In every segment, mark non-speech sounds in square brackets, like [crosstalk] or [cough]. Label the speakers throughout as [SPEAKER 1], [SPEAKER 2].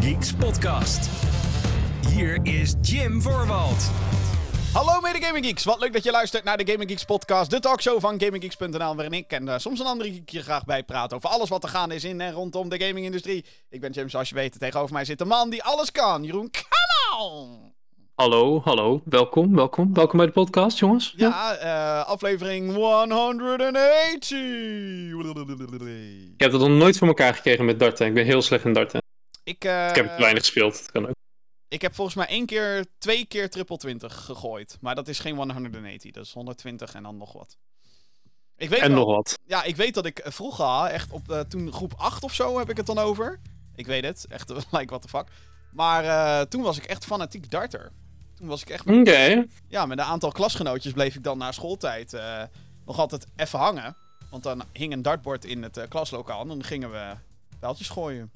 [SPEAKER 1] Geeks podcast. Hier is Jim Voorwald.
[SPEAKER 2] Hallo mede Gaming Geeks, wat leuk dat je luistert naar de Gaming Geeks podcast, de talkshow van GamingGeeks.nl, waarin ik en eh, soms een andere geek je graag bijpraat over alles wat er gaande is in en rondom de gamingindustrie. Ik ben Jim, zoals je weet, tegenover mij zit een man die alles kan, Jeroen Kamal.
[SPEAKER 3] Hallo, hallo, welkom, welkom, welkom bij de podcast, jongens.
[SPEAKER 2] Ja, eh, aflevering 180.
[SPEAKER 3] Ik heb het nog nooit voor elkaar gekregen met darten. Ik ben heel slecht in darten.
[SPEAKER 2] Ik, eh,
[SPEAKER 3] Ik heb te weinig gespeeld, dat kan ook.
[SPEAKER 2] ik heb volgens mij één keer, twee keer triple 20 gegooid, maar dat is geen 180, dat is 120 en dan nog wat. Ik weet
[SPEAKER 3] En
[SPEAKER 2] wel-
[SPEAKER 3] nog wat.
[SPEAKER 2] Ja, ik weet dat ik eh, vroeger, echt op eh, toen groep 8 of zo heb ik het dan over. Ik weet het, echt, [laughs] like what the fuck. Maar toen was ik echt fanatiek darter. Toen was ik echt,
[SPEAKER 3] Oké,
[SPEAKER 2] ja, met een aantal klasgenootjes bleef ik dan na schooltijd nog altijd even hangen. Want dan hing een dartbord in het klaslokaal en dan gingen we pijltjes gooien.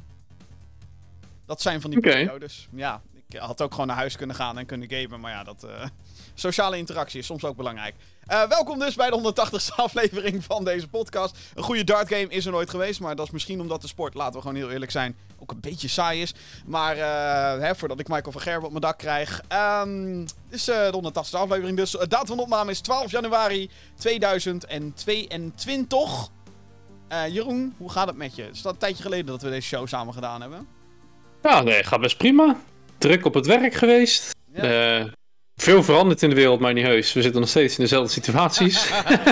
[SPEAKER 2] Dat zijn van die
[SPEAKER 3] Oké.
[SPEAKER 2] periodes. Ja, ik had ook gewoon naar huis kunnen gaan en kunnen gamen. Maar ja, dat, eh, [laughs] sociale interactie is soms ook belangrijk. Eh, welkom dus bij de 180ste [laughs] aflevering van deze podcast. Een goede dartgame is er nooit geweest. Maar dat is misschien omdat de sport, laten we gewoon heel eerlijk zijn, ook een beetje saai is. Maar eh, hè, voordat ik Michael van Gerben op mijn dak krijg. Ehm dit is de 180ste aflevering. Dus de datum van opname is 12 januari 2022. Eh, Jeroen, hoe gaat het met je? Het is al een tijdje geleden dat we deze show samen gedaan hebben.
[SPEAKER 3] Ja, nee, gaat best prima. Druk op het werk geweest.
[SPEAKER 2] Ja.
[SPEAKER 3] Eh, veel veranderd in de wereld, maar niet heus. We zitten nog steeds in dezelfde situaties. [laughs]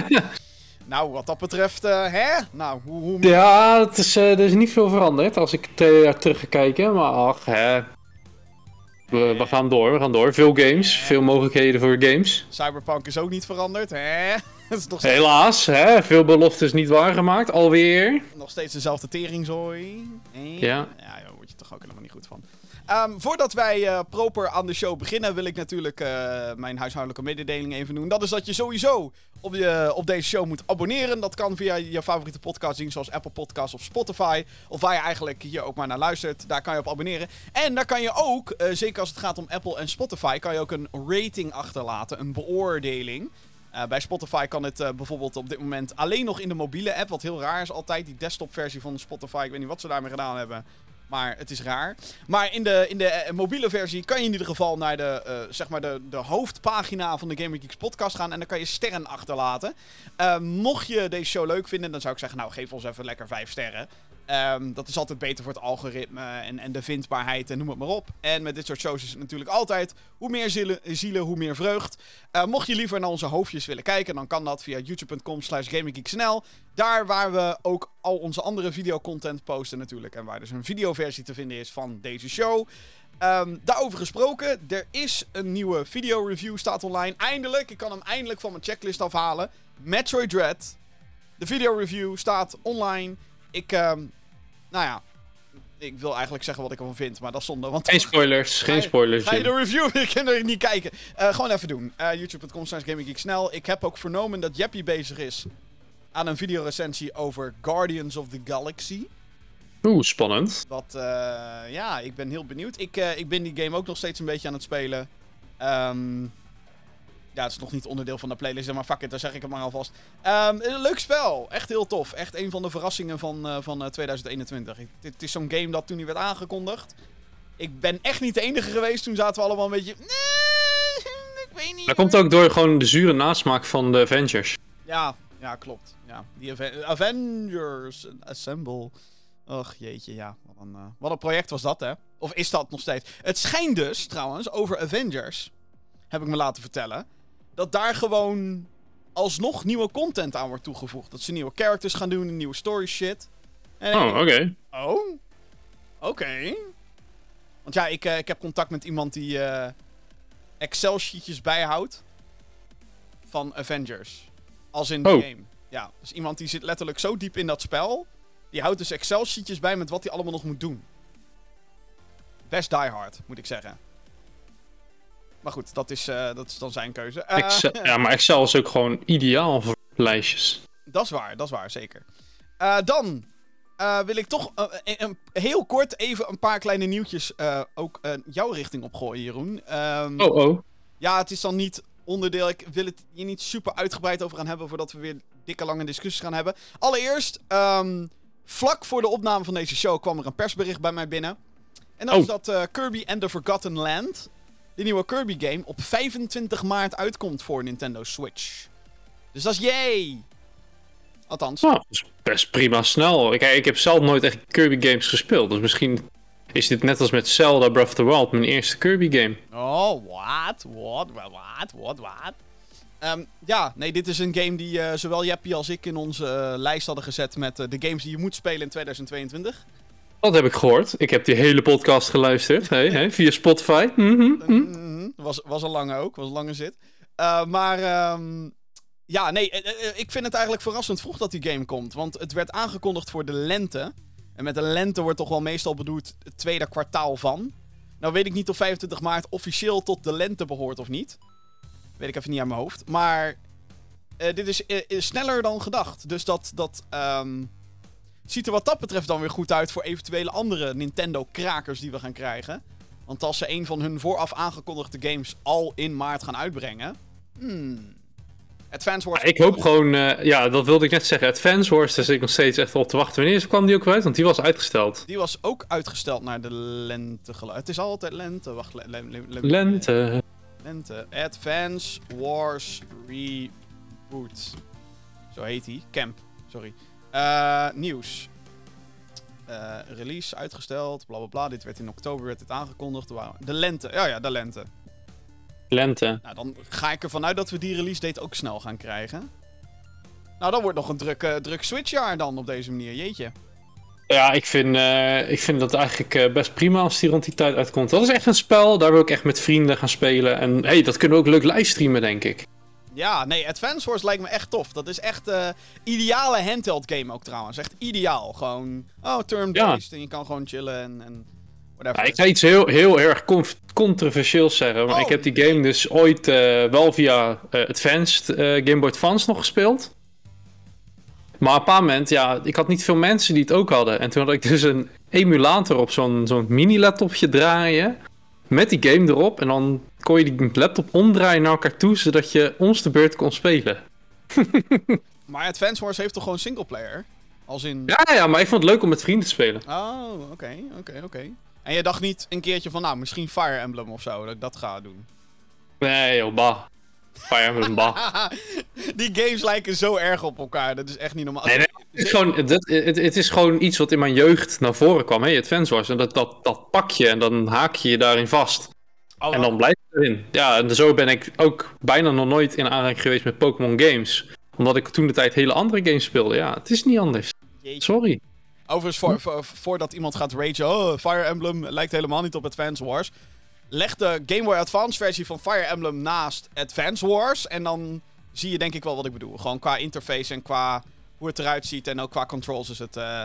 [SPEAKER 3] [laughs]
[SPEAKER 2] Nou, wat dat betreft, eh, hè? Nou, hoe... hoe...
[SPEAKER 3] ja, het is, eh, er is niet veel veranderd als ik twee jaar terug ga kijken. Maar ach, hè. We, we gaan door, we gaan door. Veel games, veel mogelijkheden voor games.
[SPEAKER 2] Cyberpunk is ook niet veranderd, hè? [laughs] Is nog steeds,
[SPEAKER 3] Helaas, hè. Veel beloftes niet waargemaakt, alweer.
[SPEAKER 2] nog steeds dezelfde teringzooi.
[SPEAKER 3] Ja.
[SPEAKER 2] Ja, toch ook helemaal niet goed van. Ehm, voordat wij eh, proper aan de show beginnen, wil ik natuurlijk eh, mijn huishoudelijke mededeling even doen. Dat is dat je sowieso op, op deze show moet abonneren. Dat kan via je favoriete podcastdienst zoals Apple Podcasts of Spotify. Of waar je eigenlijk hier ook maar naar luistert. Daar kan je op abonneren. En daar kan je ook, eh, zeker als het gaat om Apple en Spotify, kan je ook een rating achterlaten. Een beoordeling. Bij Spotify kan het bijvoorbeeld op dit moment alleen nog in de mobiele app. Wat heel raar is altijd. Die desktopversie van Spotify. Ik weet niet wat ze daarmee gedaan hebben. Maar het is raar. Maar in de, in de eh, mobiele versie kan je in ieder geval naar de, eh, zeg maar de, de hoofdpagina van de Gamer Geeks podcast gaan. En dan kan je sterren achterlaten. Eh, mocht je deze show leuk vinden, dan zou ik zeggen, nou geef ons even lekker vijf sterren. Ehm, dat is altijd beter voor het algoritme en, en de vindbaarheid en noem het maar op. En met dit soort shows is het natuurlijk altijd hoe meer zielen, hoe meer vreugd. Eh, mocht je liever naar onze hoofdjes willen kijken, dan kan dat via youtube.com slash gaminggeeksnl. Daar waar we ook al onze andere videocontent posten natuurlijk. En waar dus een videoversie te vinden is van deze show. Ehm, daarover gesproken, er is een nieuwe video-review, staat online. Eindelijk, ik kan hem eindelijk van mijn checklist afhalen. Metroid Dread. De video-review staat online. Ik, ehm, nou ja, ik wil eigenlijk zeggen wat ik ervan vind, maar dat is zonde. Want
[SPEAKER 3] Geen spoilers, [laughs] geen spoilers.
[SPEAKER 2] Ga je de review? [laughs] Ik kan er niet kijken. Eh, gewoon even doen. Eh, YouTube.com slash GamingGeekSnel. Ik heb ook vernomen dat Jeppy bezig is aan een videorecensie over Guardians of the Galaxy.
[SPEAKER 3] Oeh, spannend.
[SPEAKER 2] Wat, eh, ja, ik ben heel benieuwd. Ik, ik ben die game ook nog steeds een beetje aan het spelen. Ehm, ja, het is nog niet onderdeel van de playlist, maar fuck it, daar zeg ik het maar alvast. Ehm, een leuk spel. Echt heel tof. Echt een van de verrassingen van, eh, van eh, 2021. Ik- dit is zo'n game dat toen die werd aangekondigd. Ik ben echt niet de enige geweest. Toen zaten we allemaal een beetje... Nee, [laughs] ik weet niet.
[SPEAKER 3] Dat komt ook door gewoon de zure nasmaak van de Avengers.
[SPEAKER 2] Ja, ja, klopt. Ja, die Aven- Avengers Assemble. Och, jeetje, ja. Wat een, eh, wat een project was dat, hè? Of is dat nog steeds? Het schijnt dus, trouwens, over Avengers, heb ik me laten vertellen, dat daar gewoon alsnog nieuwe content aan wordt toegevoegd. Dat ze nieuwe characters gaan doen, nieuwe story shit. En
[SPEAKER 3] Oh, oké.
[SPEAKER 2] Oh? Oké. Want ja, ik, eh, ik heb contact met iemand die eh, Excel-sheetjes bijhoudt van Avengers. Als in de
[SPEAKER 3] Oh.
[SPEAKER 2] game. Ja, dus iemand die zit letterlijk zo diep in dat spel. Die houdt dus Excel-sheetjes bij met wat hij allemaal nog moet doen. Best die hard, moet ik zeggen. Maar goed, dat is, eh, dat is dan zijn keuze. Eh,
[SPEAKER 3] Excel- ja, maar Excel is ook gewoon ideaal voor lijstjes.
[SPEAKER 2] Dat is waar, dat is waar, zeker. Eh, dan wil ik toch een- heel kort even een paar kleine nieuwtjes ook jouw richting opgooien, Jeroen. Ehm,
[SPEAKER 3] Oh, oh.
[SPEAKER 2] Ja, het is dan niet onderdeel. Ik wil het hier niet super uitgebreid over gaan hebben voordat we weer dikke lange discussies gaan hebben. Allereerst, ehm, vlak voor de opname van deze show kwam er een persbericht bij mij binnen. En dan
[SPEAKER 3] Oh.
[SPEAKER 2] is dat Kirby and the Forgotten Land. De nieuwe Kirby game op 25 maart uitkomt voor Nintendo Switch. Dus dat is yay! Althans,
[SPEAKER 3] Nou, dat is best prima snel. Ik, ik heb zelf nooit echt Kirby games gespeeld. Dus misschien is dit net als met Zelda Breath of the Wild mijn eerste Kirby game.
[SPEAKER 2] Oh, wat? Wat? Wat? Wat? Wat? Ehm, ja, nee, dit is een game die eh, zowel Jeppie als ik in onze eh, lijst hadden gezet met eh, de games die je moet spelen in 2022.
[SPEAKER 3] Dat heb ik gehoord. Ik heb die hele podcast geluisterd. Hey, hey, via Spotify. Mhm,
[SPEAKER 2] Was, was een lange ook, was een lange zit. Eh, maar ehm, ja, nee, eh, eh, ik vind het eigenlijk verrassend vroeg dat die game komt. Want het werd aangekondigd voor de lente. En met de lente wordt toch wel meestal bedoeld het tweede kwartaal van. Nou weet ik niet of 25 maart officieel tot de lente behoort of niet. Weet ik even niet aan mijn hoofd. Maar dit is, is sneller dan gedacht. Dus dat, dat ehm, ziet er wat dat betreft dan weer goed uit voor eventuele andere Nintendo-krakers die we gaan krijgen. Want als ze een van hun vooraf aangekondigde games al in maart gaan uitbrengen. Hmm. Advance Wars.
[SPEAKER 3] Ja, ik hoop gewoon, eh, ja, dat wilde ik net zeggen. Advance Wars, daar zit ik nog steeds echt op te wachten. Wanneer kwam die ook uit? Want die was uitgesteld.
[SPEAKER 2] Die was ook uitgesteld naar de lente. Het is altijd lente. Wacht, le- le- le- le-
[SPEAKER 3] Lente.
[SPEAKER 2] Lente. Advance Wars Reboot. Zo heet die. Camp. Sorry. Eh, nieuws. Eh, release uitgesteld. Bla bla bla. Dit werd in oktober werd dit aangekondigd. De lente. Ja, ja, de lente.
[SPEAKER 3] Lente.
[SPEAKER 2] Nou, dan ga ik ervan uit dat we die release date ook snel gaan krijgen. Nou, dan wordt nog een druk, eh, druk switchjaar dan op deze manier. Jeetje.
[SPEAKER 3] Ja, ik vind, eh, ik vind dat eigenlijk best prima als die rond die tijd uitkomt. Dat is echt een spel, daar wil ik echt met vrienden gaan spelen. En hey, dat kunnen we ook leuk livestreamen, denk ik.
[SPEAKER 2] Ja, nee, Advance Wars lijkt me echt tof. Dat is echt eh ideale handheld game ook trouwens. Echt ideaal. Gewoon, oh, turn-based. En je kan gewoon chillen en, en whatever.
[SPEAKER 3] Ja, ik ga iets heel, heel erg controversieels zeggen. Maar
[SPEAKER 2] Oh.
[SPEAKER 3] ik heb die game dus ooit eh, wel via eh, Advanced Game Boy Advance nog gespeeld. Maar op een paar moment, ja, ik had niet veel mensen die het ook hadden. En toen had ik dus een emulator op zo'n zo'n mini-laptopje draaien. Met die game erop. En dan kon je die laptop omdraaien naar elkaar toe, zodat je ons de beurt kon spelen. [laughs]
[SPEAKER 2] Maar Advance Wars heeft toch gewoon singleplayer? Als in...
[SPEAKER 3] Ja, ja, maar ik vond het leuk om met vrienden te spelen.
[SPEAKER 2] Oh, oké, oké, oké. En je dacht niet een keertje van, nou, misschien Fire Emblem of zo, dat ik dat ga doen.
[SPEAKER 3] Nee, joh, bah. Fire Emblem, bah. [laughs]
[SPEAKER 2] Die games lijken zo erg op elkaar, dat is echt niet normaal.
[SPEAKER 3] Nee, nee, het, is gewoon, het, het, het is gewoon iets wat in mijn jeugd naar voren kwam. Hey, Advance Wars. En dat, dat, dat pak je en dan haak je je daarin vast.
[SPEAKER 2] Oh,
[SPEAKER 3] En dan blijf je erin. Ja, en zo ben ik ook bijna nog nooit in aanraking geweest met Pokémon games. Omdat ik toen de tijd hele andere games speelde. Ja, het is niet anders.
[SPEAKER 2] jeetje.
[SPEAKER 3] Sorry.
[SPEAKER 2] Overigens, voor, voor- voordat iemand gaat ragen, oh, Fire Emblem lijkt helemaal niet op Advance Wars. Leg de Game Boy Advance versie van Fire Emblem naast Advance Wars. En dan zie je denk ik wel wat ik bedoel. Gewoon qua interface en qua hoe het eruit ziet. En ook qua controls is het eh,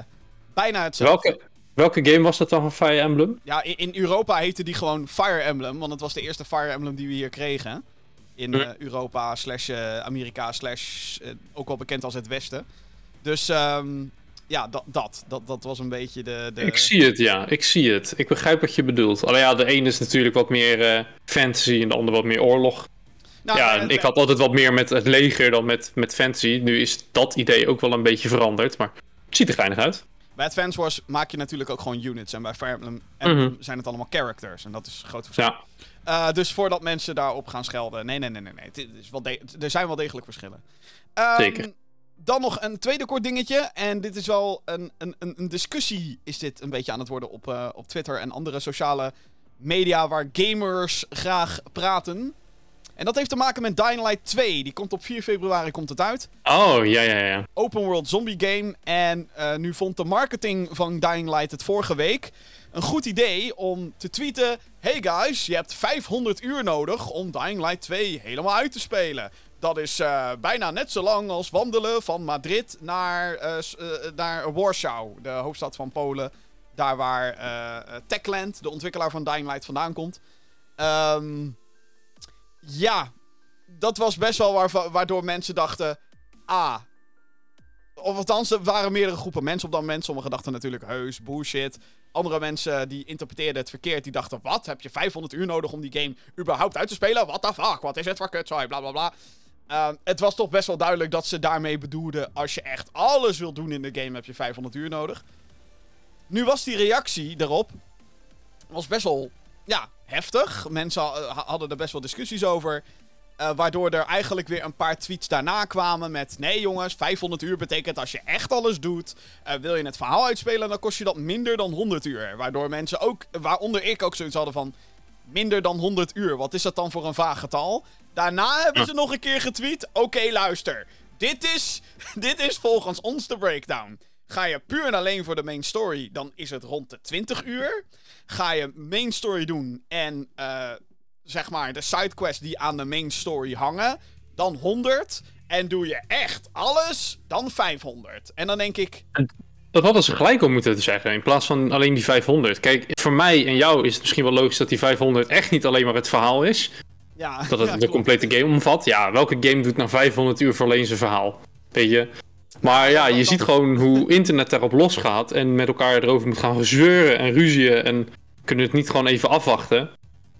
[SPEAKER 2] bijna hetzelfde.
[SPEAKER 3] Welke, welke game was dat dan van Fire Emblem?
[SPEAKER 2] Ja, in, in Europa heette die gewoon Fire Emblem. Want het was de eerste Fire Emblem die we hier kregen. In eh, Europa slash eh, Amerika slash eh, ook wel bekend als het Westen. Dus ehm, ja, dat, dat, dat, dat was een beetje de... de...
[SPEAKER 3] Ik zie het, ja. Ik zie het. Ik begrijp wat je bedoelt. Alleen ja, de ene is natuurlijk wat meer fantasy en de andere wat meer oorlog.
[SPEAKER 2] Nou,
[SPEAKER 3] ja, en ik had altijd wat meer met het leger dan met, met fantasy. Nu is dat idee ook wel een beetje veranderd, maar het ziet er geinig uit.
[SPEAKER 2] Bij Advance Wars maak je natuurlijk ook gewoon units. En bij Fire Emblem, Emblem
[SPEAKER 3] Mhm.
[SPEAKER 2] zijn het allemaal characters. En dat is een groot verschil.
[SPEAKER 3] Ja,
[SPEAKER 2] Eh, dus voordat mensen daarop gaan schelden. Nee, nee, nee, nee. nee. Het is wel er zijn wel degelijk verschillen. Ehm,
[SPEAKER 3] Zeker.
[SPEAKER 2] Dan nog een tweede kort dingetje. En dit is wel een, een, een, een discussie. Is dit een beetje aan het worden op, eh, op Twitter en andere sociale media. Waar gamers graag praten. En dat heeft te maken met Dying Light 2. Die komt op 4 februari komt het uit
[SPEAKER 3] Oh, ja, ja, ja.
[SPEAKER 2] open world zombie game. En eh, nu vond de marketing van Dying Light het vorige week een goed idee om te tweeten: Hey guys, je hebt 500 uur nodig om Dying Light 2 helemaal uit te spelen. Dat is eh, bijna net zo lang als wandelen van Madrid naar, eh, naar Warschau, de hoofdstad van Polen. Daar waar Techland, de ontwikkelaar van Dying Light, vandaan komt. Ehm, ja, dat was best wel waar, waardoor mensen dachten: Ah, of althans, er waren meerdere groepen mensen op dat moment. Sommigen dachten natuurlijk heus, bullshit. Andere mensen die interpreteerden het verkeerd. Die dachten, wat? Heb je 500 uur nodig om die game überhaupt uit te spelen? What the fuck? Wat is het voor kutzooi? Bla bla bla. Ehm, het was toch best wel duidelijk dat ze daarmee bedoelden... als je echt alles wil doen in de game, heb je 500 uur nodig. Nu was die reactie daarop... was best wel ja, heftig. Mensen ha- hadden er best wel discussies over. Eh, waardoor er eigenlijk weer een paar tweets daarna kwamen met... Nee jongens, 500 uur betekent als je echt alles doet... eh, wil je het verhaal uitspelen, dan kost je dat minder dan 100 uur. Waardoor mensen ook, waaronder ik ook zoiets hadden van... Minder dan 100 uur, wat is dat dan voor een vaag getal? Daarna hebben ze nog een keer getweet... Oké, luister. Dit is, [laughs] dit is volgens ons de breakdown. Ga je puur en alleen voor de main story, dan is het rond de 20 uur. Ga je main story doen en eh, zeg maar de sidequests die aan de main story hangen, dan 100. En doe je echt alles, dan 500. En dan denk ik,
[SPEAKER 3] Dat hadden ze gelijk al moeten zeggen, in plaats van alleen die 500. Kijk, voor mij en jou is het misschien wel logisch dat die 500 echt niet alleen maar het verhaal is.
[SPEAKER 2] ja.
[SPEAKER 3] Dat het
[SPEAKER 2] ja,
[SPEAKER 3] de complete game omvat. Ja, welke game doet nou 500 uur voor alleen zijn verhaal? Weet je? Maar ja, je ziet gewoon hoe internet daarop losgaat en met elkaar erover moet gaan zeuren en ruzien en kunnen het niet gewoon even afwachten.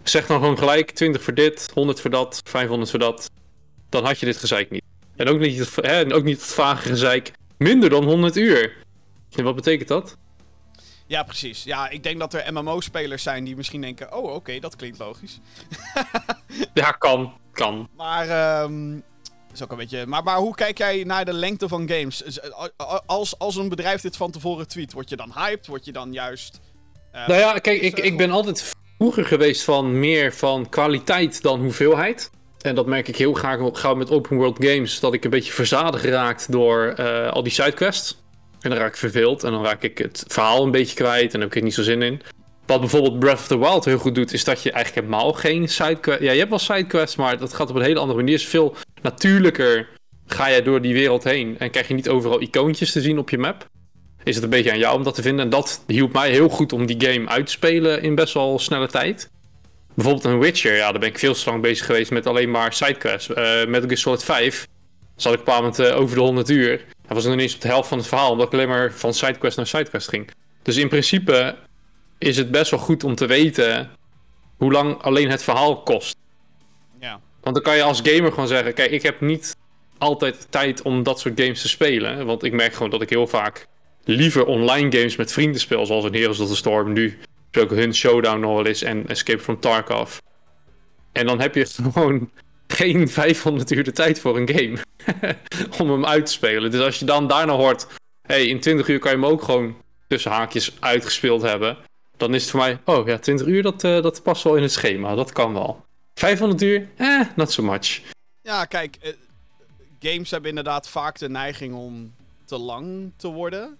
[SPEAKER 3] Zeg dan gewoon gelijk 20 voor dit, 100 voor dat, 500 voor dat. Dan had je dit gezeik niet. En ook niet het, hè, en ook niet het vage gezeik minder dan 100 uur. En wat betekent dat?
[SPEAKER 2] Ja, precies. Ja, ik denk dat er MMO-spelers zijn die misschien denken... Oh, oké, dat klinkt logisch. [laughs]
[SPEAKER 3] Ja, kan. Kan.
[SPEAKER 2] Maar, ehm is ook een beetje... Maar, maar hoe kijk jij naar de lengte van games? Als, als een bedrijf dit van tevoren tweet, word je dan hyped? Word je dan juist... eh,
[SPEAKER 3] Nou ja, kijk, ik, ik ben altijd vroeger geweest van meer van kwaliteit dan hoeveelheid. En dat merk ik heel graag gauw met open world games. Dat ik een beetje verzadigd raakt door eh, al die sidequests. En dan raak ik verveeld. En dan raak ik het verhaal een beetje kwijt. En dan heb ik er niet zo zin in. Wat bijvoorbeeld Breath of the Wild heel goed doet, is dat je eigenlijk helemaal geen sidequests... Ja, je hebt wel sidequests, maar dat gaat op een hele andere manier. is veel natuurlijker ga je door die wereld heen. En krijg je niet overal icoontjes te zien op je map. Is het een beetje aan jou om dat te vinden. En dat hielp mij heel goed om die game uit te spelen in best wel snelle tijd. Bijvoorbeeld een Witcher, ja, daar ben ik veel te lang bezig geweest met alleen maar sidequests. Eh Metal Gear Solid 5 zat ik op een moment eh, over de 100 uur. Dat was nog niet eens op de helft van het verhaal, omdat ik alleen maar van sidequest naar sidequest ging. Dus in principe is het best wel goed om te weten hoe lang alleen het verhaal kost.
[SPEAKER 2] ja.
[SPEAKER 3] Want dan kan je als gamer gewoon zeggen: Kijk, ik heb niet altijd tijd om dat soort games te spelen. Want ik merk gewoon dat ik heel vaak liever online games met vrienden speel. Zoals een Heroes of the Storm nu. Ook hun Showdown nog wel eens en Escape from Tarkov. En dan heb je [laughs] gewoon geen 500 uur de tijd voor een game. [laughs] om hem uit te spelen. Dus als je dan daarna hoort: hey, in 20 uur kan je hem ook gewoon tussen haakjes uitgespeeld hebben. Dan is het voor mij: oh ja, 20 uur dat, eh, dat past wel in het schema. Dat kan wel. 500 uur? Eh, not so much.
[SPEAKER 2] Ja, kijk, eh, games hebben inderdaad vaak de neiging om te lang te worden.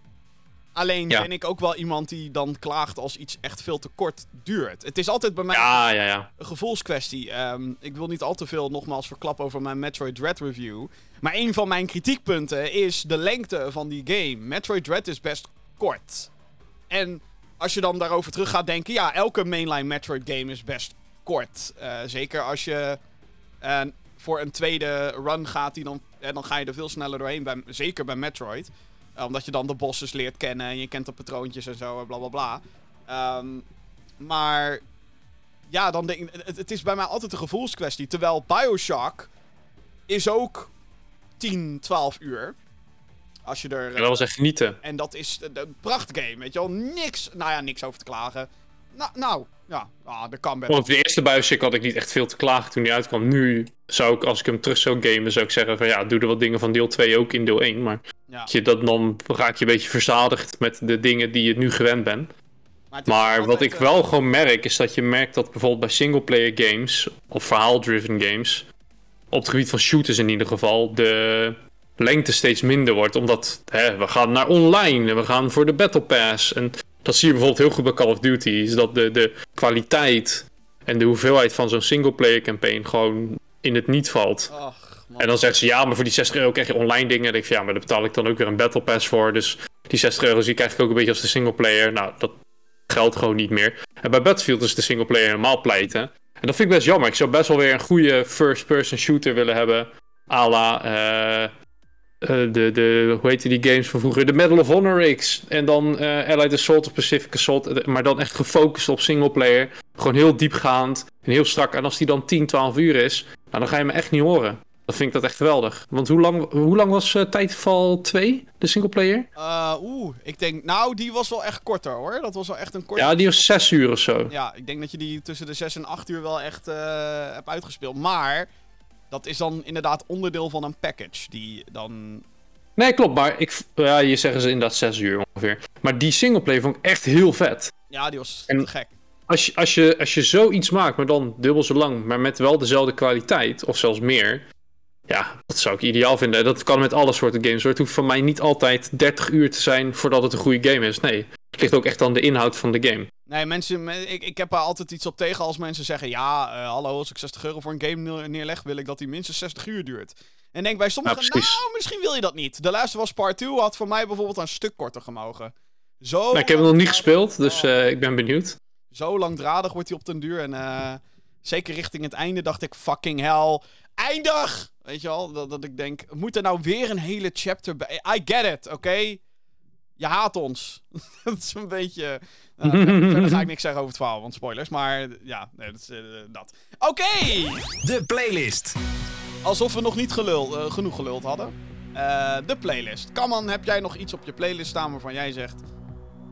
[SPEAKER 2] Alleen
[SPEAKER 3] Ja.
[SPEAKER 2] ben ik ook wel iemand die dan klaagt als iets echt veel te kort duurt. Het is altijd bij mij
[SPEAKER 3] Ja, ja, ja.
[SPEAKER 2] een gevoelskwestie. Ehm, ik wil niet al te veel nogmaals verklappen over mijn Metroid Dread review. Maar een van mijn kritiekpunten is de lengte van die game. Metroid Dread is best kort. En als je dan daarover terug gaat denken, ja, elke mainline Metroid game is best kort. Eh, zeker als je eh, voor een tweede run gaat, die dan, eh, dan ga je er veel sneller doorheen. Bij, zeker bij Metroid. Eh, omdat je dan de bosses leert kennen en je kent de patroontjes en zo en bla bla bla. Ehm, maar ja, dan denk ik, het, het is bij mij altijd een gevoelskwestie. Terwijl Bioshock is ook 10, 12 uur. Als je er.
[SPEAKER 3] Dat was echt genieten.
[SPEAKER 2] En dat is een, een prachtgame, weet je wel. Niks, nou ja, niks over te klagen. Nou, nou ja, ah, dat kan best.
[SPEAKER 3] Want de eerste Bioshock had ik niet echt veel te klagen toen die uitkwam. Nu zou ik, als ik hem terug zou gamen, zou ik zeggen van ja, doe er wat dingen van deel 2 ook in deel 1. Maar
[SPEAKER 2] Ja.
[SPEAKER 3] je, dat, dan raak je een beetje verzadigd met de dingen die je nu gewend bent.
[SPEAKER 2] Maar,
[SPEAKER 3] wat ik
[SPEAKER 2] eh,
[SPEAKER 3] wel gewoon merk, is dat je merkt dat bijvoorbeeld bij singleplayer games, of verhaal-driven games, op het gebied van shooters in ieder geval, de lengte steeds minder wordt. Omdat hè, we gaan naar online en we gaan voor de Battle Pass. En dat zie je bijvoorbeeld heel goed bij Call of Duty, is dat de, de kwaliteit en de hoeveelheid van zo'n singleplayer campaign gewoon in het niet valt.
[SPEAKER 2] Ach, man.
[SPEAKER 3] En dan zeggen ze, ja, maar voor die 60 euro krijg je online dingen. En dan denk ik van, ja, maar daar betaal ik dan ook weer een Battle Pass voor. Dus die 60 euro zie ik eigenlijk ook een beetje als de singleplayer. Nou, dat geldt gewoon niet meer. En bij Battlefield is de singleplayer helemaal pleiten. En dat vind ik best jammer. Ik zou best wel weer een goede first-person shooter willen hebben. A la, eh, de, de, hoe heette die games van vroeger? De Medal of Honor X. En dan eh Allied Assault of Pacific Assault. eh, Maar dan echt gefocust op singleplayer. Gewoon heel diepgaand en heel strak. En als die dan 10, 12 uur is, nou, dan ga je me echt niet horen. Dat dan vind ik dat echt geweldig. Want hoe lang, hoe lang was uh, Titanfall 2, de singleplayer?
[SPEAKER 2] Uh, Oeh, ik denk, nou, die was wel echt korter hoor. Dat was wel echt een korte.
[SPEAKER 3] Ja, die was 6 uur of zo.
[SPEAKER 2] Ja, ik denk dat je die tussen de 6 en 8 uur wel echt uh, hebt uitgespeeld. Maar dat is dan inderdaad onderdeel van een package die dan.
[SPEAKER 3] Nee, klopt, maar ik, ja, je zeggen ze inderdaad 6 uur ongeveer. Maar die singleplayer vond ik echt heel vet.
[SPEAKER 2] Ja, die was en gek.
[SPEAKER 3] Als je, als, je, als je zoiets maakt, maar dan dubbel zo lang, maar met wel dezelfde kwaliteit, of zelfs meer, ja, dat zou ik ideaal vinden. Dat kan met alle soorten games. Hoor. Het hoeft voor mij niet altijd 30 uur te zijn voordat het een goede game is. Nee, het ligt ook echt aan de inhoud van de game.
[SPEAKER 2] Nee, mensen, ik, ik heb er altijd iets op tegen als mensen zeggen: Ja, uh, hallo, als ik 60 euro voor een game neerleg, wil ik dat die minstens 60 uur duurt. En denk bij sommigen: Nou, misschien wil je dat niet. De laatste was Part 2, had voor mij bijvoorbeeld een stuk korter gemogen. Zo.
[SPEAKER 3] Nou, ik heb hem nog niet gespeeld, dus uh, ik ben benieuwd.
[SPEAKER 2] Zo langdradig wordt hij op den duur. En uh, zeker richting het einde dacht ik: Fucking hell, eindig! Weet je wel, dat, dat ik denk: Moet er nou weer een hele chapter bij? I get it, oké? Okay? Je haat ons. [laughs] dat is een beetje. Uh, verder ga ik [laughs] niks zeggen over het verhaal, want spoilers. Maar ja, nee, dat is uh, dat. Oké! Okay.
[SPEAKER 1] De playlist.
[SPEAKER 2] Alsof we nog niet gelul, uh, genoeg geluld hadden. de playlist. Kaman, heb jij nog iets op je playlist staan waarvan jij zegt...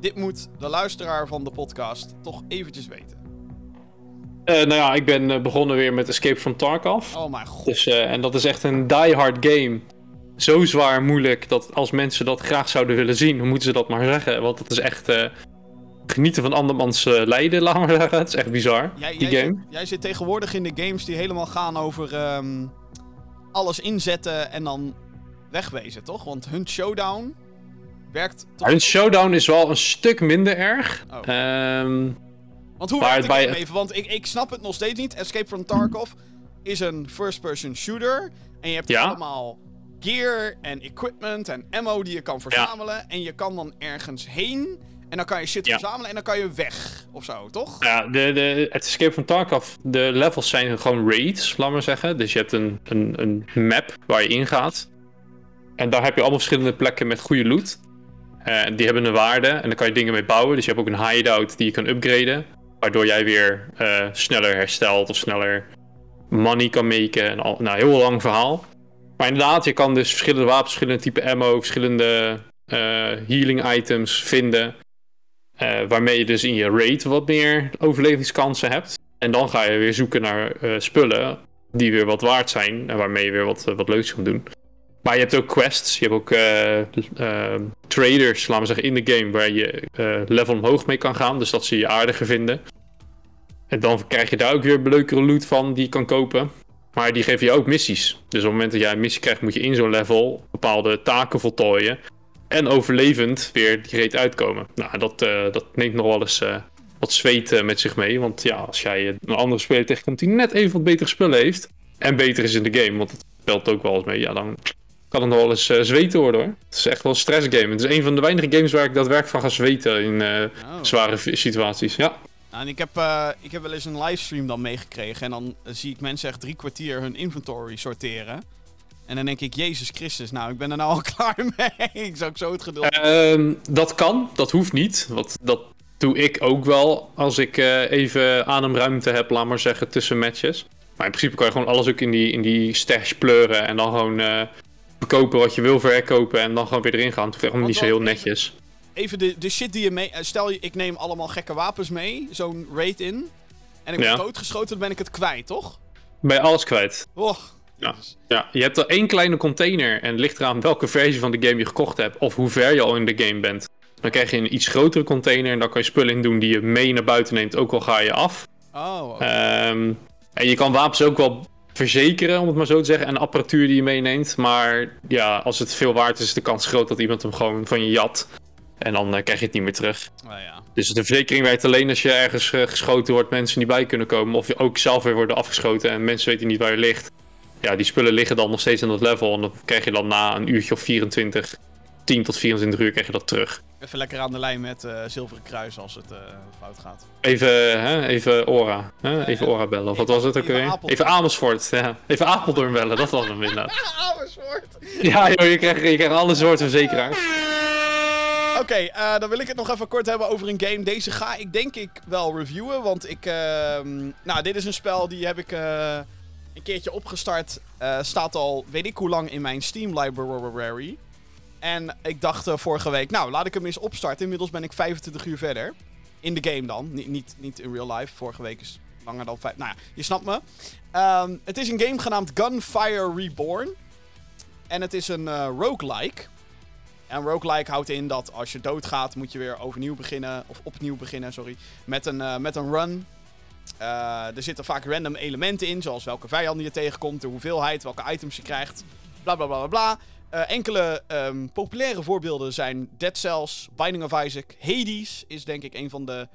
[SPEAKER 2] Dit moet de luisteraar van de podcast toch eventjes weten.
[SPEAKER 3] nou ja, ik ben begonnen weer met Escape from Tarkov.
[SPEAKER 2] Oh mijn god.
[SPEAKER 3] Dus, en dat is echt een die-hard game zo zwaar moeilijk dat als mensen dat graag zouden willen zien, dan moeten ze dat maar zeggen. Want dat is echt uh, genieten van andermans uh, lijden, [laughs] laat maar zeggen. Het is echt bizar,
[SPEAKER 2] jij,
[SPEAKER 3] die
[SPEAKER 2] jij
[SPEAKER 3] game.
[SPEAKER 2] Zit, jij zit tegenwoordig in de games die helemaal gaan over um, alles inzetten en dan wegwezen, toch? Want Hunt Showdown werkt...
[SPEAKER 3] Hunt Showdown is wel een stuk minder erg. Oh. Um,
[SPEAKER 2] want hoe werkt bij... even? Want ik, ik snap het nog steeds niet. Escape from Tarkov is een first-person shooter. En je hebt ja? allemaal gear en equipment en ammo die je kan verzamelen. Ja. En je kan dan ergens heen. En dan kan je shit ja. verzamelen en dan kan je weg. Of zo, toch?
[SPEAKER 3] Ja, de, de, het Escape van Tarkov, de levels zijn gewoon raids, laat maar zeggen. Dus je hebt een, een, een map waar je ingaat. En daar heb je allemaal verschillende plekken met goede loot. En die hebben een waarde en daar kan je dingen mee bouwen. Dus je hebt ook een hideout die je kan upgraden. Waardoor jij weer uh, sneller herstelt of sneller money kan maken. En al, nou, heel lang verhaal. Maar inderdaad, je kan dus verschillende wapens, verschillende type ammo, verschillende uh, healing items vinden. Uh, waarmee je dus in je raid wat meer overlevingskansen hebt. En dan ga je weer zoeken naar uh, spullen die weer wat waard zijn. En waarmee je weer wat, wat leuks kan doen. Maar je hebt ook quests. Je hebt ook traders, laten we zeggen, in de game. Waar je level omhoog mee kan gaan. Dus dat ze je aardiger vinden. En dan krijg je daar ook weer leukere loot van die je kan kopen. Maar die geven je ook missies. Dus op het moment dat jij een missie krijgt, moet je in zo'n level bepaalde taken voltooien. En overlevend weer die reet uitkomen. Nou, dat, uh, dat neemt nog wel eens uh, wat zweet uh, met zich mee. Want ja, als jij een andere speler tegenkomt die net even wat betere spullen heeft. En beter is in de game, want het speelt ook wel eens mee. Ja, dan kan het nog wel eens zweten worden hoor. Het is echt wel een stressgame. Het is een van de weinige games waar ik daadwerkelijk van ga zweten in oh. zware situaties. Ja.
[SPEAKER 2] Nou, en ik heb, uh, ik heb wel eens een livestream dan meegekregen. En dan zie ik mensen echt drie kwartier hun inventory sorteren. En dan denk ik, Jezus Christus, nou, ik ben er nou al [laughs] klaar mee. ik zou ook zo het geduld
[SPEAKER 3] uh, Dat kan, dat hoeft niet. Want dat doe ik ook wel als ik uh, even ademruimte heb, laat maar zeggen, tussen matches. Maar in principe kan je gewoon alles ook in die, in die stash pleuren. En dan gewoon verkopen wat je wil verkopen. En dan gewoon weer erin gaan. Het hoeft echt niet zo heel netjes
[SPEAKER 2] even de, de shit die je mee... Eh, stel, je, ik neem allemaal gekke wapens mee, zo'n raid in. En ik ben doodgeschoten, dan ben ik het kwijt, toch?
[SPEAKER 3] Ben je alles kwijt.
[SPEAKER 2] Oh,
[SPEAKER 3] ja. ja, je hebt er één kleine container en het ligt eraan welke versie van de game je gekocht hebt of hoe ver je al in de game bent. Dan krijg je een iets grotere container en daar kan je spullen in doen die je mee naar buiten neemt, ook al ga je af.
[SPEAKER 2] Oh.
[SPEAKER 3] Um, en je kan wapens ook wel verzekeren, om het maar zo te zeggen, en apparatuur die je meeneemt. Maar ja, als het veel waard is, is de kans groot dat iemand hem gewoon van je jat. En dan uh, krijg je het niet meer terug.
[SPEAKER 2] Oh, ja.
[SPEAKER 3] Dus de verzekering werkt alleen als je ergens uh, geschoten wordt, mensen niet bij kunnen komen. Of je ook zelf weer worden afgeschoten en mensen weten niet waar je ligt. Ja, die spullen liggen dan nog steeds in dat level. En dan krijg je dan na een uurtje of 24, 10 tot 24 uur krijg je dat terug.
[SPEAKER 2] Even lekker aan de lijn met uh, Zilveren Kruis als het fout gaat.
[SPEAKER 3] Even, hè? even Ora. Hè? Even Ora bellen. Of wat was het ook weer? Even Amersfoort. Ja. Even Apeldoorn bellen, dat was hem inderdaad. [laughs]
[SPEAKER 2] Amersfoort!
[SPEAKER 3] Ja, joh, je krijgt, je krijgt alle soorten verzekeraars.
[SPEAKER 2] Oké, uh, dan wil ik het nog even kort hebben over een game. Deze ga ik denk ik wel reviewen, want ik... Uh, nou, dit is een spel die heb ik uh, een keertje opgestart. eh, staat al weet ik hoe lang in mijn Steam library. En ik dacht eh, vorige week, nou laat ik hem eens opstarten. Inmiddels ben ik 25 uur verder. In de game dan. Niet, niet, niet in real life. Vorige week is langer dan vijf. Nou ja, je snapt me. Ehm, het is een game genaamd Gunfire Reborn. En het is een eh, roguelike. En roguelike houdt in dat als je doodgaat, moet je weer overnieuw beginnen. Of opnieuw beginnen, sorry. Met een, eh, met een run. Eh, er zitten vaak random elementen in, zoals welke vijanden je tegenkomt, de hoeveelheid, welke items je krijgt. Bla bla bla bla. Eh, enkele ehm, populaire voorbeelden zijn Dead Cells, Binding of Isaac, Hades is denk ik een van de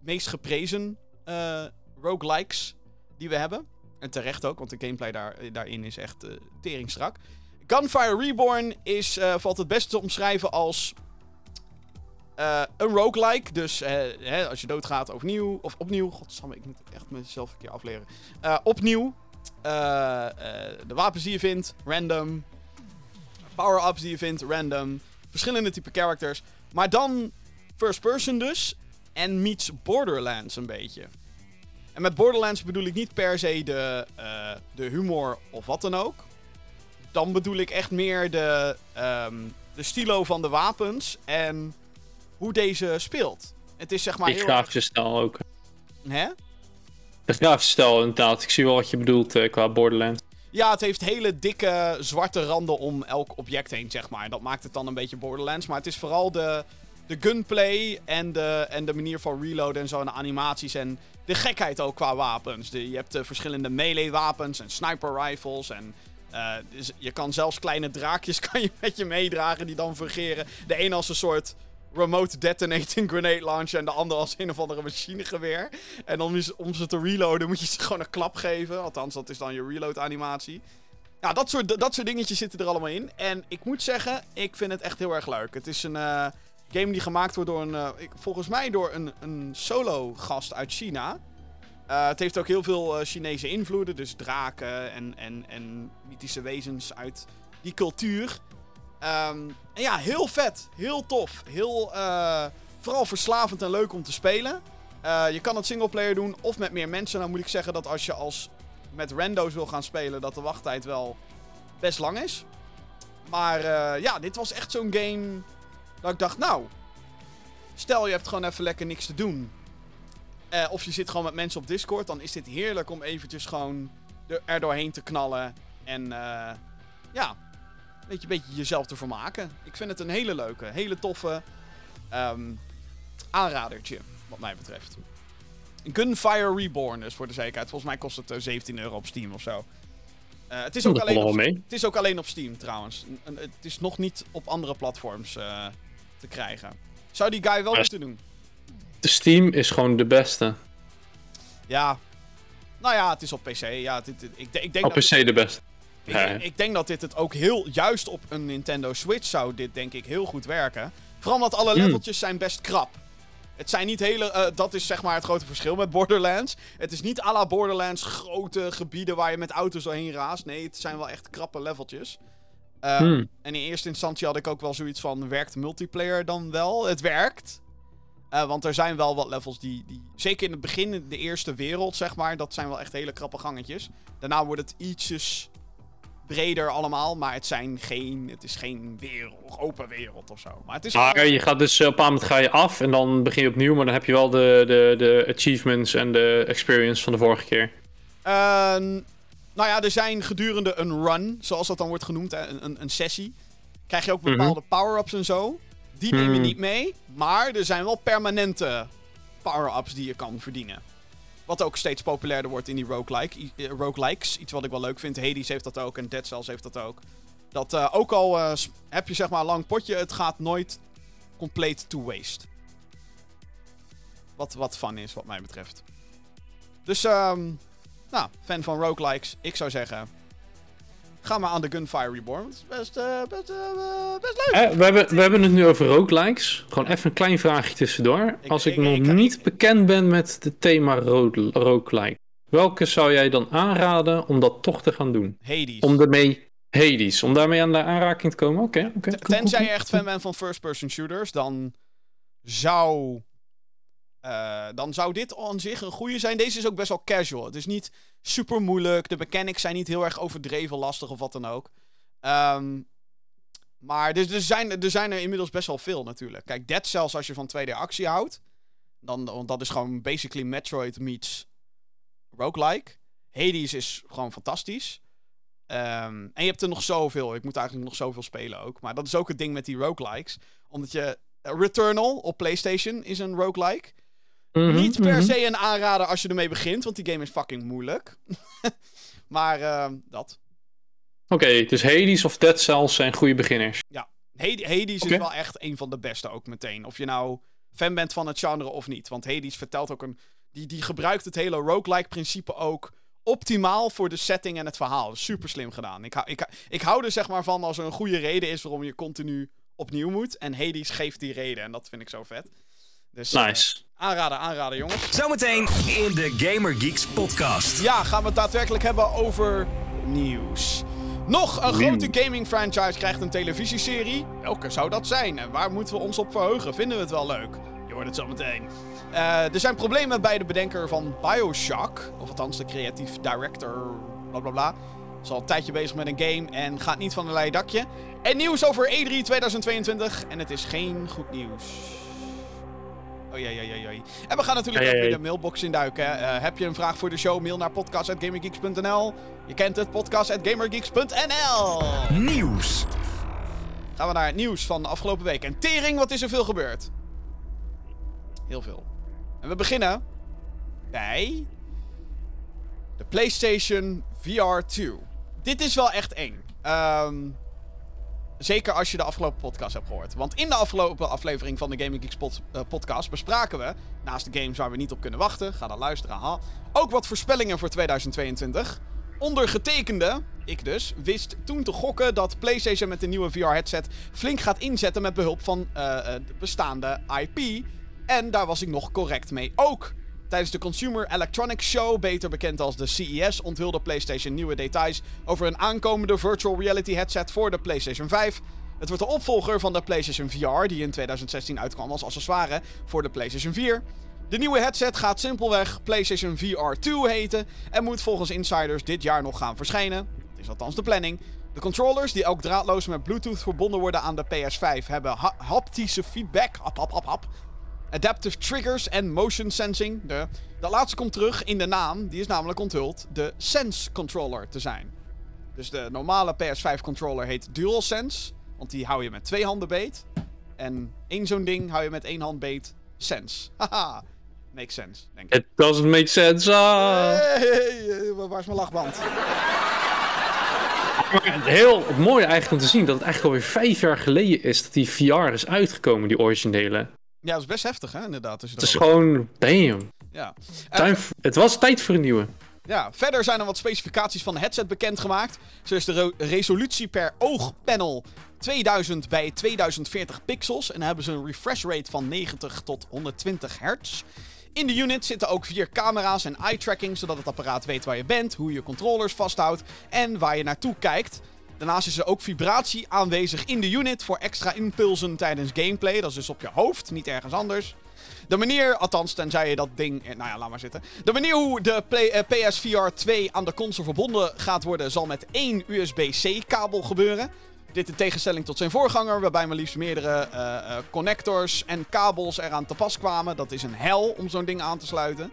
[SPEAKER 2] meest geprezen roguelikes die we hebben. En terecht ook, want de gameplay daar, daarin is echt teringstrak. Gunfire Reborn is, eh, valt het beste te omschrijven als eh, een roguelike. Dus eh, hè, als je doodgaat overnieuw, of opnieuw. Godsamme, ik moet echt mezelf een keer afleren. Opnieuw. de wapens die je vindt, random. Power-ups die je vindt, random. Verschillende type characters. Maar dan first person dus. En meets Borderlands een beetje. En met Borderlands bedoel ik niet per se de, de humor of wat dan ook. Dan bedoel ik echt meer de, ehm, de stilo van de wapens en hoe deze speelt. Het is zeg maar
[SPEAKER 3] Die
[SPEAKER 2] heel
[SPEAKER 3] grafische stijl ook.
[SPEAKER 2] erg- Hè?
[SPEAKER 3] De grafische stijl inderdaad. Ik zie wel wat je bedoelt eh, qua Borderlands.
[SPEAKER 2] Ja, het heeft hele dikke zwarte randen om elk object heen, zeg maar. Dat maakt het dan een beetje Borderlands. Maar het is vooral de, de gunplay en de, en de manier van reloaden en zo. En de animaties en de gekheid ook qua wapens. De, je hebt eh, verschillende melee wapens en sniper rifles en... eh, dus je kan zelfs kleine draakjes [laughs] kan je met je meedragen die dan fungeren. De een als een soort remote detonating grenade launcher en de ander als een of andere machinegeweer. En om, om ze te reloaden moet je ze [laughs] gewoon een klap geven. Althans, dat is dan je reload animatie. Ja, dat soort, dat soort dingetjes zitten er allemaal in. En ik moet zeggen, ik vind het echt heel erg leuk. Het is een eh, game die gemaakt wordt door een, eh, volgens mij door een, een solo gast uit China. Eh, het heeft ook heel veel eh, Chinese invloeden, dus draken en, en, en mythische wezens uit die cultuur. Ehm, en ja, heel vet, heel tof, heel eh, vooral verslavend en leuk om te spelen. Je kan het singleplayer doen of met meer mensen. Nou moet ik zeggen dat als je als met rando's wil gaan spelen, dat de wachttijd wel best lang is. Maar ja, dit was echt zo'n game dat ik dacht, nou, stel je hebt gewoon even lekker niks te doen. Eh, of je zit gewoon met mensen op Discord, dan is dit heerlijk om eventjes gewoon er, doorheen te knallen. En eh, ja, een beetje, beetje jezelf te vermaken. Ik vind het een hele leuke, hele toffe ehm, aanradertje, wat mij betreft. Gunfire Reborn dus voor de zekerheid. Volgens mij kost het eh, 17 euro op Steam of zo. Eh, het, is ook
[SPEAKER 3] Dat
[SPEAKER 2] alleen op, het is ook alleen op Steam trouwens. N- Het is nog niet op andere platforms eh, te krijgen. Zou die guy wel moeten doen?
[SPEAKER 3] De Steam is gewoon de beste.
[SPEAKER 2] Ja. Nou ja, het is op PC. Ja, dit, dit- ik, ik, denk
[SPEAKER 3] Op
[SPEAKER 2] dat
[SPEAKER 3] PC
[SPEAKER 2] het-
[SPEAKER 3] de beste.
[SPEAKER 2] ik,
[SPEAKER 3] Ja,
[SPEAKER 2] denk- ik denk dat dit het ook heel... Juist op een Nintendo Switch zou dit denk ik heel goed werken. Vooral omdat alle
[SPEAKER 3] Hmm.
[SPEAKER 2] leveltjes zijn best krap. Het zijn niet hele... eh, dat is zeg maar het grote verschil met Borderlands. Het is niet à la Borderlands grote gebieden waar je met auto's doorheen raast. Nee, het zijn wel echt krappe leveltjes. Eh,
[SPEAKER 3] Hmm.
[SPEAKER 2] En in eerste instantie had ik ook wel zoiets van: werkt multiplayer dan wel? Het werkt. Eh, want er zijn wel wat levels die, die. Zeker in het begin, de eerste wereld, zeg maar. Dat zijn wel echt hele krappe gangetjes. Daarna wordt het ietsjes breder allemaal. Maar het, zijn geen, het is geen wereld, open wereld of zo. Maar het is.
[SPEAKER 3] Maar je gaat dus eh, op een moment ga je af en dan begin je opnieuw, maar dan heb je wel de, de, de achievements en de experience van de vorige keer.
[SPEAKER 2] Eh, nou ja, er zijn gedurende een run, zoals dat dan wordt genoemd, een, een, een sessie. Krijg je ook bepaalde power-ups en zo. Die neem je
[SPEAKER 3] Mhm.
[SPEAKER 2] niet mee, maar er zijn wel permanente power-ups die je kan verdienen. Wat ook steeds populairder wordt in die roguelike, eh, roguelikes. Iets wat ik wel leuk vind. Hades heeft dat ook en Dead Cells heeft dat ook. Dat eh, ook al eh, heb je zeg maar een lang potje, het gaat nooit compleet to waste. Wat, wat fun is, wat mij betreft. Dus, ehm nou, fan van roguelikes. Ik zou zeggen, ga maar aan de Gunfire Reborn. Het is best, eh, best, eh, best leuk.
[SPEAKER 3] Eh, we, hebben, we hebben het nu over roguelikes. Gewoon even een klein vraagje tussendoor.
[SPEAKER 2] Ik-
[SPEAKER 3] Als ik,
[SPEAKER 2] ik-
[SPEAKER 3] nog
[SPEAKER 2] ik-
[SPEAKER 3] niet bekend ben met het thema ro- roguelike, welke zou jij dan aanraden om dat toch te gaan doen?
[SPEAKER 2] Hades.
[SPEAKER 3] Om daarmee Hades, om daarmee aan de aanraking te komen? Oké, oké. Cool,
[SPEAKER 2] Tenzij
[SPEAKER 3] cool,
[SPEAKER 2] je echt fan bent van first-person shooters, dan zou eh, dan zou dit aan zich een goede zijn. Deze is ook best wel casual. Het is niet super moeilijk. De mechanics zijn niet heel erg overdreven lastig of wat dan ook. Ehm, maar dus, er, zijn, er zijn er inmiddels best wel veel natuurlijk. Kijk, Dead Cells als je van 2D actie houdt. Dan, want dat is gewoon basically Metroid meets roguelike. Hades is gewoon fantastisch. Ehm, en je hebt er nog zoveel. Ik moet eigenlijk nog zoveel spelen ook. Maar dat is ook het ding met die roguelikes. Omdat je... Returnal op PlayStation is een roguelike.
[SPEAKER 3] Mhm,
[SPEAKER 2] Niet per
[SPEAKER 3] mhm.
[SPEAKER 2] se een aanrader als je ermee begint, want die game is fucking moeilijk. [laughs] maar ehm, dat.
[SPEAKER 3] Oké, dus Hades of Dead Cells zijn goede beginners.
[SPEAKER 2] Hades, Hades is wel echt een van de beste ook meteen. Of je nou fan bent van het genre of niet. Want Hades vertelt ook een... Die, die gebruikt het hele roguelike principe ook optimaal voor de setting en het verhaal. Super slim gedaan. Ik, hou- ik, ik hou er zeg maar van als er een goede reden is waarom je continu opnieuw moet. En Hades geeft die reden. En dat vind ik zo vet. Dus eh,
[SPEAKER 3] Nice.
[SPEAKER 2] aanraden, aanraden jongens.
[SPEAKER 1] Zometeen in de Gamer Geeks podcast.
[SPEAKER 2] Ja, gaan we het daadwerkelijk hebben over nieuws. Nog een grote gaming franchise krijgt een televisieserie. Welke zou dat zijn? En waar moeten we ons op verheugen? Vinden we het wel leuk? Je hoort het zo meteen. Eh, er zijn problemen bij de bedenker van Bioshock. Of althans de creatief director, bla bla bla. Is al een tijdje bezig met een game en gaat niet van een leien dakje. En nieuws over E E3 2022. En het is geen goed nieuws. Oh jee, jee, jee, jee. En we gaan natuurlijk ook weer de mailbox induiken. Eh, heb je een vraag voor de show? Mail naar podcast.gamergeeks.nl. Je kent het, podcast.gamergeeks.nl.
[SPEAKER 1] Nieuws.
[SPEAKER 2] Gaan we naar het nieuws van de afgelopen week. En tering, wat is er veel gebeurd? Heel veel. En we beginnen bij de PlayStation VR 2. Dit is wel echt eng. Ehm, zeker als je de afgelopen podcast hebt gehoord. Want in de afgelopen aflevering van de Gaming Geeks pod- eh, podcast bespraken we, naast de games waar we niet op kunnen wachten, ga dan luisteren, ook wat voorspellingen voor 2022. Ondergetekende, ik dus, wist toen te gokken dat PlayStation met de nieuwe VR-headset flink gaat inzetten met behulp van eh, eh, de bestaande IP. En daar was ik nog correct mee ook. Tijdens de Consumer Electronics Show, beter bekend als de CES, onthulde PlayStation nieuwe details over een aankomende virtual reality headset voor de PlayStation 5. Het wordt de opvolger van de PlayStation VR, die in 2016 uitkwam als accessoire voor de PlayStation 4. De nieuwe headset gaat simpelweg PlayStation VR 2 heten en moet volgens insiders dit jaar nog gaan verschijnen. Dat is althans de planning. De controllers, die ook draadloos met Bluetooth verbonden worden aan de PS5, hebben ha- haptische feedback. Hap, hap, hap, hap. Adaptive triggers en motion sensing. De, de laatste komt terug in de naam. Die is namelijk onthuld de Sense controller te zijn. Dus de normale PS5 controller heet DualSense. Want die hou je met twee handen beet. En één zo'n ding hou je met één hand beet. Sense. [laughs] Haha. Makes sense, denk ik.
[SPEAKER 3] It doesn't make sense. Ah.
[SPEAKER 2] Hey, hey, hey, waar is mijn lachband?
[SPEAKER 3] Heel mooi eigenlijk om te zien dat het eigenlijk alweer vijf jaar geleden is dat die VR is uitgekomen, die originele.
[SPEAKER 2] Ja, dat is best heftig, hè, inderdaad. Als je
[SPEAKER 3] Het is gewoon, damn.
[SPEAKER 2] Ja.
[SPEAKER 3] Het was tijd voor een nieuwe.
[SPEAKER 2] Ja, verder zijn er wat specificaties van de headset bekendgemaakt. Zo is de resolutie per oogpanel 2000 bij 2040 pixels. En hebben ze een refresh rate van 90 tot 120 hertz. In de unit zitten ook vier camera's en eye-tracking, zodat het apparaat weet waar je bent, hoe je controllers vasthoudt en waar je naartoe kijkt. Daarnaast is er ook vibratie aanwezig in de unit voor extra impulsen tijdens gameplay. Dat is dus op je hoofd, niet ergens anders. De manier, althans tenzij je dat ding... eh, Nou ja, laat maar zitten. De manier hoe de Play- eh, PSVR 2 aan de console verbonden gaat worden... zal met één USB-C-kabel gebeuren. Dit in tegenstelling tot zijn voorganger... waarbij maar liefst meerdere eh, connectors en kabels eraan te pas kwamen. Dat is een hel om zo'n ding aan te sluiten.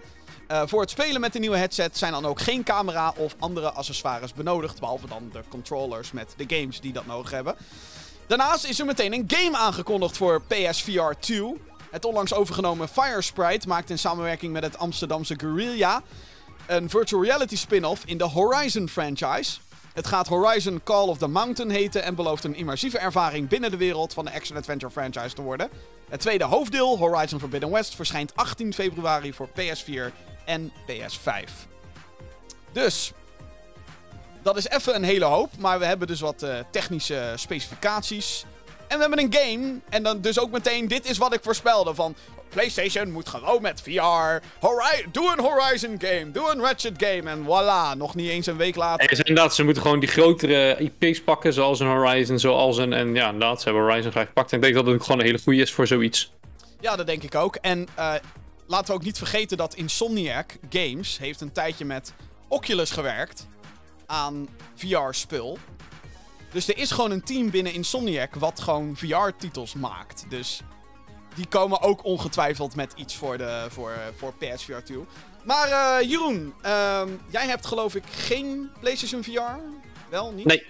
[SPEAKER 2] Eh, voor het spelen met de nieuwe headset zijn dan ook geen camera of andere accessoires benodigd. Behalve dan de controllers met de games die dat nodig hebben. Daarnaast is er meteen een game aangekondigd voor PSVR 2. Het onlangs overgenomen Fire Sprite maakt in samenwerking met het Amsterdamse Guerrilla een virtual reality spin-off in de Horizon franchise. Het gaat Horizon Call of the Mountain heten en belooft een immersieve ervaring binnen de wereld van de action-adventure franchise te worden. Het tweede hoofddeel, Horizon Forbidden West, verschijnt 18 februari voor PS4 en PS5. Dus, dat is even een hele hoop, maar we hebben dus wat eh, technische specificaties. En we hebben een game, en dan dus ook meteen, dit is wat ik voorspelde van... PlayStation moet gewoon met VR. Hori doe een Horizon game, doe een Ratchet game en voilà, nog niet eens een week later.
[SPEAKER 3] En inderdaad, ze moeten gewoon die grotere IP's pakken, zoals een Horizon, zoals een... En ja, inderdaad, ze hebben Horizon graag gepakt. En ik denk dat het gewoon een hele goede is voor zoiets.
[SPEAKER 2] Ja, dat denk ik ook. En eh, laten we ook niet vergeten dat Insomniac Games heeft een tijdje met Oculus gewerkt aan VR-spul. Dus er is gewoon een team binnen Insomniac wat gewoon VR-titels maakt. Dus die komen ook ongetwijfeld met iets voor, de, voor, voor PSVR 2. Maar uh, Jeroen, uh, jij hebt geloof ik geen PlayStation VR? Wel, niet?
[SPEAKER 3] Nee.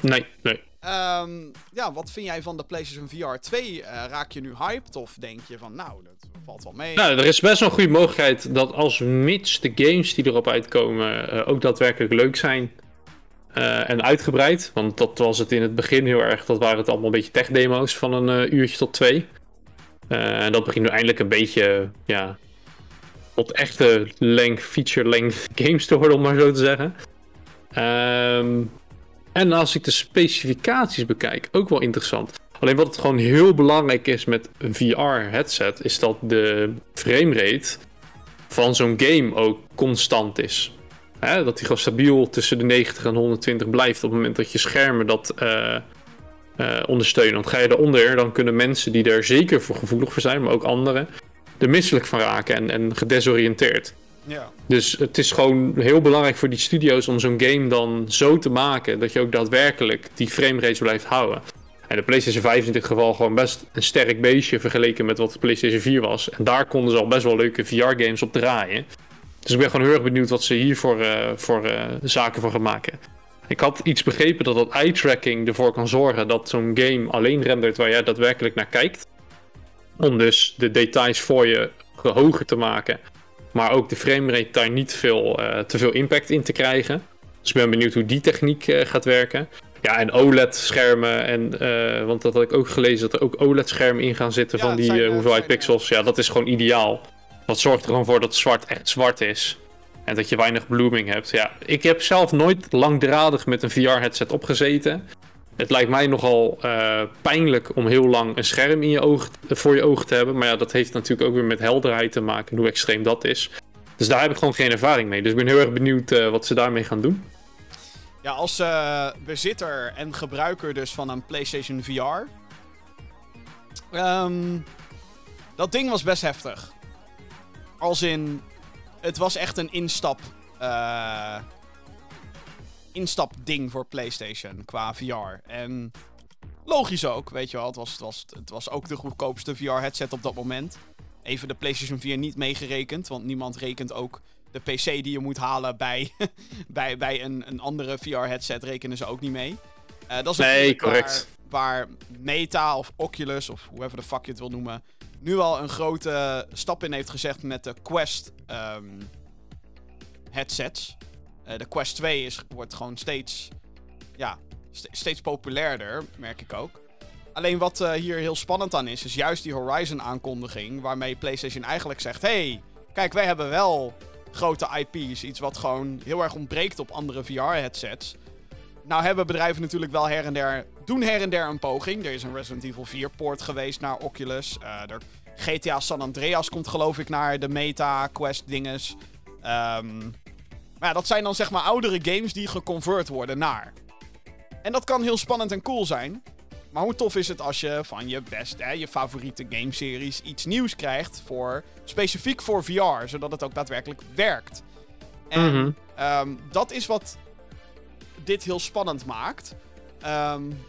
[SPEAKER 3] Nee, nee.
[SPEAKER 2] Um, ja, wat vind jij van de PlayStation VR 2? Uh, raak je nu hyped of denk je van, nou, dat valt wel mee?
[SPEAKER 3] Nou, er is best wel een goede mogelijkheid dat als mits de games die erop uitkomen uh, ook daadwerkelijk leuk zijn uh, en uitgebreid. Want dat was het in het begin heel erg, dat waren het allemaal een beetje tech-demo's van een uurtje tot twee. en dat begint nu eindelijk een beetje, ja, tot echte length, feature-length [laughs] games te worden, om maar zo te zeggen. Um, en als ik de specificaties bekijk, ook wel interessant. Alleen wat het gewoon heel belangrijk is met een VR-headset, is dat de framerate van zo'n game ook constant is. Hè, dat die gewoon stabiel tussen de 90 en 120 blijft op het moment dat je schermen dat uh, uh, ondersteunen. Want ga je eronder, dan kunnen mensen die er zeker voor gevoelig voor zijn, maar ook anderen, er misselijk van raken en, en gedesoriënteerd.
[SPEAKER 2] Ja.
[SPEAKER 3] Dus het is gewoon heel belangrijk voor die studio's om zo'n game dan zo te maken dat je ook daadwerkelijk die framerates blijft houden. En de PlayStation 5 is in dit geval gewoon best een sterk beestje vergeleken met wat de PlayStation 4 was. En daar konden ze al best wel leuke VR-games op draaien. Dus ik ben gewoon heel erg benieuwd wat ze hier voor, uh, voor uh, zaken voor gaan maken. Ik had iets begrepen dat dat eye-tracking ervoor kan zorgen dat zo'n game alleen rendert waar jij daadwerkelijk naar kijkt. Om dus de details voor je hoger te maken maar ook de framerate daar niet veel, uh, te veel impact in te krijgen. Dus ik ben benieuwd hoe die techniek gaat werken. Ja, en OLED-schermen. En, uh, want dat had ik ook gelezen dat er ook OLED-schermen in gaan zitten
[SPEAKER 2] Ja,
[SPEAKER 3] van die
[SPEAKER 2] zijn,
[SPEAKER 3] uh,
[SPEAKER 2] eh,
[SPEAKER 3] hoeveelheid
[SPEAKER 2] zijn,
[SPEAKER 3] pixels. Ja, dat is gewoon ideaal. Dat zorgt er gewoon voor dat zwart echt zwart is. En dat je weinig blooming hebt. Ja, ik heb zelf nooit langdradig met een VR-headset opgezeten. Het lijkt mij nogal uh, pijnlijk om heel lang een scherm in je oog, voor je ogen te hebben. Maar ja, dat heeft natuurlijk ook weer met helderheid te maken, hoe extreem dat is. Dus daar heb ik gewoon geen ervaring mee. Dus ik ben heel erg benieuwd uh, wat ze daarmee gaan doen.
[SPEAKER 2] Ja, als uh, bezitter en gebruiker dus van een PlayStation VR. Um, dat ding was best heftig. Als in, het was echt een instap. Uh, instap ding voor PlayStation qua VR. En logisch ook, weet je wel. Het was, het was, het was ook de goedkoopste VR-headset op dat moment. Even de PlayStation 4 niet meegerekend, want niemand rekent ook de PC die je moet halen bij, [laughs] bij, bij een, een andere VR-headset rekenen ze ook niet mee. Uh, dat is
[SPEAKER 3] nee, correct.
[SPEAKER 2] Waar, waar Meta of Oculus of whoever the fuck je het wil noemen, nu al een grote stap in heeft gezegd met de Quest um, headsets. Uh, de Quest 2 is, wordt gewoon steeds, ja, st steeds populairder, merk ik ook. Alleen wat uh, hier heel spannend aan is, is juist die Horizon-aankondiging. Waarmee PlayStation eigenlijk zegt: hey, kijk, wij hebben wel grote IP's. Iets wat gewoon heel erg ontbreekt op andere VR-headsets. Nou hebben bedrijven natuurlijk wel her en der. doen her en der een poging. Er is een Resident Evil 4-poort geweest naar Oculus. Uh, er, GTA San Andreas komt, geloof ik, naar de Meta-Quest-dinges. Um, maar ja, dat zijn dan zeg maar oudere games die geconvert worden naar. En dat kan heel spannend en cool zijn. Maar hoe tof is het als je van je beste, je favoriete gameseries iets nieuws krijgt voor, specifiek voor VR, zodat het ook daadwerkelijk werkt. En mm -hmm. um, dat is wat dit heel spannend maakt. Um,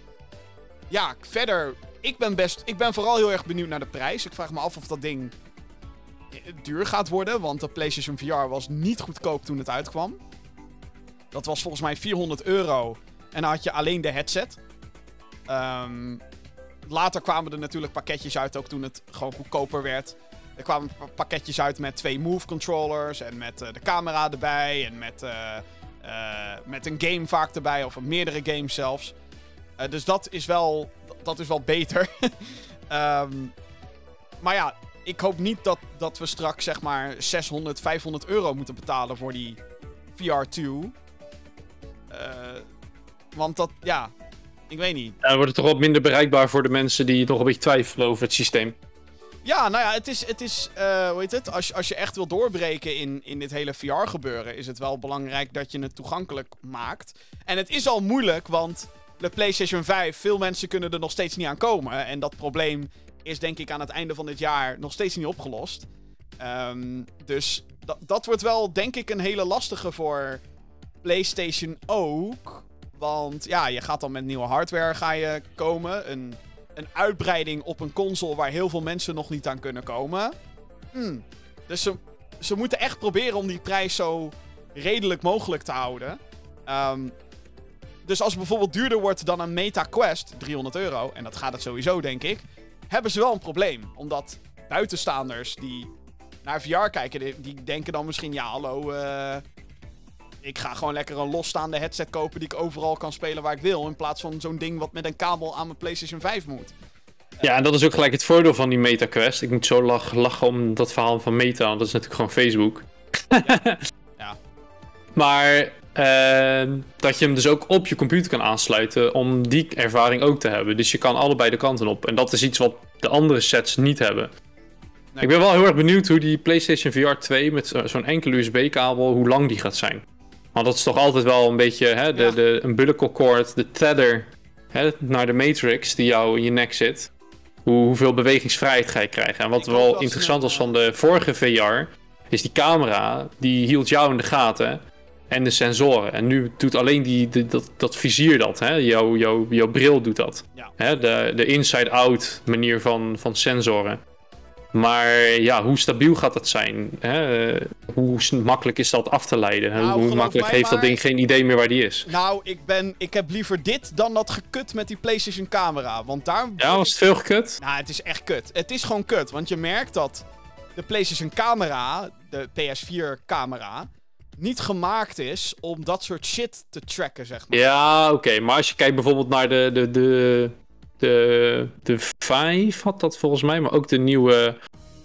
[SPEAKER 2] ja, verder, ik ben best, ik ben vooral heel erg benieuwd naar de prijs. Ik vraag me af of dat ding duur gaat worden, want de PlayStation VR was niet goedkoop toen het uitkwam. Dat was volgens mij 400 euro en dan had je alleen de headset. Um, later kwamen er natuurlijk pakketjes uit, ook toen het gewoon goedkoper werd. Er kwamen pakketjes uit met twee Move controllers en met uh, de camera erbij en met, uh, uh, met een game vaak erbij, of meerdere games zelfs. dus dat is wel, dat is wel beter. um, [laughs] maar ja, ik hoop niet dat, dat we straks zeg maar 600, 500 euro moeten betalen voor die VR2. want dat, ja, ik weet niet.
[SPEAKER 3] Ja, dan wordt het toch wat minder bereikbaar voor de mensen die nog een beetje twijfelen over het systeem.
[SPEAKER 2] Ja, nou ja, het is, het is uh, hoe heet het? Als, als je echt wil doorbreken in, in dit hele VR-gebeuren, is het wel belangrijk dat je het toegankelijk maakt. En het is al moeilijk, want de PlayStation 5, veel mensen kunnen er nog steeds niet aan komen. En dat probleem is denk ik aan het einde van dit jaar nog steeds niet opgelost. Ehm, dus dat, dat wordt wel, denk ik, een hele lastige voor PlayStation ook. Want ja, je gaat dan met nieuwe hardware ga je komen. Een, een uitbreiding op een console waar heel veel mensen nog niet aan kunnen komen. Hmm. Dus ze, ze moeten echt proberen om die prijs zo redelijk mogelijk te houden. Ehm, dus als het bijvoorbeeld duurder wordt dan een Meta Quest, 300 euro, en dat gaat het sowieso, denk ik, hebben ze wel een probleem. Omdat buitenstaanders die naar VR kijken, die, denken dan misschien, ja, hallo, eh, ik ga gewoon lekker een losstaande headset kopen die ik overal kan spelen waar ik wil. In plaats van zo'n ding wat met een kabel aan mijn PlayStation 5 moet.
[SPEAKER 3] Ja, en dat is ook gelijk het voordeel van die Meta Quest. Ik moet zo lach, lachen om dat verhaal van Meta, want dat is natuurlijk gewoon Facebook. [laughs]
[SPEAKER 2] Ja.
[SPEAKER 3] Maar eh, dat je hem dus ook op je computer kan aansluiten om die ervaring ook te hebben. Dus je kan allebei de kanten op. En dat is iets wat de andere sets niet hebben.
[SPEAKER 2] Nee.
[SPEAKER 3] Ik ben wel heel erg benieuwd hoe die PlayStation VR 2 met zo- zo'n enkele USB-kabel, hoe lang die gaat zijn. Want dat is toch altijd wel een beetje hè, de,
[SPEAKER 2] Ja.
[SPEAKER 3] de umbilical cord, de tether hè, naar de Matrix die jou in je nek zit. Hoe, hoeveel bewegingsvrijheid ga je krijgen? En wat
[SPEAKER 2] Ik
[SPEAKER 3] wel interessant was van de vorige VR, is die camera, die hield jou in de gaten. En de sensoren. En nu doet alleen die, de- dat, dat vizier dat. Hè? Jouw, jouw, jouw bril doet dat.
[SPEAKER 2] Ja.
[SPEAKER 3] Hè? De, de inside-out manier van, van sensoren. Maar ja, hoe stabiel gaat dat zijn? Hè? Hoe makkelijk is dat af te leiden?
[SPEAKER 2] Nou,
[SPEAKER 3] hoe
[SPEAKER 2] geloof
[SPEAKER 3] makkelijk heeft dat ding geen idee meer waar die is?
[SPEAKER 2] Nou, ik, ben, ik heb liever dit dan dat gekut met die PlayStation camera. Want daar.
[SPEAKER 3] Ja, was het veel gekut?
[SPEAKER 2] Nou, het is echt kut. Het is gewoon kut. Want je merkt dat de PlayStation camera, de PS4 camera, niet gemaakt is om dat soort shit te tracken, zeg maar.
[SPEAKER 3] Ja, oké. Maar als je kijkt bijvoorbeeld naar de, de, de, de, de 5 had dat volgens mij, maar ook de nieuwe,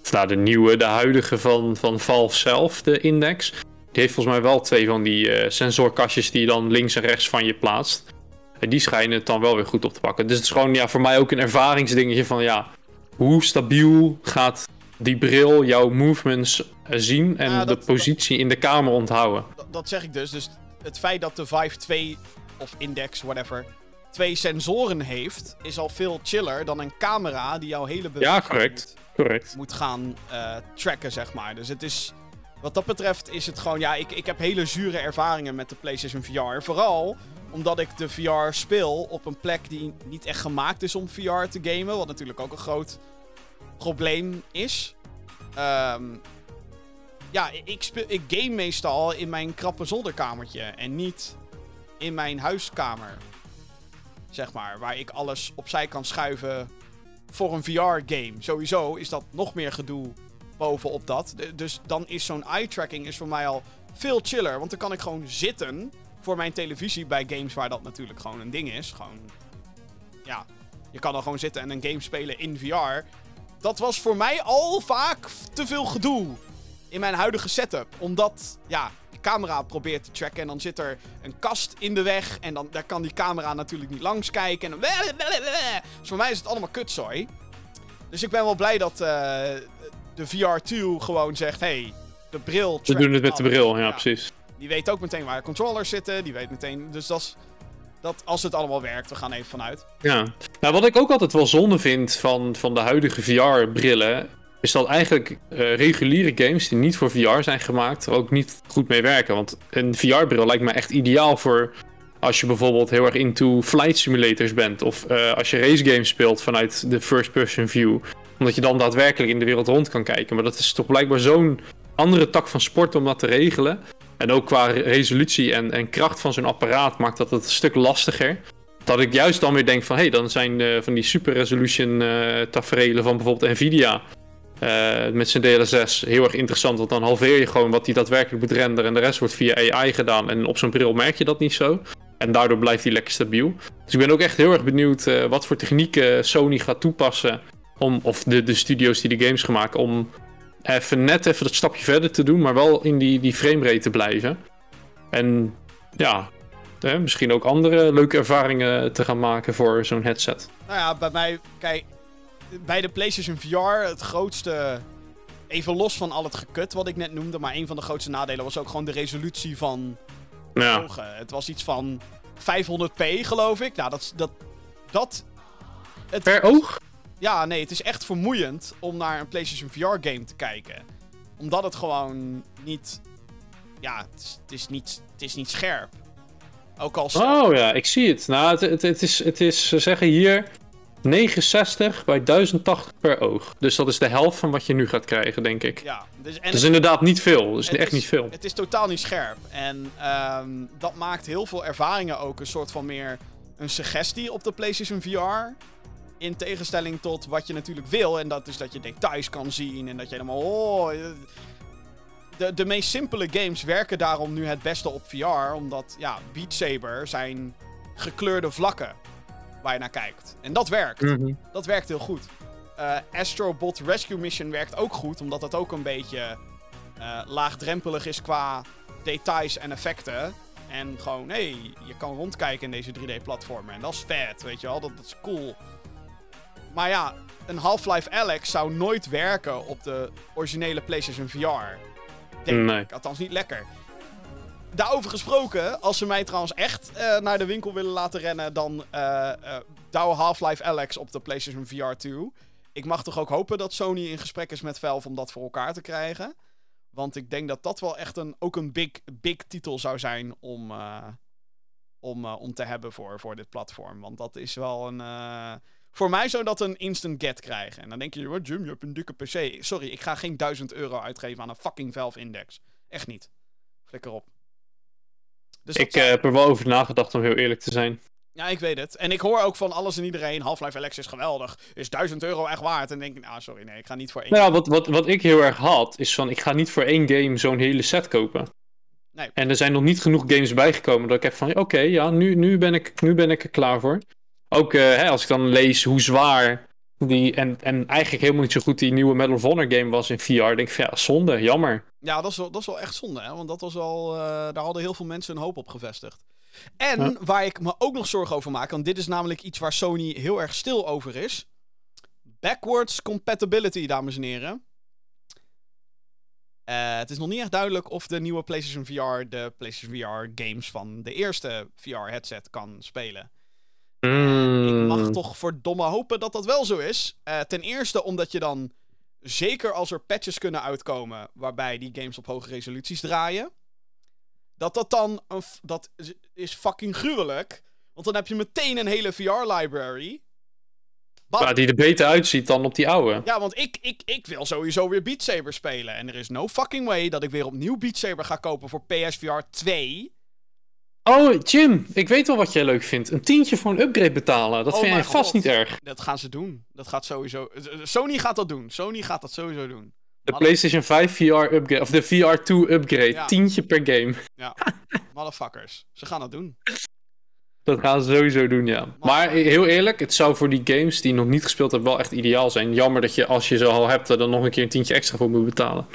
[SPEAKER 3] of nou de nieuwe, de huidige van, van Valve zelf, de Index. Die heeft volgens mij wel twee van die eh, sensorkastjes die je dan links en rechts van je plaatst. En die schijnen het dan wel weer goed op te pakken. Dus het is gewoon ja, voor mij ook een ervaringsdingetje van ja, hoe stabiel gaat die bril jouw movements eh, zien en
[SPEAKER 2] Ja, dat-
[SPEAKER 3] de positie in de kamer onthouden.
[SPEAKER 2] Dat, dat zeg ik dus. Dus het feit dat de Vive 2 of Index, whatever, twee sensoren heeft, is al veel chiller dan een camera die jouw hele beweging
[SPEAKER 3] correct.
[SPEAKER 2] moet,
[SPEAKER 3] Correct.
[SPEAKER 2] moet gaan eh, tracken, zeg maar. Dus het is. Wat dat betreft is het gewoon. Ja, ik, ik heb hele zure ervaringen met de PlayStation VR. Vooral omdat ik de VR speel op een plek die niet echt gemaakt is om VR te gamen. Wat natuurlijk ook een groot probleem is. Ehm, ja, ik, speel, ik game meestal in mijn krappe zolderkamertje. En niet in mijn huiskamer. Zeg maar. Waar ik alles opzij kan schuiven voor een VR-game. Sowieso is dat nog meer gedoe bovenop dat. Dus dan is zo'n eye-tracking is voor mij al veel chiller. Want dan kan ik gewoon zitten voor mijn televisie bij games waar dat natuurlijk gewoon een ding is. Gewoon, ja, je kan dan gewoon zitten en een game spelen in VR. Dat was voor mij al vaak te veel gedoe in mijn huidige setup. Omdat, ja, de camera probeert te tracken en dan zit er een kast in de weg. En dan daar kan die camera natuurlijk niet langs kijken. En dan... Dus voor mij is het allemaal kutzooi. Dus ik ben wel blij dat eh, de VR2 gewoon zegt, hey, de bril trackt
[SPEAKER 3] doen het met de bril, ja, precies.
[SPEAKER 2] Die weet ook meteen waar controllers zitten. Die weet meteen. Dus dat is. Dat als het allemaal werkt, we gaan even vanuit.
[SPEAKER 3] Ja. Nou, wat ik ook altijd wel zonde vind van, van de huidige VR-brillen, is dat eigenlijk eh, reguliere games die niet voor VR zijn gemaakt, er ook niet goed mee werken. Want een VR-bril lijkt me echt ideaal voor als je bijvoorbeeld heel erg into flight simulators bent. Of eh, als je race games speelt vanuit de first-person view. Omdat je dan daadwerkelijk in de wereld rond kan kijken. Maar dat is toch blijkbaar zo'n andere tak van sport om dat te regelen. En ook qua resolutie en, en kracht van zo'n apparaat maakt dat het een stuk lastiger. Dat ik juist dan weer denk van, hé, hey, dan zijn eh, van die super resolution taferelen van bijvoorbeeld Nvidia eh, met zijn DLSS heel erg interessant. Want dan halveer je gewoon wat hij daadwerkelijk moet renderen en de rest wordt via AI gedaan. En op zo'n bril merk je dat niet zo. En daardoor blijft hij lekker stabiel. Dus ik ben ook echt heel erg benieuwd eh, wat voor technieken Sony gaat toepassen. Om, of de, de studio's die de games gaan maken, om even net even dat stapje verder te doen, maar wel in die, die framerate te blijven. En ja, misschien ook andere leuke ervaringen te gaan maken voor zo'n headset.
[SPEAKER 2] Nou ja, bij mij, kijk, bij de PlayStation VR, het grootste. Even los van al het gekut wat ik net noemde, maar een van de grootste nadelen was ook gewoon de resolutie van
[SPEAKER 3] Ja,
[SPEAKER 2] ogen. Het was iets van 500p, geloof ik. Nou, dat. dat, dat het,
[SPEAKER 3] per oog?
[SPEAKER 2] Ja, nee, het is echt vermoeiend om naar een PlayStation VR game te kijken. Omdat het gewoon niet... Ja, het is, het is, niet, het is niet scherp. Ook al...
[SPEAKER 3] Oh ja, ik zie het. Nou, het, het, het is, het is, ze zeggen hier 69 bij 1080 per oog. Dus dat is de helft van wat je nu gaat krijgen, denk ik.
[SPEAKER 2] Ja, dus, en
[SPEAKER 3] Dat is inderdaad niet veel. Dat is
[SPEAKER 2] het
[SPEAKER 3] echt
[SPEAKER 2] is-
[SPEAKER 3] niet veel.
[SPEAKER 2] Het is totaal niet scherp. En ehm, dat maakt heel veel ervaringen ook een soort van meer een suggestie op de PlayStation VR. In tegenstelling tot wat je natuurlijk wil. En dat is dat je details kan zien. En dat je helemaal. Oh, eh, de, de meest simpele games werken daarom nu het beste op VR. Omdat, ja, Beat Saber zijn gekleurde vlakken waar je naar kijkt. En dat werkt.
[SPEAKER 3] Mhm.
[SPEAKER 2] Dat werkt heel goed. Eh Astrobot Rescue Mission werkt ook goed, omdat het ook een beetje eh, laagdrempelig is qua details en effecten. En gewoon, hé, hey, je kan rondkijken in deze 3D-platformen. En dat is vet, weet je wel, dat, dat is cool. Maar ja, een Half-Life Alex zou nooit werken op de originele PlayStation VR. Denk
[SPEAKER 3] Nee.
[SPEAKER 2] ik, althans niet lekker. Daarover gesproken, als ze mij trouwens echt eh, naar de winkel willen laten rennen, dan douw Half-Life Alex op de PlayStation VR 2. Ik mag toch ook hopen dat Sony in gesprek is met Valve om dat voor elkaar te krijgen. Want ik denk dat dat wel echt een, ook een big, big titel zou zijn om, om, om te hebben voor, voor dit platform. Want dat is wel een... voor mij zou dat een instant get krijgen. En dan denk je, wat Jim, je hebt een dikke PC. Sorry, ik ga geen 1000 euro uitgeven aan een fucking Valve Index. Echt niet. Flikker op. Dus
[SPEAKER 3] Ik eh, heb er wel over nagedacht om heel eerlijk te zijn.
[SPEAKER 2] Ja, ik weet het. En ik hoor ook van alles en iedereen, Half-Life Alex is geweldig. Is 1000 euro echt waard? En denk ik, ah, sorry, nee, ik ga niet voor één.
[SPEAKER 3] Nou ja, wat, wat, wat ik heel erg had, is van ik ga niet voor één game zo'n hele set kopen.
[SPEAKER 2] Nee.
[SPEAKER 3] En er zijn nog niet genoeg games bijgekomen dat ik heb van, oké, ja, nu, nu, ben ik, nu ben ik er klaar voor. Ook eh, hè, als ik dan lees hoe zwaar die, en, en eigenlijk helemaal niet zo goed die nieuwe Medal of Honor game was in VR, denk ik van, ja, zonde, jammer.
[SPEAKER 2] Ja, dat is, wel, dat is wel echt zonde, hè? Want dat was al, eh, daar hadden heel veel mensen hun hoop op gevestigd. En
[SPEAKER 3] Ja.
[SPEAKER 2] waar ik me ook nog zorgen over maak, want dit is namelijk iets waar Sony heel erg stil over is. Backwards compatibility, dames en heren. Eh, het is nog niet echt duidelijk of de nieuwe PlayStation VR de PlayStation VR games van de eerste VR-headset kan spelen. Ik mag
[SPEAKER 3] Mm.
[SPEAKER 2] toch verdomme hopen dat dat wel zo is. Eh, ten eerste omdat je dan, zeker als er patches kunnen uitkomen waarbij die games op hoge resoluties draaien, dat dat dan, een dat is- fucking gruwelijk. Want dan heb je meteen een hele VR-library.
[SPEAKER 3] Ja, die er beter uitziet dan op die oude.
[SPEAKER 2] Ja, want ik, ik, ik wil sowieso weer Beat Saber spelen. En er is no fucking way dat ik weer opnieuw Beat Saber ga kopen voor PSVR 2.
[SPEAKER 3] Oh, Jim, ik weet wel wat jij leuk vindt. Een tientje voor een upgrade betalen. Dat
[SPEAKER 2] Oh
[SPEAKER 3] vind jij vast
[SPEAKER 2] God.
[SPEAKER 3] niet erg.
[SPEAKER 2] Dat gaan ze doen. Dat gaat sowieso... Sony gaat dat doen. Sony gaat dat sowieso doen.
[SPEAKER 3] De PlayStation 5 VR upgrade, of de VR 2 upgrade.
[SPEAKER 2] Ja.
[SPEAKER 3] Tientje per game.
[SPEAKER 2] Ja, [laughs] motherfuckers. Ze gaan dat doen.
[SPEAKER 3] Dat gaan ze sowieso doen, ja. Maar heel eerlijk, het zou voor die games die nog niet gespeeld hebben wel echt ideaal zijn. Jammer dat je, als je ze al hebt, er dan nog een keer een tientje extra voor moet betalen.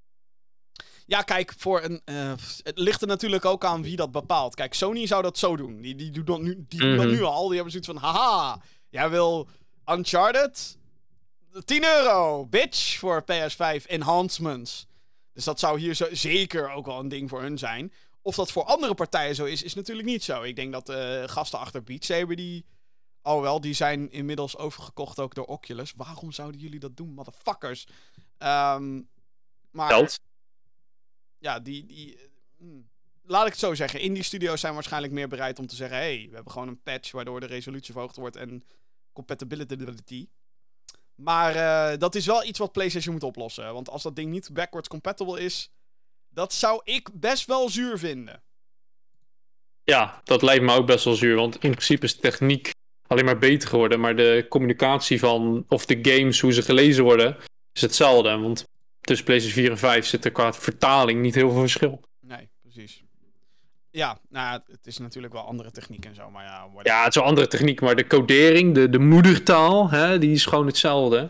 [SPEAKER 2] Ja, kijk, voor een, eh, het ligt er natuurlijk ook aan wie dat bepaalt. Kijk, Sony zou dat zo doen. Die, die, doen, dat nu, die doen dat
[SPEAKER 3] Mhm.
[SPEAKER 2] nu al. Die hebben zoiets van, haha, jij wil Uncharted? 10 euro, bitch, voor PS5 enhancements. Dus dat zou hier zo, zeker ook wel een ding voor hun zijn. Of dat voor andere partijen zo is, is natuurlijk niet zo. Ik denk dat de gasten achter Beat Saber, die... Oh wel, die zijn inmiddels overgekocht ook door Oculus. Waarom zouden jullie dat doen, motherfuckers? Ehm, maar
[SPEAKER 3] Geld.
[SPEAKER 2] Ja, die. die eh, hmm. Laat ik het zo zeggen. Indie studios zijn waarschijnlijk meer bereid om te zeggen: hé, hey, we hebben gewoon een patch waardoor de resolutie verhoogd wordt en compatibility. Maar eh, dat is wel iets wat PlayStation moet oplossen. Want als dat ding niet backwards compatible is, dat zou ik best wel zuur vinden.
[SPEAKER 3] Ja, dat lijkt me ook best wel zuur. Want in principe is techniek alleen maar beter geworden. Maar de communicatie van, of de games, hoe ze gelezen worden, is hetzelfde. Want tussen PlayStation 4 en 5 zit er qua vertaling niet heel veel verschil.
[SPEAKER 2] Nee, precies. Ja, nou, het is natuurlijk wel andere techniek en zo, maar ja. whatever.
[SPEAKER 3] Ja, het is wel andere techniek, maar de codering, de, de moedertaal, hè, die is gewoon hetzelfde.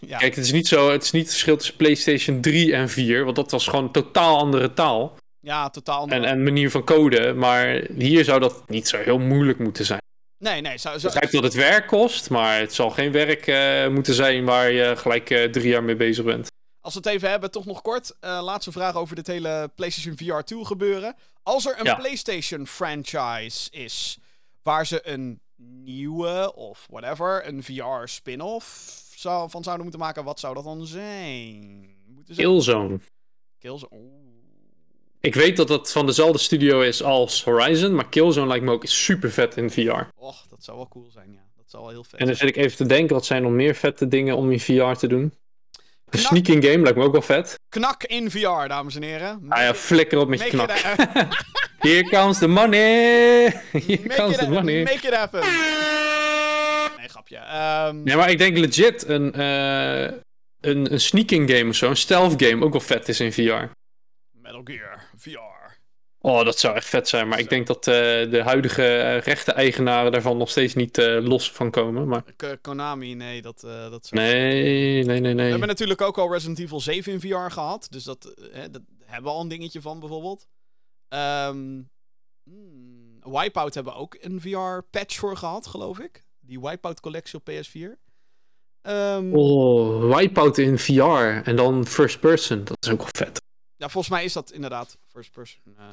[SPEAKER 2] Ja.
[SPEAKER 3] Kijk, het is niet zo, het is niet het verschil tussen PlayStation 3 en 4, want dat was gewoon een totaal andere taal
[SPEAKER 2] ja, totaal andere.
[SPEAKER 3] en, en manier van code. Maar hier zou dat niet zo heel moeilijk moeten zijn.
[SPEAKER 2] Nee, nee,
[SPEAKER 3] Ik
[SPEAKER 2] zou,
[SPEAKER 3] begrijp dat het werk kost, maar het zal geen werk eh, moeten zijn waar je gelijk eh, drie jaar mee bezig bent.
[SPEAKER 2] Als we het even hebben, toch nog kort. eh, laatste vraag over dit hele PlayStation VR 2 gebeuren. Als er een
[SPEAKER 3] Ja.
[SPEAKER 2] PlayStation franchise is waar ze een nieuwe of whatever, een VR spin-off zou, van zouden moeten maken, wat zou dat dan zijn? Moeten ze...
[SPEAKER 3] Killzone.
[SPEAKER 2] Killzone. Oeh.
[SPEAKER 3] Ik weet dat dat van dezelfde studio is als Horizon, maar Killzone lijkt me ook super vet in VR.
[SPEAKER 2] Och, dat zou wel cool zijn, ja. Dat zou wel heel vet
[SPEAKER 3] En dan zit ik even te denken, wat zijn nog meer vette dingen om in VR te doen? Een
[SPEAKER 2] Knak.
[SPEAKER 3] sneaking game lijkt me ook wel vet.
[SPEAKER 2] Knak in VR, dames en heren.
[SPEAKER 3] Ah ja, flikker op met je knak. [laughs] Here comes the money! Here
[SPEAKER 2] make,
[SPEAKER 3] comes the money.
[SPEAKER 2] make it happen. Nee, grapje. Ehm,
[SPEAKER 3] Nee, maar ik denk legit een, eh, een, een sneaking game of zo, een stealth game, ook wel vet is in VR.
[SPEAKER 2] Metal Gear VR.
[SPEAKER 3] Oh, dat zou echt vet zijn, maar ik denk dat eh, de huidige eh, rechte-eigenaren daarvan nog steeds niet eh, los van komen. Maar
[SPEAKER 2] Konami, nee, dat, eh dat zou...
[SPEAKER 3] nee, nee, nee,
[SPEAKER 2] We
[SPEAKER 3] nee.
[SPEAKER 2] hebben natuurlijk ook al Resident Evil 7 in VR gehad. Dus dat, hè, dat hebben we al een dingetje van, bijvoorbeeld. Ehm hmm, Wipeout hebben we ook een VR-patch voor gehad, geloof ik. Die Wipeout collectie op PS4. Ehm,
[SPEAKER 3] Oh, Wipeout in VR en dan first person, dat is ook wel vet.
[SPEAKER 2] Ja, volgens mij is dat inderdaad first person. eh.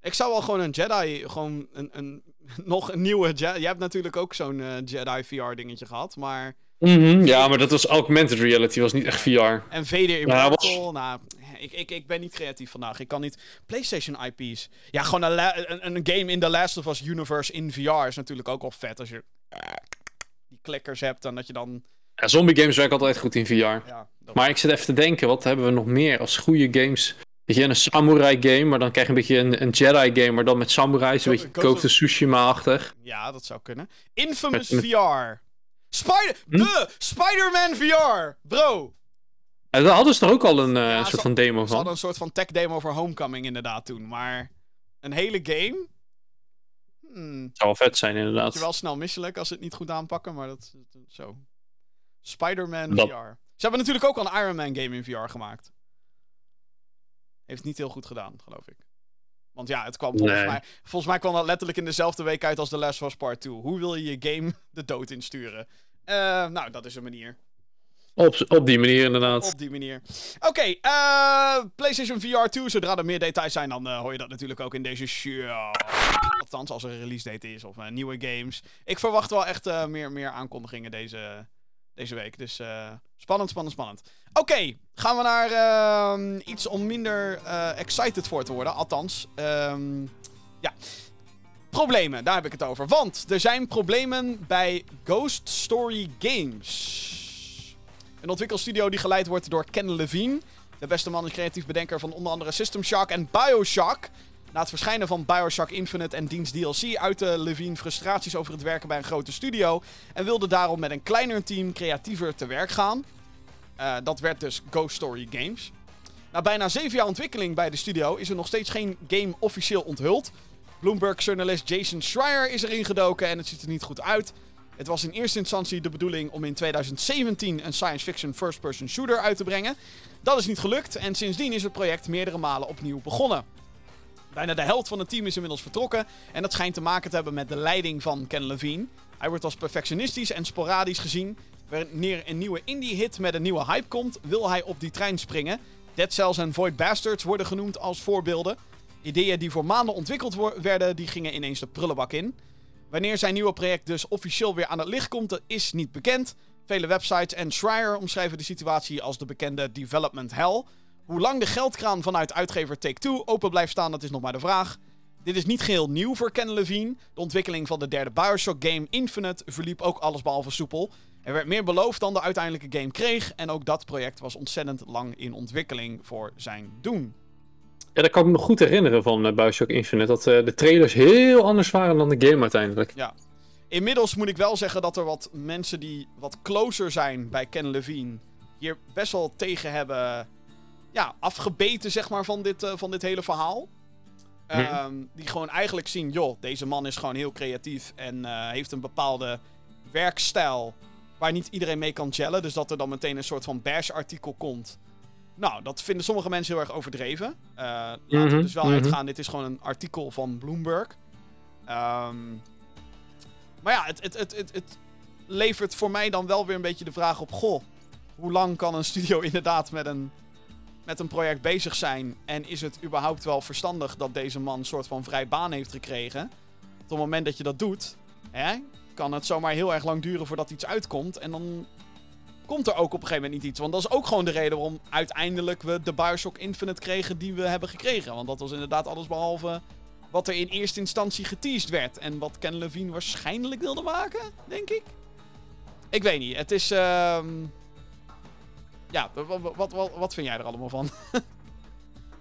[SPEAKER 2] ik zou wel gewoon een Jedi, gewoon een, een, [laughs] nog een nieuwe Jedi. Jij hebt natuurlijk ook zo'n eh, Jedi VR dingetje gehad, maar...
[SPEAKER 3] Mhm, Ja, maar dat was augmented reality, was niet echt VR.
[SPEAKER 2] En Vader
[SPEAKER 3] Ja,
[SPEAKER 2] Immortal, nou, ik, ik, ik ben niet creatief vandaag. Ik kan niet... PlayStation IP's. Ja, gewoon een, een, een game in The Last of Us universe in VR is natuurlijk ook wel vet. Als je die klikkers hebt en dat je dan...
[SPEAKER 3] Ja, zombie games werken altijd goed in VR.
[SPEAKER 2] Ja,
[SPEAKER 3] Maar ik zit even te denken, wat hebben we nog meer als goede games? Weet je, een samurai game, maar dan krijg je een beetje een, een Jedi game, maar dan met samurais, een beetje
[SPEAKER 2] Ghost
[SPEAKER 3] of Tsushima-achtig.
[SPEAKER 2] ja, dat zou kunnen. Infamous
[SPEAKER 3] Met- met-
[SPEAKER 2] VR. Spider...
[SPEAKER 3] Hm?
[SPEAKER 2] De Spider-Man VR! Bro!
[SPEAKER 3] En daar hadden ze toch ook al een eh, soort van demo
[SPEAKER 2] Ze hadden
[SPEAKER 3] van?
[SPEAKER 2] een soort van tech demo voor Homecoming inderdaad toen. Maar een hele game? Hmm.
[SPEAKER 3] zou wel vet zijn, inderdaad.
[SPEAKER 2] je wel snel misselijk als ze het niet goed aanpakken, maar dat dat- zo. Spider-Man
[SPEAKER 3] Dat-
[SPEAKER 2] VR. Ze hebben natuurlijk ook al een Iron Man game in VR gemaakt. Heeft niet heel goed gedaan, geloof ik. Want ja, het kwam volgens mij... Volgens mij kwam dat letterlijk in dezelfde week uit als The Last of Us Part 2. Hoe wil je je game [laughs] de dood insturen? Eh, nou, dat is een manier.
[SPEAKER 3] Op, op die manier, inderdaad.
[SPEAKER 2] Op die manier. Oké, eh, PlayStation VR 2. Zodra er meer details zijn, dan eh, hoor je dat natuurlijk ook in deze show. Althans, als er een release date is of nieuwe games. Ik verwacht wel echt meer, meer aankondigingen deze, deze week. Dus eh, spannend, spannend, spannend. Oké, gaan we naar ehm, iets om minder eh, excited voor te worden. Althans, ehm, ja. Problemen, daar heb ik het over. Want er zijn problemen bij Ghost Story Games. Een ontwikkelstudio die geleid wordt door Ken Levine. De beste man en creatief bedenker van onder andere System Shock en Bioshock. Na het verschijnen van Bioshock Infinite en diens DLC uitte Levine frustraties over het werken bij een grote studio. En wilde daarom met een kleiner team creatiever te werk gaan. Eh, dat werd dus Ghost Story Games. Na bijna zeven jaar ontwikkeling bij de studio is er nog steeds geen game officieel onthuld. Bloomberg-journalist Jason Schreier is erin gedoken en het ziet er niet goed uit. Het was in eerste instantie de bedoeling om in 2017 een science fiction first-person shooter uit te brengen. Dat is niet gelukt en sindsdien is het project meerdere malen opnieuw begonnen. Bijna de helft van het team is inmiddels vertrokken en dat schijnt te maken te hebben met de leiding van Ken Levine. Hij wordt als perfectionistisch en sporadisch gezien. Wanneer een nieuwe indie-hit met een nieuwe hype komt, wil hij op die trein springen. Dead Cells en Void Bastards worden genoemd als voorbeelden. Ideeën die voor maanden ontwikkeld werden, die gingen ineens de prullenbak in. Wanneer zijn nieuwe project dus officieel weer aan het licht komt, is niet bekend. Vele websites en Schreier omschrijven de situatie als de bekende development hell. Hoe lang de geldkraan vanuit uitgever Take-Two open blijft staan, dat is nog maar de vraag. Dit is niet geheel nieuw voor Ken Levine. De ontwikkeling van de derde Bioshock game Infinite verliep ook allesbehalve soepel. Er werd meer beloofd dan de uiteindelijke game kreeg. En ook dat project was ontzettend lang in ontwikkeling voor zijn doen.
[SPEAKER 3] Ja, dat kan ik me goed herinneren van eh, Bioshock Infinite. Dat eh, de trailers heel anders waren dan de game uiteindelijk.
[SPEAKER 2] Inmiddels moet ik wel zeggen dat er wat mensen die wat closer zijn bij Ken Levine... hier best wel tegen hebben ja, afgebeten zeg maar, van, dit, eh, van dit hele verhaal.
[SPEAKER 3] Mhm.
[SPEAKER 2] Ehm, die gewoon eigenlijk zien, joh, deze man is gewoon heel creatief en eh, heeft een bepaalde werkstijl waar niet iedereen mee kan gellen. Dus dat er dan meteen een soort van bash-artikel komt. Nou, dat vinden sommige mensen heel erg overdreven. Eh laten we
[SPEAKER 3] Mhm,
[SPEAKER 2] dus wel
[SPEAKER 3] mhm.
[SPEAKER 2] uitgaan, dit is gewoon een artikel van Bloomberg. Ehm, maar ja, het, het, het, het, het levert voor mij dan wel weer een beetje de vraag op... Goh, hoe lang kan een studio [laughs] inderdaad met een, met een project bezig zijn? En is het überhaupt wel verstandig dat deze man een soort van vrij baan heeft gekregen? Op het moment dat je dat doet, hè, kan het zomaar heel erg lang duren voordat iets uitkomt. En dan komt er ook op een gegeven moment niet iets. Want dat is ook gewoon de reden waarom uiteindelijk we de Bioshock Infinite kregen die we hebben gekregen. Want dat was inderdaad alles behalve wat er in eerste instantie geteased werd. En wat Ken Levine waarschijnlijk wilde maken, denk ik. Ik weet niet. Het is. ehm Ja, wat, wat, wat, vind jij er allemaal van? [laughs]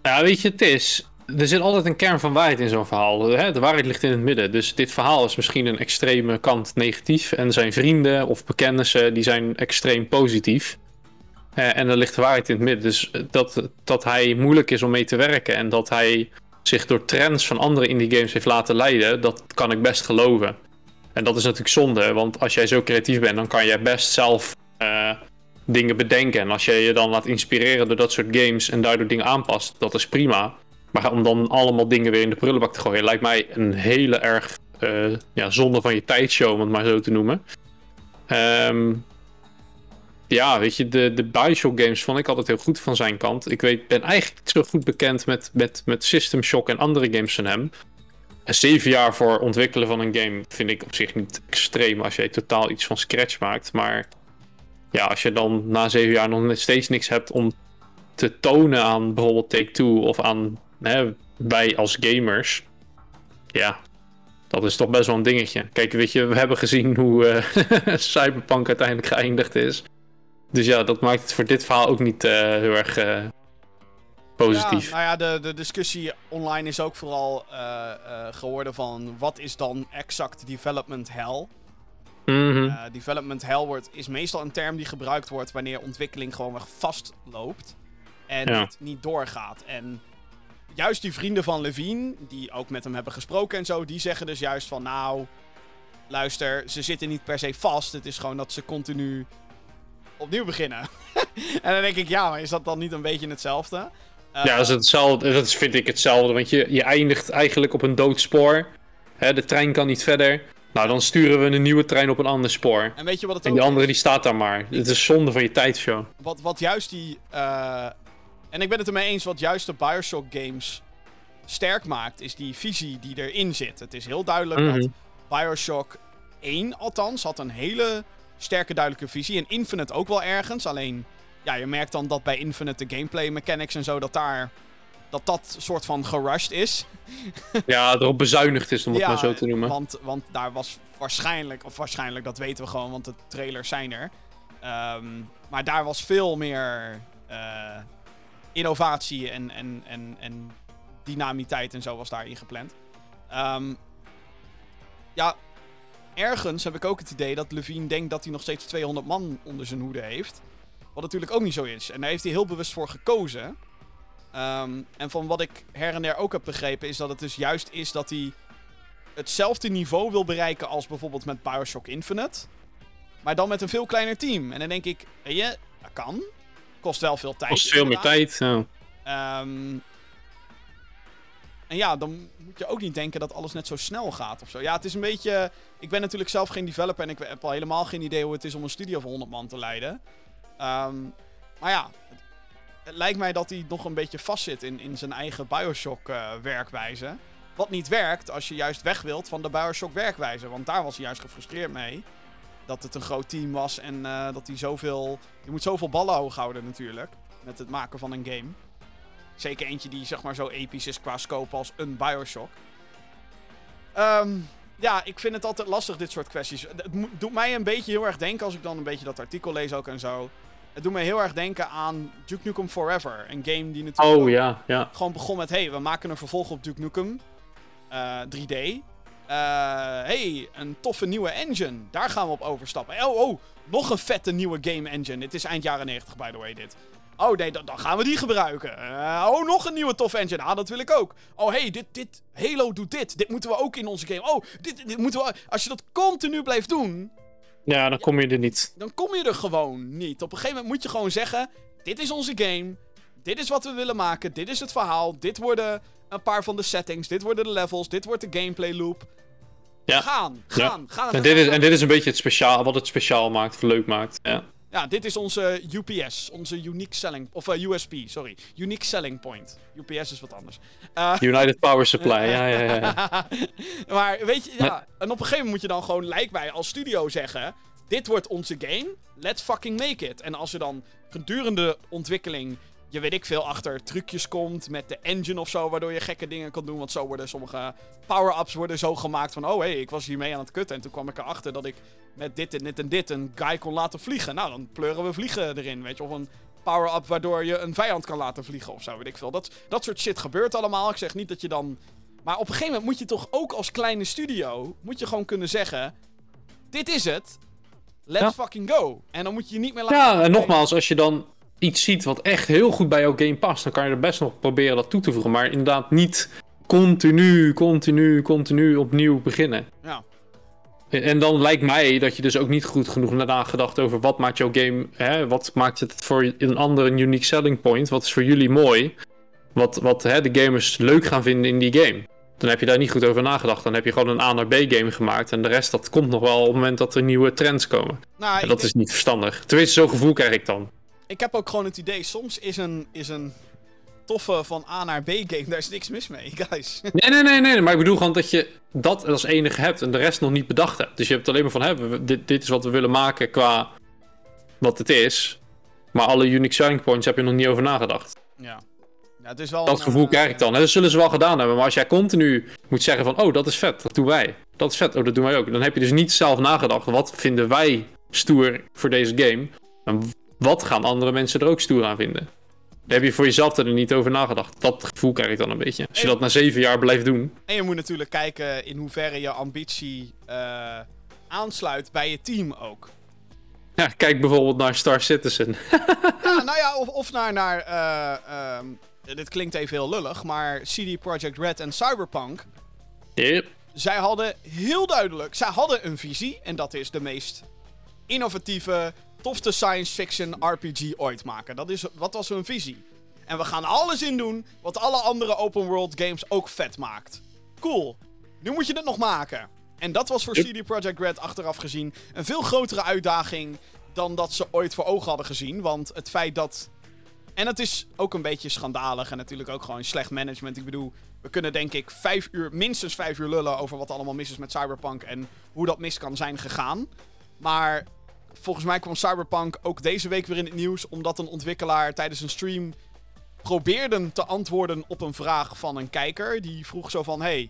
[SPEAKER 3] Ja, weet je, het is. Er zit altijd een kern van waarheid in zo'n verhaal. Hè? De waarheid ligt in het midden. Dus dit verhaal is misschien een extreme kant negatief. En zijn vrienden of bekennissen die zijn extreem positief. Eh, en er ligt de waarheid in het midden. Dus dat, dat hij moeilijk is om mee te werken. En dat hij zich door trends van andere indie games heeft laten leiden. Dat kan ik best geloven. En dat is natuurlijk zonde. Want als jij zo creatief bent, dan kan jij best zelf eh, dingen bedenken. En als je je dan laat inspireren door dat soort games en daardoor dingen aanpast, dat is prima. Maar om dan allemaal dingen weer in de prullenbak te gooien, lijkt mij een hele erg eh, ja, zonde van je tijdshow, om het maar zo te noemen. Ehm, ja, weet je, de, de Bioshock games vond ik altijd heel goed van zijn kant. Ik weet, ben eigenlijk niet zo goed bekend met, met, met System Shock en andere games van hem. En zeven jaar voor ontwikkelen van een game vind ik op zich niet extreem als je totaal iets van scratch maakt. Maar ja, als je dan na zeven jaar nog steeds niks hebt om te tonen aan bijvoorbeeld Take-Two of aan hè, wij als gamers. Ja, dat is toch best wel een dingetje. Kijk, weet je, we hebben gezien hoe uh, [laughs] Cyberpunk uiteindelijk geëindigd is. Dus ja, dat maakt het voor dit verhaal ook niet uh, heel erg uh, positief.
[SPEAKER 2] Nou ja, de, de discussie online is ook vooral geworden van wat is dan exact development hell?
[SPEAKER 3] Mm -hmm.
[SPEAKER 2] Uh, development hell wordt, is meestal een term die gebruikt wordt wanneer ontwikkeling gewoon weg vastloopt. En
[SPEAKER 3] Ja.
[SPEAKER 2] het niet doorgaat. En juist die vrienden van Levine, die ook met hem hebben gesproken en zo, die zeggen dus juist van nou, luister, ze zitten niet per se vast. Het is gewoon dat ze continu opnieuw beginnen. [laughs] en dan denk ik, ja, maar is dat dan niet een beetje hetzelfde? Uh,
[SPEAKER 3] Ja, dat is hetzelfde. Dat vind ik hetzelfde. Want je, je eindigt eigenlijk op een dood spoor. Hè, de trein kan niet verder. Nou, dan sturen we een nieuwe trein op een ander spoor.
[SPEAKER 2] En weet je wat het
[SPEAKER 3] En
[SPEAKER 2] ook
[SPEAKER 3] die andere
[SPEAKER 2] is?
[SPEAKER 3] die staat daar maar. Het is zonde van je tijdshow.
[SPEAKER 2] wat, wat juist die. eh, en ik ben het ermee eens, wat juist de Bioshock games sterk maakt, is die visie die erin zit. Het is heel duidelijk
[SPEAKER 3] Mhm.
[SPEAKER 2] dat Bioshock 1 althans had een hele sterke duidelijke visie. En Infinite ook wel ergens. Alleen, ja, je merkt dan dat bij Infinite de gameplay mechanics en zo, dat daar. Dat dat soort van gerushed is.
[SPEAKER 3] Ja, erop bezuinigd is, om het maar zo te noemen.
[SPEAKER 2] Want, want daar was waarschijnlijk, of waarschijnlijk, dat weten we gewoon, want de trailers zijn er. Ehm, maar daar was veel meer eh, innovatie en, en, en, en dynamiteit en zo was daarin gepland. Ehm, ja, ergens heb ik ook het idee dat Levine denkt dat hij nog steeds 200 man onder zijn hoede heeft. Wat natuurlijk ook niet zo is. En daar heeft hij heel bewust voor gekozen. Ehm, en van wat ik her en der ook heb begrepen, is dat het dus juist is dat hij hetzelfde niveau wil bereiken als bijvoorbeeld met Bioshock Infinite. Maar dan met een veel kleiner team. En dan denk ik, weet je, dat kan. Kost wel veel tijd.
[SPEAKER 3] Kost veel meer tijd. Ja.
[SPEAKER 2] Ehm, en ja, dan moet je ook niet denken dat alles net zo snel gaat of zo. Ja, het is een beetje... Ik ben natuurlijk zelf geen developer en ik heb al helemaal geen idee hoe het is om een studio van 100 man te leiden. Ehm, maar ja, lijkt mij dat hij nog een beetje vastzit in, in zijn eigen Bioshock-werkwijze. Wat niet werkt als je juist weg wilt van de Bioshock-werkwijze. Want daar was hij juist gefrustreerd mee. Dat het een groot team was en eh, dat hij zoveel... Je moet zoveel ballen hoog houden natuurlijk. Met het maken van een game. Zeker eentje die zeg maar zo episch is qua scope als een Bioshock. Ehm, ja, ik vind het altijd lastig, dit soort kwesties. Het doet mij een beetje heel erg denken, als ik dan een beetje dat artikel lees ook en zo. Het doet me heel erg denken aan Duke Nukem Forever. Een game die natuurlijk
[SPEAKER 3] Oh ja, ja.
[SPEAKER 2] gewoon begon met... hey, we maken een vervolg op Duke Nukem. eh, 3D. Eh, hey, een toffe nieuwe engine. Daar gaan we op overstappen. Oh, oh, nog een vette nieuwe game engine. Het is eind jaren 90, by the way, dit. Oh nee, dan, dan gaan we die gebruiken. Eh, oh, nog een nieuwe toffe engine. Ah, dat wil ik ook. Oh, hey, dit, dit, Halo doet dit. Dit moeten we ook in onze game. Oh, dit, dit moeten we... Als je dat continu blijft doen,
[SPEAKER 3] Ja, dan kom je er niet.
[SPEAKER 2] dan kom je er gewoon niet. Op een gegeven moment moet je gewoon zeggen: Dit is onze game. Dit is wat we willen maken. Dit is het verhaal. Dit worden een paar van de settings. Dit worden de levels. Dit wordt de gameplay loop.
[SPEAKER 3] Ja.
[SPEAKER 2] Gaan,
[SPEAKER 3] Ja.
[SPEAKER 2] gaan, gaan.
[SPEAKER 3] En dit, is, en dit is een beetje het speciaal, wat het speciaal maakt, of leuk maakt. Ja.
[SPEAKER 2] Ja, dit is onze UPS. Onze unique selling... Of eh, USP, sorry. Unique selling point. UPS is wat anders. Eh,
[SPEAKER 3] United Power Supply, [laughs] ja, ja, ja.
[SPEAKER 2] maar weet je, ja. En op een gegeven moment moet je dan gewoon, lijkt mij, als studio zeggen... dit wordt onze game, let's fucking make it. En als er dan gedurende ontwikkeling, je weet ik veel, achter trucjes komt met de engine of zo, waardoor je gekke dingen kan doen. Want zo worden sommige power-ups worden zo gemaakt van, oh hé, hey, ik was hiermee aan het kutten. En toen kwam ik erachter dat ik met dit en dit en dit een guy kon laten vliegen. Nou, dan pleuren we vliegen erin, weet je. Of een power-up waardoor je een vijand kan laten vliegen of zo, weet ik veel. Dat, dat soort shit gebeurt allemaal. Ik zeg niet dat je dan... Maar op een gegeven moment moet je toch ook als kleine studio... moet je gewoon kunnen zeggen... Dit is het. Let's
[SPEAKER 3] Ja.
[SPEAKER 2] fucking go. En dan moet je je niet meer laten...
[SPEAKER 3] Ja, en nogmaals, als je dan iets ziet wat echt heel goed bij jouw game past, dan kan je er best nog proberen dat toe te voegen. Maar inderdaad niet continu, continu, continu opnieuw beginnen.
[SPEAKER 2] Ja.
[SPEAKER 3] En dan lijkt mij dat je dus ook niet goed genoeg nagedacht over wat maakt jouw game, hè, wat maakt het voor een ander een unique selling point, wat is voor jullie mooi, wat, wat hè, de gamers leuk gaan vinden in die game. Dan heb je daar niet goed over nagedacht. Dan heb je gewoon een A naar B game gemaakt en de rest dat komt nog wel op het moment dat er nieuwe trends komen.
[SPEAKER 2] Nou,
[SPEAKER 3] En dat is niet verstandig. Tenminste, zo'n gevoel krijg ik dan.
[SPEAKER 2] Ik heb ook gewoon het idee... Soms is een, is een toffe van A naar B game... Daar is niks mis mee, [laughs] guys.
[SPEAKER 3] Nee, nee, nee, nee, maar ik bedoel gewoon dat je dat als enige hebt en de rest nog niet bedacht hebt. Dus je hebt alleen maar van, hè, dit, dit is wat we willen maken qua wat het is. Maar alle unique selling points heb je nog niet over nagedacht.
[SPEAKER 2] ja. ja, het is wel...
[SPEAKER 3] Dat
[SPEAKER 2] een,
[SPEAKER 3] gevoel
[SPEAKER 2] eh,
[SPEAKER 3] krijg ik dan. Dat zullen ze wel gedaan hebben. Maar als jij continu moet zeggen van, oh, dat is vet, dat doen wij. Dat is vet, oh, dat doen wij ook. Dan heb je dus niet zelf nagedacht, wat vinden wij stoer voor deze game? En wat gaan andere mensen er ook stoer aan vinden? Daar heb je voor jezelf er niet over nagedacht. Dat gevoel krijg ik dan een beetje. Als je dat na zeven jaar blijft doen.
[SPEAKER 2] En je moet natuurlijk kijken in hoeverre je ambitie eh, aansluit bij je team ook.
[SPEAKER 3] Ja, kijk bijvoorbeeld naar Star Citizen. [laughs]
[SPEAKER 2] Ja, nou ja, of, of naar, naar eh, ehm, dit klinkt even heel lullig, maar CD Projekt Red en Cyberpunk,
[SPEAKER 3] Yep.
[SPEAKER 2] zij hadden heel duidelijk, zij hadden een visie en dat is de meest innovatieve, tofste science fiction RPG ooit maken. Dat, is, wat was hun visie? En we gaan alles in doen wat alle andere open world games ook vet maakt. Cool. Nu moet je het nog maken. En dat was voor. CD Projekt Red achteraf gezien een veel grotere uitdaging dan dat ze ooit voor ogen hadden gezien. Want het feit dat. En het is ook een beetje schandalig en natuurlijk ook gewoon slecht management. Ik bedoel, we kunnen denk ik vijf uur, minstens vijf uur lullen over wat allemaal mis is met Cyberpunk en hoe dat mis kan zijn gegaan. Maar volgens mij kwam Cyberpunk ook deze week weer in het nieuws omdat een ontwikkelaar tijdens een stream probeerde te antwoorden op een vraag van een kijker. Die vroeg zo van, hey,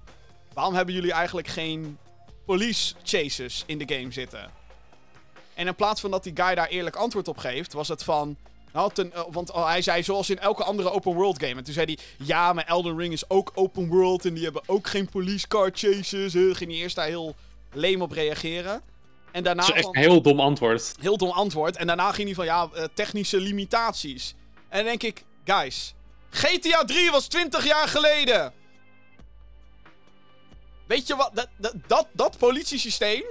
[SPEAKER 2] waarom hebben jullie eigenlijk geen police chases in de game zitten? En in plaats van dat die guy daar eerlijk antwoord op geeft, was het van... Nou, eh, want oh, hij zei zoals in elke andere open world game. En toen zei hij, ja, maar Elden Ring is ook open world en die hebben ook geen police car chases. Ging hij eerst daar heel leem op reageren. En daarna
[SPEAKER 3] Dat is echt
[SPEAKER 2] van-
[SPEAKER 3] een heel dom antwoord.
[SPEAKER 2] heel dom antwoord. En daarna ging hij van, ja, eh, technische limitaties. En dan denk ik, guys, GTA 3 was 20 jaar geleden. Weet je wat, dat, dat, dat, dat politiesysteem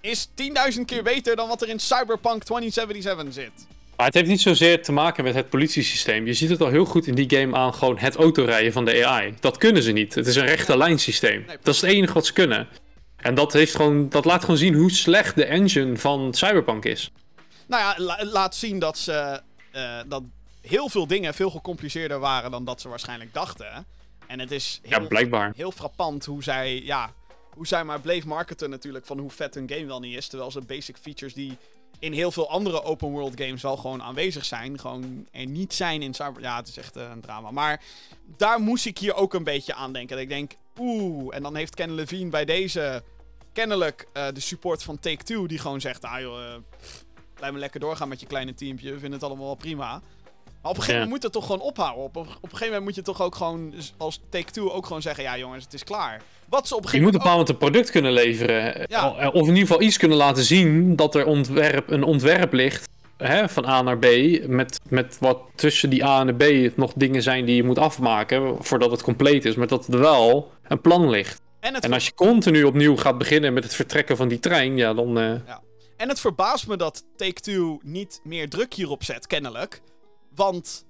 [SPEAKER 2] is 10.000 keer beter dan wat er in Cyberpunk 2077 zit.
[SPEAKER 3] Maar het heeft niet zozeer te maken met het politiesysteem. Je ziet het al heel goed in die game aan gewoon het autorijden van de AI. Dat kunnen ze niet. Het is een rechte lijn systeem.
[SPEAKER 2] Nee.
[SPEAKER 3] Dat is het enige wat ze kunnen. En dat, heeft gewoon, dat laat gewoon zien hoe slecht de engine van Cyberpunk is.
[SPEAKER 2] Nou ja, la- laat zien dat ze, eh, dat heel veel dingen veel gecompliceerder waren dan dat ze waarschijnlijk dachten. En het is heel,
[SPEAKER 3] Ja, blijkbaar.
[SPEAKER 2] heel frappant hoe zij, ja, hoe zij maar bleef marketen natuurlijk van hoe vet hun game wel niet is. Terwijl ze basic features die in heel veel andere open world games wel gewoon aanwezig zijn, gewoon er niet zijn in Cyber... Ja, het is echt eh, een drama. Maar daar moest ik hier ook een beetje aan denken. Dat ik denk, oeh, en dan heeft Ken Levine bij deze kennelijk eh, de support van Take-Two die gewoon zegt, ah joh, eh, blijf maar lekker doorgaan met je kleine teampje, we vinden het allemaal wel prima. Maar op een gegeven
[SPEAKER 3] Ja.
[SPEAKER 2] moment moet het toch gewoon ophouden. Op, op een gegeven moment moet je toch ook gewoon als Take-Two ook gewoon zeggen, ja jongens, het is klaar. Wat ze op een
[SPEAKER 3] Je moet op een bepaald moment een product kunnen leveren.
[SPEAKER 2] Ja.
[SPEAKER 3] Eh, Of in ieder geval iets kunnen laten zien dat er ontwerp, een ontwerp ligt. Hè, van A naar B. Met, met wat tussen die A en de B nog dingen zijn die je moet afmaken. Voordat het compleet is. Maar dat er wel een plan ligt.
[SPEAKER 2] en, het
[SPEAKER 3] En als je continu opnieuw gaat beginnen met het vertrekken van die trein. Ja, dan. eh,
[SPEAKER 2] En het verbaast me dat Take-Two niet meer druk hierop zet, kennelijk. Want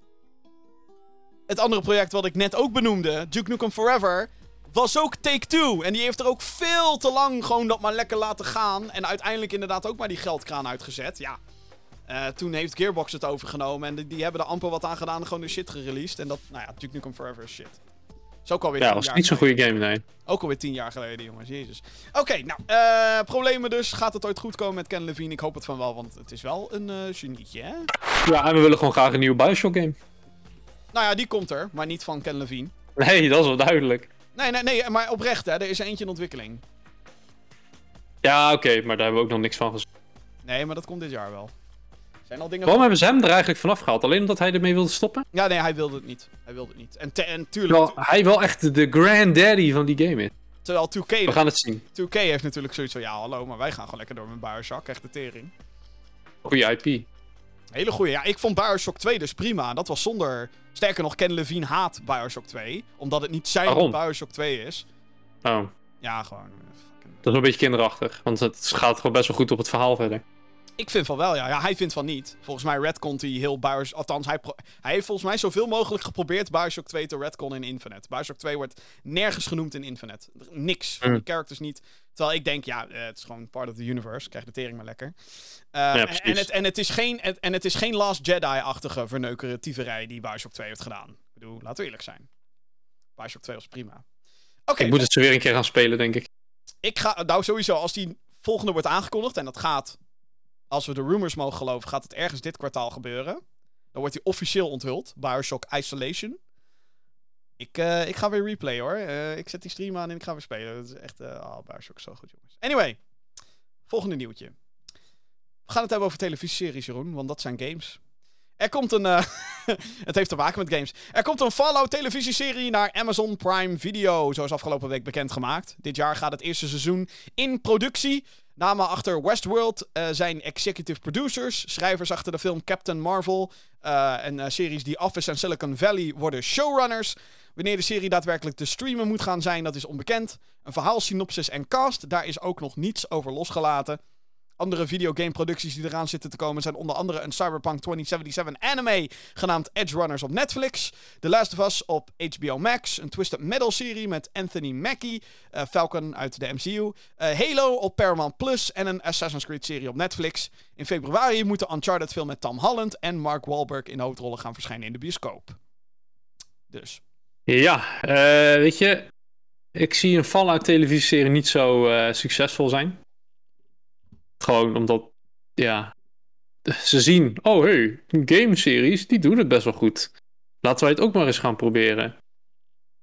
[SPEAKER 2] het andere project wat ik net ook benoemde, Duke Nukem Forever, was ook Take-Two. En die heeft er ook veel te lang gewoon dat maar lekker laten gaan. En uiteindelijk inderdaad ook maar die geldkraan uitgezet. Ja. Eh, toen heeft Gearbox het overgenomen en die, die hebben er amper wat aan gedaan en gewoon de shit gereleased. En dat, nou ja, Duke Nukem Forever is shit. Is ook alweer
[SPEAKER 3] Ja, was niet zo'n goede game, nee.
[SPEAKER 2] Ook alweer tien jaar geleden, jongens. Jezus. Oké, nou, eh, problemen dus. Gaat het ooit goed komen met Ken Levine? Ik hoop het van wel, want het is wel een eh genietje, hè?
[SPEAKER 3] Ja, en we willen gewoon graag een nieuwe Bioshock game.
[SPEAKER 2] Nou ja, die komt er, maar niet van Ken Levine.
[SPEAKER 3] Nee, dat is wel duidelijk.
[SPEAKER 2] Nee, nee, nee, maar oprecht, hè. Er is eentje in ontwikkeling.
[SPEAKER 3] Ja, oké, maar daar hebben we ook nog niks van gezien.
[SPEAKER 2] Nee, maar dat komt dit jaar wel. Zijn al dingen...
[SPEAKER 3] Waarom hebben ze hem er eigenlijk vanaf gehaald? Alleen omdat hij ermee wilde stoppen?
[SPEAKER 2] Ja, nee, hij wilde het niet. Hij wilde het niet. En, te- en tuurlijk,
[SPEAKER 3] Terwijl hij wel echt de granddaddy van die game is.
[SPEAKER 2] terwijl 2K,
[SPEAKER 3] We gaan het zien.
[SPEAKER 2] 2K heeft natuurlijk zoiets van... Ja, hallo, maar wij gaan gewoon lekker door met Bioshock. Echt de tering.
[SPEAKER 3] Goeie IP.
[SPEAKER 2] Hele goeie. Ja, ik vond Bioshock 2 dus prima. Dat was zonder... Sterker nog, Ken Levine haat Bioshock 2. Omdat het niet zijn
[SPEAKER 3] Waarom?
[SPEAKER 2] Bioshock 2 is.
[SPEAKER 3] Oh,
[SPEAKER 2] Ja, gewoon... eh, fucking-
[SPEAKER 3] dat is een beetje kinderachtig. Want het gaat gewoon best wel goed op het verhaal verder.
[SPEAKER 2] Ik vind van wel, ja. ja. Hij vindt van niet. Volgens mij redcont hij heel Bioshock... Althans, hij, hij heeft volgens mij zoveel mogelijk geprobeerd Bioshock 2 te redcon in Infinite. Bioshock 2 wordt nergens genoemd in Infinite. Niks van die
[SPEAKER 3] Mm.
[SPEAKER 2] characters niet. Terwijl ik denk, ja, eh, het is gewoon part of the universe. Krijg de tering maar lekker. Eh,
[SPEAKER 3] Ja,
[SPEAKER 2] en, het, en, het is geen, het- en het is geen Last Jedi-achtige verneukertieverij die Bioshock 2 heeft gedaan. Ik bedoel, laten we eerlijk zijn. Bioshock 2 was prima. Oké,
[SPEAKER 3] ik moet het zo weer een keer gaan spelen, denk ik.
[SPEAKER 2] ik ga, nou sowieso, als die volgende wordt aangekondigd, en dat gaat, als we de rumors mogen geloven, gaat het ergens dit kwartaal gebeuren. Dan wordt hij officieel onthuld, Bioshock Isolation. Ik, eh, ik ga weer replay hoor. Eh, ik zet die stream aan en ik ga weer spelen. Dat is echt, eh oh, Bioshock is zo goed jongens. Anyway, volgende nieuwtje. We gaan het hebben over televisieseries, Jeroen, want dat zijn games. Er komt een. [laughs] het heeft te maken met games. Er komt een Fallout televisieserie naar Amazon Prime Video. Zoals afgelopen week bekendgemaakt. Dit jaar gaat het eerste seizoen in productie. Namen achter Westworld eh, zijn executive producers. Schrijvers achter de film Captain Marvel. eh, en eh, series die Office en Silicon Valley worden showrunners. Wanneer de serie daadwerkelijk te streamen moet gaan zijn, dat is onbekend. Een verhaal, synopsis en cast, daar is ook nog niets over losgelaten. Andere videogameproducties die eraan zitten te komen zijn onder andere een Cyberpunk 2077 anime genaamd Edge Runners op Netflix, The Last of Us op HBO Max, een Twisted Metal serie met Anthony Mackie, eh, Falcon uit de MCU, eh, Halo op Paramount Plus en een Assassin's Creed serie op Netflix. In februari moet de Uncharted film met Tom Holland en Mark Wahlberg in hoofdrollen gaan verschijnen in de bioscoop. Dus.
[SPEAKER 3] Ja, eh, weet je, ik zie een Fallout televisieserie niet zo succesvol zijn. Gewoon omdat, ja, ze zien, oh hey, gameseries, die doen het best wel goed. Laten wij het ook maar eens gaan proberen.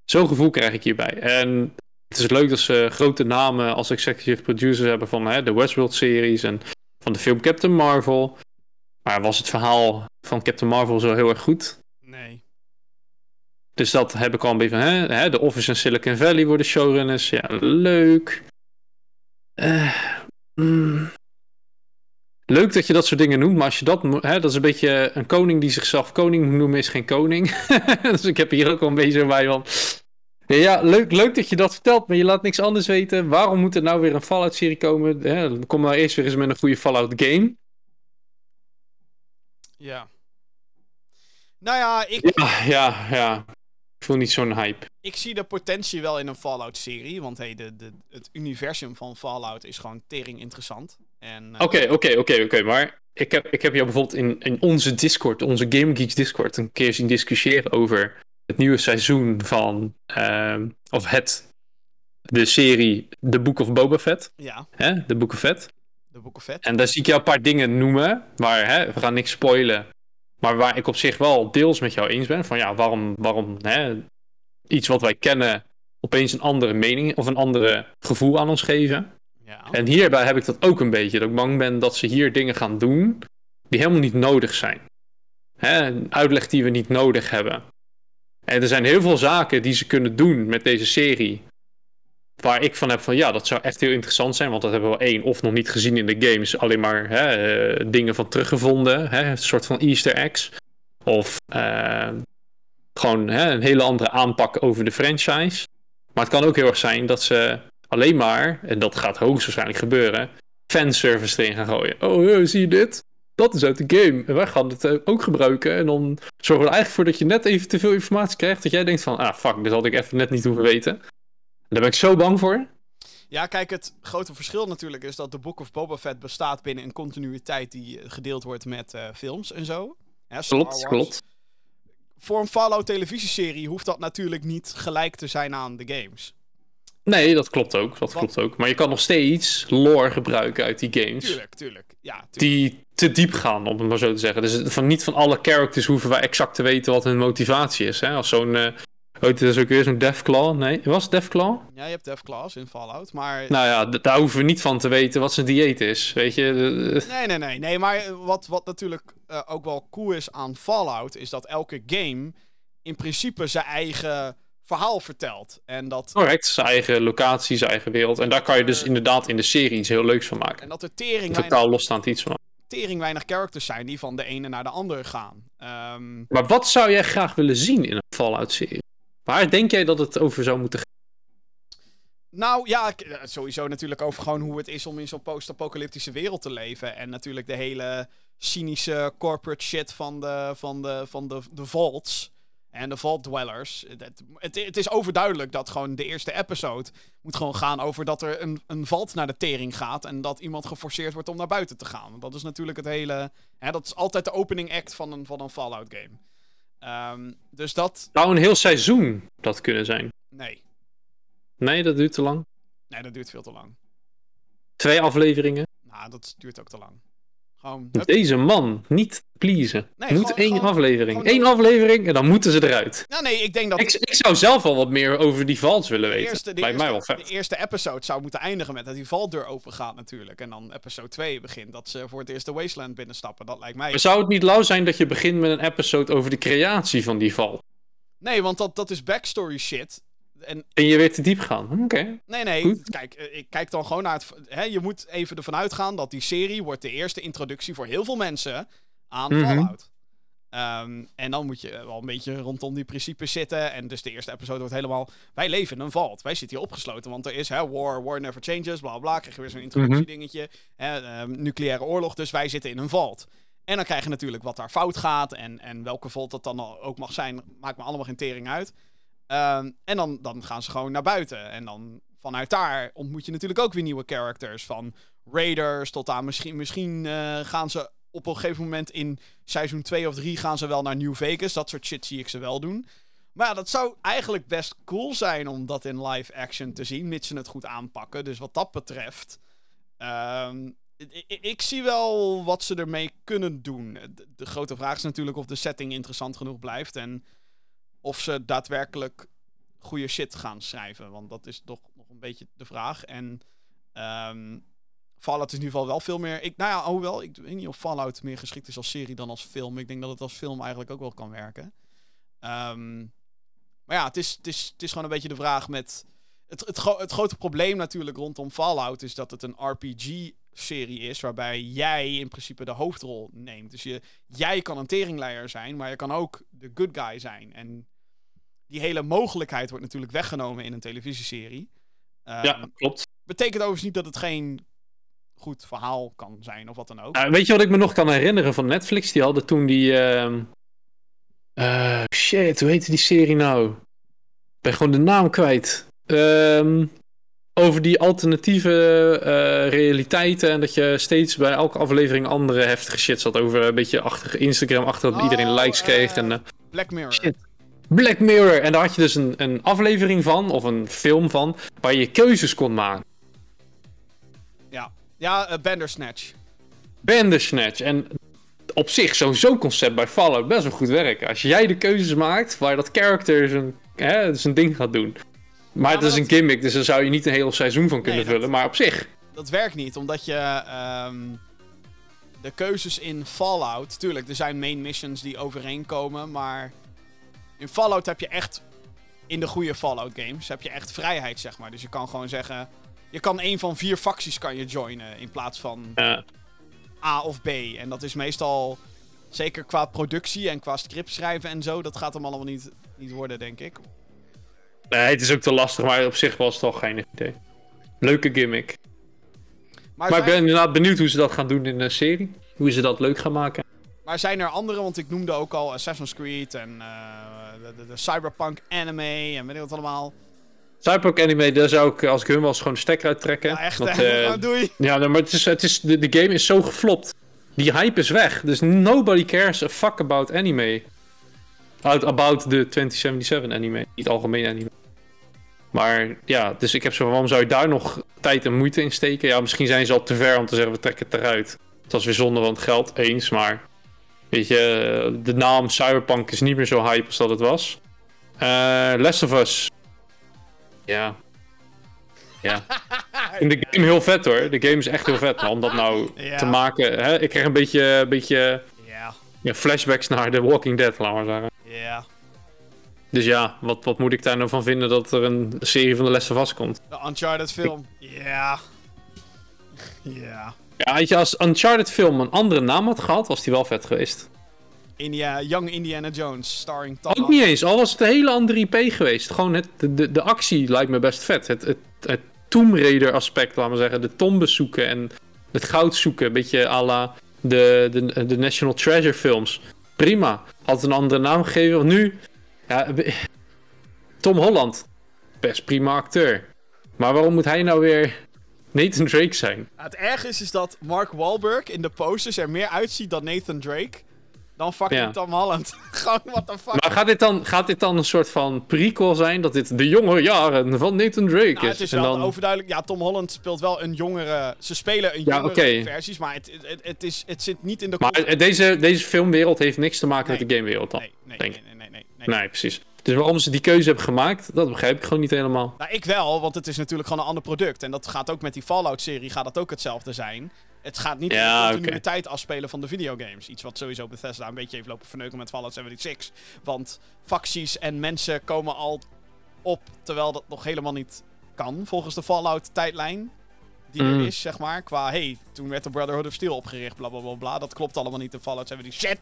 [SPEAKER 3] Zo'n gevoel krijg ik hierbij. En het is leuk dat ze grote namen als executive producers hebben van hè, de Westworld-series en van de film Captain Marvel. Maar was het verhaal van Captain Marvel zo heel erg goed?
[SPEAKER 2] Nee.
[SPEAKER 3] Dus dat heb ik al een beetje van, hè, hè, de Office en Silicon Valley worden showrunners. Ja, leuk. Eh, mm. Leuk dat je dat soort dingen noemt, maar als je dat, hè, dat is een beetje een koning die zichzelf koning moet noemen, is geen koning. [laughs] dus ik heb hier ook al een beetje bij van. Ja, leuk, leuk dat je dat vertelt, maar je laat niks anders weten. Waarom moet er nou weer een Fallout-serie komen? Hè, kom maar eerst weer eens met een goede Fallout-game.
[SPEAKER 2] Ja. Nou ja, ik,
[SPEAKER 3] Ja, ja, ja. Ik voel niet zo'n hype.
[SPEAKER 2] ik zie de potentie wel in een Fallout-serie. Want hey, de, de, het universum van Fallout is gewoon tering interessant. Eh,
[SPEAKER 3] Oké, oké, oké, oké. Maar ik heb, ik heb jou bijvoorbeeld in, in onze Discord, onze Game Geeks Discord, een keer zien discussiëren over het nieuwe seizoen van, ehm, of het, de serie The Book of Boba Fett.
[SPEAKER 2] Ja,
[SPEAKER 3] Hè? The Book of Fett.
[SPEAKER 2] de Book of Vet.
[SPEAKER 3] En daar zie ik jou een paar dingen noemen, maar hè, we gaan niks spoilen. Maar waar ik op zich wel deels met jou eens ben, van ja, waarom, waarom hè, iets wat wij kennen opeens een andere mening of een andere gevoel aan ons geven. En hierbij heb ik dat ook een beetje. Dat ik bang ben dat ze hier dingen gaan doen die helemaal niet nodig zijn. Hè, uitleg die we niet nodig hebben. En er zijn heel veel zaken die ze kunnen doen met deze serie. Waar ik van heb van ja, dat zou echt heel interessant zijn. Want dat hebben we één of nog niet gezien in de games. Alleen maar hè, eh, dingen van teruggevonden. Hè, een soort van easter eggs. Of eh, gewoon hè, een hele andere aanpak over de franchise. Maar het kan ook heel erg zijn dat ze alleen maar, en dat gaat hoogstwaarschijnlijk gebeuren, fanservice erin gaan gooien. Oh, eh, zie je dit? Dat is uit de game. En wij gaan het eh, ook gebruiken. En dan zorgen we er eigenlijk voor dat je net even te veel informatie krijgt. Dat jij denkt van, ah fuck, dit had ik even net niet hoeven weten. Daar ben ik zo bang voor.
[SPEAKER 2] ja, kijk, het grote verschil natuurlijk is dat de Book of Boba Fett bestaat binnen een continuïteit die eh, gedeeld wordt met films en zo. Star
[SPEAKER 3] Klopt, klopt.
[SPEAKER 2] voor een Fallout televisieserie hoeft dat natuurlijk niet gelijk te zijn aan de games.
[SPEAKER 3] Nee, dat klopt ook. Dat klopt ook. Maar je kan nog steeds lore gebruiken uit die games.
[SPEAKER 2] Tuurlijk, tuurlijk. Ja, tuurlijk.
[SPEAKER 3] Die te diep gaan, om het maar zo te zeggen. Dus van, niet van alle characters hoeven wij exact te weten wat hun motivatie is. Hè? Als zo'n. uh, het ook weer? Zo'n Deathclaw? Nee, was het Deathclaw?
[SPEAKER 2] Ja, je hebt Deathclaws in Fallout, maar...
[SPEAKER 3] Nou ja, daar hoeven we niet van te weten wat zijn dieet is, weet je?
[SPEAKER 2] Nee, nee, nee. Nee, maar wat, wat natuurlijk uh, ook wel cool is aan Fallout... is dat elke game in principe zijn eigen verhaal vertelt. En dat...
[SPEAKER 3] Correct, zijn eigen locatie, zijn eigen wereld. En daar kan je dus inderdaad in de serie iets heel leuks van maken.
[SPEAKER 2] En dat er tering
[SPEAKER 3] Totaal weinig, losstaand iets van.
[SPEAKER 2] Tering weinig characters zijn die van de ene naar de andere gaan. Um...
[SPEAKER 3] Maar wat zou jij graag willen zien in een Fallout-serie? Waar denk jij dat het over zou moeten gaan?
[SPEAKER 2] Nou ja, sowieso natuurlijk over gewoon hoe het is om in zo'n post-apocalyptische wereld te leven. En natuurlijk de hele cynische corporate shit van de, van de, van de, de vaults en de Vault Dwellers. Het, het, het, is overduidelijk dat gewoon de eerste episode moet gewoon gaan over dat er een, een vault naar de tering gaat. En dat iemand geforceerd wordt om naar buiten te gaan. Want dat is natuurlijk het hele. Hè, dat is altijd de opening act van een, van een Fallout game. Um, dus dat.
[SPEAKER 3] Zou een heel seizoen dat kunnen zijn?
[SPEAKER 2] Nee.
[SPEAKER 3] Nee, dat duurt te lang.
[SPEAKER 2] Nee, dat duurt veel te lang.
[SPEAKER 3] Twee afleveringen?
[SPEAKER 2] Nou, dat duurt ook te lang. Gewoon,
[SPEAKER 3] Deze man niet pleasen. Nee, moet gewoon, één gewoon, aflevering. Eén aflevering en dan moeten ze eruit.
[SPEAKER 2] Nou nee, ik denk dat...
[SPEAKER 3] Ik, ik zou zelf wel wat meer over die vals willen weten.
[SPEAKER 2] Eerste,
[SPEAKER 3] Bij
[SPEAKER 2] eerste,
[SPEAKER 3] mij wel vet.
[SPEAKER 2] De eerste episode zou moeten eindigen met dat die valdeur open gaat natuurlijk. En dan episode 2 begint dat ze voor het eerst de Wasteland binnenstappen. Dat lijkt mij...
[SPEAKER 3] Maar zou het niet lauw zijn dat je begint met een episode over de creatie van die val?
[SPEAKER 2] Nee, want dat, dat is backstory shit. En,
[SPEAKER 3] en je weer te diep gaan. Oké.
[SPEAKER 2] Nee, nee. Goed. Kijk, ik kijk dan gewoon naar het. Hè, je moet even ervan uitgaan dat die serie wordt de eerste introductie voor heel veel mensen aan mm -hmm. Fallout. Um, en dan moet je wel een beetje rondom die principes zitten. En dus de eerste episode wordt helemaal. Wij leven in een vault. Wij zitten hier opgesloten. Want er is hè, war, war never changes, bla bla. Krijg je weer zo'n introductiedingetje. Mm -hmm. um, nucleaire oorlog. Dus wij zitten in een vault. En dan krijg je natuurlijk wat daar fout gaat. En, en welke vault dat dan ook mag zijn. Maakt me allemaal geen tering uit. Um, en dan, dan gaan ze gewoon naar buiten. En dan vanuit daar ontmoet je natuurlijk ook weer nieuwe characters. Van Raiders tot aan misschien, misschien uh, gaan ze op een gegeven moment in seizoen 2 of 3 gaan ze wel naar New Vegas. Dat soort shit zie ik ze wel doen. Maar ja, dat zou eigenlijk best cool zijn om dat in live action te zien. Mits ze het goed aanpakken. Dus wat dat betreft. Ik, ik, zie wel wat ze ermee kunnen doen. De, de grote vraag is natuurlijk of de setting interessant genoeg blijft. En of ze daadwerkelijk goede shit gaan schrijven. Want dat is toch nog een beetje de vraag. En um, Fallout is in ieder geval wel veel meer... Ik, nou ja, hoewel, ik weet niet of Fallout meer geschikt is als serie dan als film. Ik denk dat het als film eigenlijk ook wel kan werken. Um, maar ja, het is, het, is, het is gewoon een beetje de vraag met... Het, het, het, grote probleem natuurlijk rondom Fallout is dat het een RPG-serie is... waarbij jij in principe de hoofdrol neemt. Dus je, jij kan een teringleier zijn, maar je kan ook de good guy zijn. En die hele mogelijkheid wordt natuurlijk weggenomen in een televisieserie.
[SPEAKER 3] Um, ja, klopt.
[SPEAKER 2] Betekent overigens niet dat het geen goed verhaal kan zijn of wat dan ook.
[SPEAKER 3] Uh, weet je wat ik me nog kan herinneren van Netflix? Die hadden toen die. Uh, uh, shit, hoe heette die serie nou? Ik ben gewoon de naam kwijt. Ehm, over die alternatieve uh, realiteiten. En dat je steeds bij elke aflevering andere heftige shit zat. Over een beetje achter Instagram, achter dat
[SPEAKER 2] oh,
[SPEAKER 3] iedereen likes kreeg. en, uh,
[SPEAKER 2] Black Mirror.
[SPEAKER 3] Shit. Black Mirror. En daar had je dus een, een aflevering van, of een film van, waar je keuzes kon maken.
[SPEAKER 2] Ja, ja uh, Bandersnatch.
[SPEAKER 3] Bandersnatch. En op zich, zo'n zo concept bij Fallout best wel goed werken. Als jij de keuzes maakt waar dat character zijn, hè, zijn ding gaat doen. Maar het is een gimmick, dus daar zou je niet een heel seizoen van kunnen nee, vullen. Dat, maar op zich.
[SPEAKER 2] Dat werkt niet, omdat je. Um, de keuzes in Fallout. Tuurlijk, er zijn main missions die overeenkomen. Maar. In Fallout heb je echt. In de goede Fallout games heb je echt vrijheid, zeg maar. Dus je kan gewoon zeggen. Je kan een van vier facties kan je joinen. In plaats van. A of B. En dat is meestal. Zeker qua productie en qua script schrijven en zo. Dat gaat hem allemaal niet, niet worden, denk ik.
[SPEAKER 3] Nee, het is ook te lastig, maar op zich was het toch geen idee. Leuke gimmick. Maar, maar ik ben inderdaad benieuwd hoe ze dat gaan doen in de serie. Hoe ze dat leuk gaan maken.
[SPEAKER 2] Maar zijn er andere, want ik noemde ook al Assassin's Creed en uh, de, de, de, Cyberpunk anime en weet ik wat allemaal.
[SPEAKER 3] Cyberpunk anime, daar zou ik als ik hun was gewoon de stekker uittrekken.
[SPEAKER 2] Ja, echt,
[SPEAKER 3] Want,
[SPEAKER 2] uh, [laughs] doei.
[SPEAKER 3] Ja, maar het is, het is, de, de game is zo geflopt. Die hype is weg. Dus nobody cares a fuck about anime. Out, about the 2077 anime. Niet algemeen anime. Maar ja, dus ik heb zo van, waarom zou je daar nog tijd en moeite in steken? Ja, misschien zijn ze al te ver om te zeggen, we trekken het eruit. Dat is weer zonde van het geld, eens. Maar weet je, de naam Cyberpunk is niet meer zo hype als dat het was. Uh, Last of Us. Ja. Ja. [laughs] In de game heel vet hoor. De game is echt heel vet. Maar om dat nou [laughs]
[SPEAKER 2] Ja.
[SPEAKER 3] te maken... Hè, ik krijg een beetje, een beetje
[SPEAKER 2] Ja,
[SPEAKER 3] ja, flashbacks naar The Walking Dead, laat maar zeggen.
[SPEAKER 2] ja.
[SPEAKER 3] Dus ja, wat, wat moet ik daar nou van vinden dat er een serie van de Last of Us komt?
[SPEAKER 2] De Uncharted film. Ja. [laughs] Ja.
[SPEAKER 3] Ja, je, als Uncharted film een andere naam had gehad, was die wel vet geweest.
[SPEAKER 2] India, Young Indiana Jones, starring Tom
[SPEAKER 3] Ook niet eens, al was het een hele andere IP geweest. Gewoon het, de, de, de actie lijkt me best vet. Het, het, het Tomb Raider aspect, laten we zeggen. De tombes zoeken en het goud zoeken. Een beetje à la de, de, de National Treasure films. Prima. Had een andere naam gegeven. Nu, ja, [laughs] Tom Holland. Best prima acteur. Maar waarom moet hij nou weer Nathan Drake zijn?
[SPEAKER 2] Het erg is, is dat Mark Wahlberg in de posters er meer uitziet dan Nathan Drake. Dan fucking
[SPEAKER 3] Ja.
[SPEAKER 2] Tom Holland. [laughs] Gewoon, what the fuck.
[SPEAKER 3] Maar gaat dit, dan, gaat dit dan een soort van prequel zijn? Dat dit de jonge jaren van Nathan Drake
[SPEAKER 2] Nou,
[SPEAKER 3] is?
[SPEAKER 2] het is
[SPEAKER 3] en
[SPEAKER 2] wel
[SPEAKER 3] dan...
[SPEAKER 2] overduidelijk. Ja, Tom Holland speelt wel een jongere. Ze spelen een
[SPEAKER 3] Ja,
[SPEAKER 2] jongere
[SPEAKER 3] oké.
[SPEAKER 2] versies, maar het, het, het, is, het zit niet in de.
[SPEAKER 3] Maar deze, deze filmwereld heeft niks te maken
[SPEAKER 2] Nee.
[SPEAKER 3] met de gamewereld dan?
[SPEAKER 2] nee, nee,
[SPEAKER 3] denk
[SPEAKER 2] nee, nee, nee, nee, nee.
[SPEAKER 3] Nee, precies. Dus waarom ze die keuze hebben gemaakt, dat begrijp ik gewoon niet helemaal.
[SPEAKER 2] Nou, ik wel, want het is natuurlijk gewoon een ander product. En dat gaat ook met die Fallout-serie gaat dat ook hetzelfde zijn. Het gaat niet
[SPEAKER 3] Ja,
[SPEAKER 2] in de continuïteit afspelen van de videogames. Iets wat sowieso Bethesda een beetje heeft lopen verneuken met Fallout 76. Want facties en mensen komen al op, terwijl dat nog helemaal niet kan, volgens de Fallout-tijdlijn. Die
[SPEAKER 3] Mm.
[SPEAKER 2] er is, zeg maar. Qua, hey, toen werd de Brotherhood of Steel opgericht, bla bla bla bla. Dat klopt allemaal niet in Fallout 76. Shit!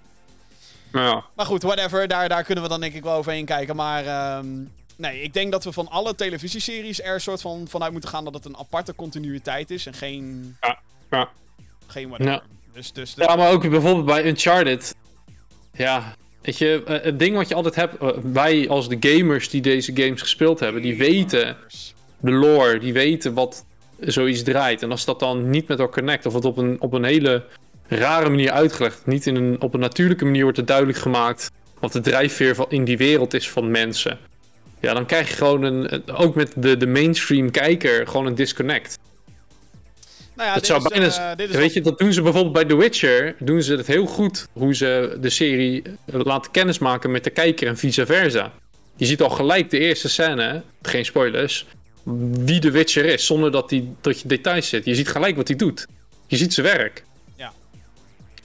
[SPEAKER 3] Ja,
[SPEAKER 2] Maar goed, whatever. Daar, daar kunnen we dan denk ik wel overheen kijken. Maar ehm, nee, ik denk dat we van alle televisieseries er een soort van vanuit moeten gaan dat het een aparte continuïteit is. En geen...
[SPEAKER 3] Ja, ja.
[SPEAKER 2] Geen whatever.
[SPEAKER 3] Ja.
[SPEAKER 2] Dus, dus, dus
[SPEAKER 3] ja, maar ook bijvoorbeeld bij Uncharted. Ja, weet je, eh, het ding wat je altijd hebt, eh, wij als de gamers die deze games gespeeld hebben, die weten de lore, die weten wat zoiets draait. En als dat dan niet met elkaar connect, of het op een, op een hele rare manier uitgelegd, niet in een, op een natuurlijke manier wordt het duidelijk gemaakt wat de drijfveer van, in die wereld is van mensen. Ja, dan krijg je gewoon een, ook met de, de mainstream kijker, gewoon een disconnect.
[SPEAKER 2] Nou ja,
[SPEAKER 3] dat zou
[SPEAKER 2] is,
[SPEAKER 3] bijna,
[SPEAKER 2] eh, dit is
[SPEAKER 3] weet je, dat doen ze bijvoorbeeld bij The Witcher, doen ze het heel goed, hoe ze de serie eh, laten kennismaken met de kijker en vice versa. Je ziet al gelijk de eerste scène, geen spoilers, wie de Witcher is, zonder dat, die, dat je details zit. Je ziet gelijk wat hij doet. Je ziet zijn werk.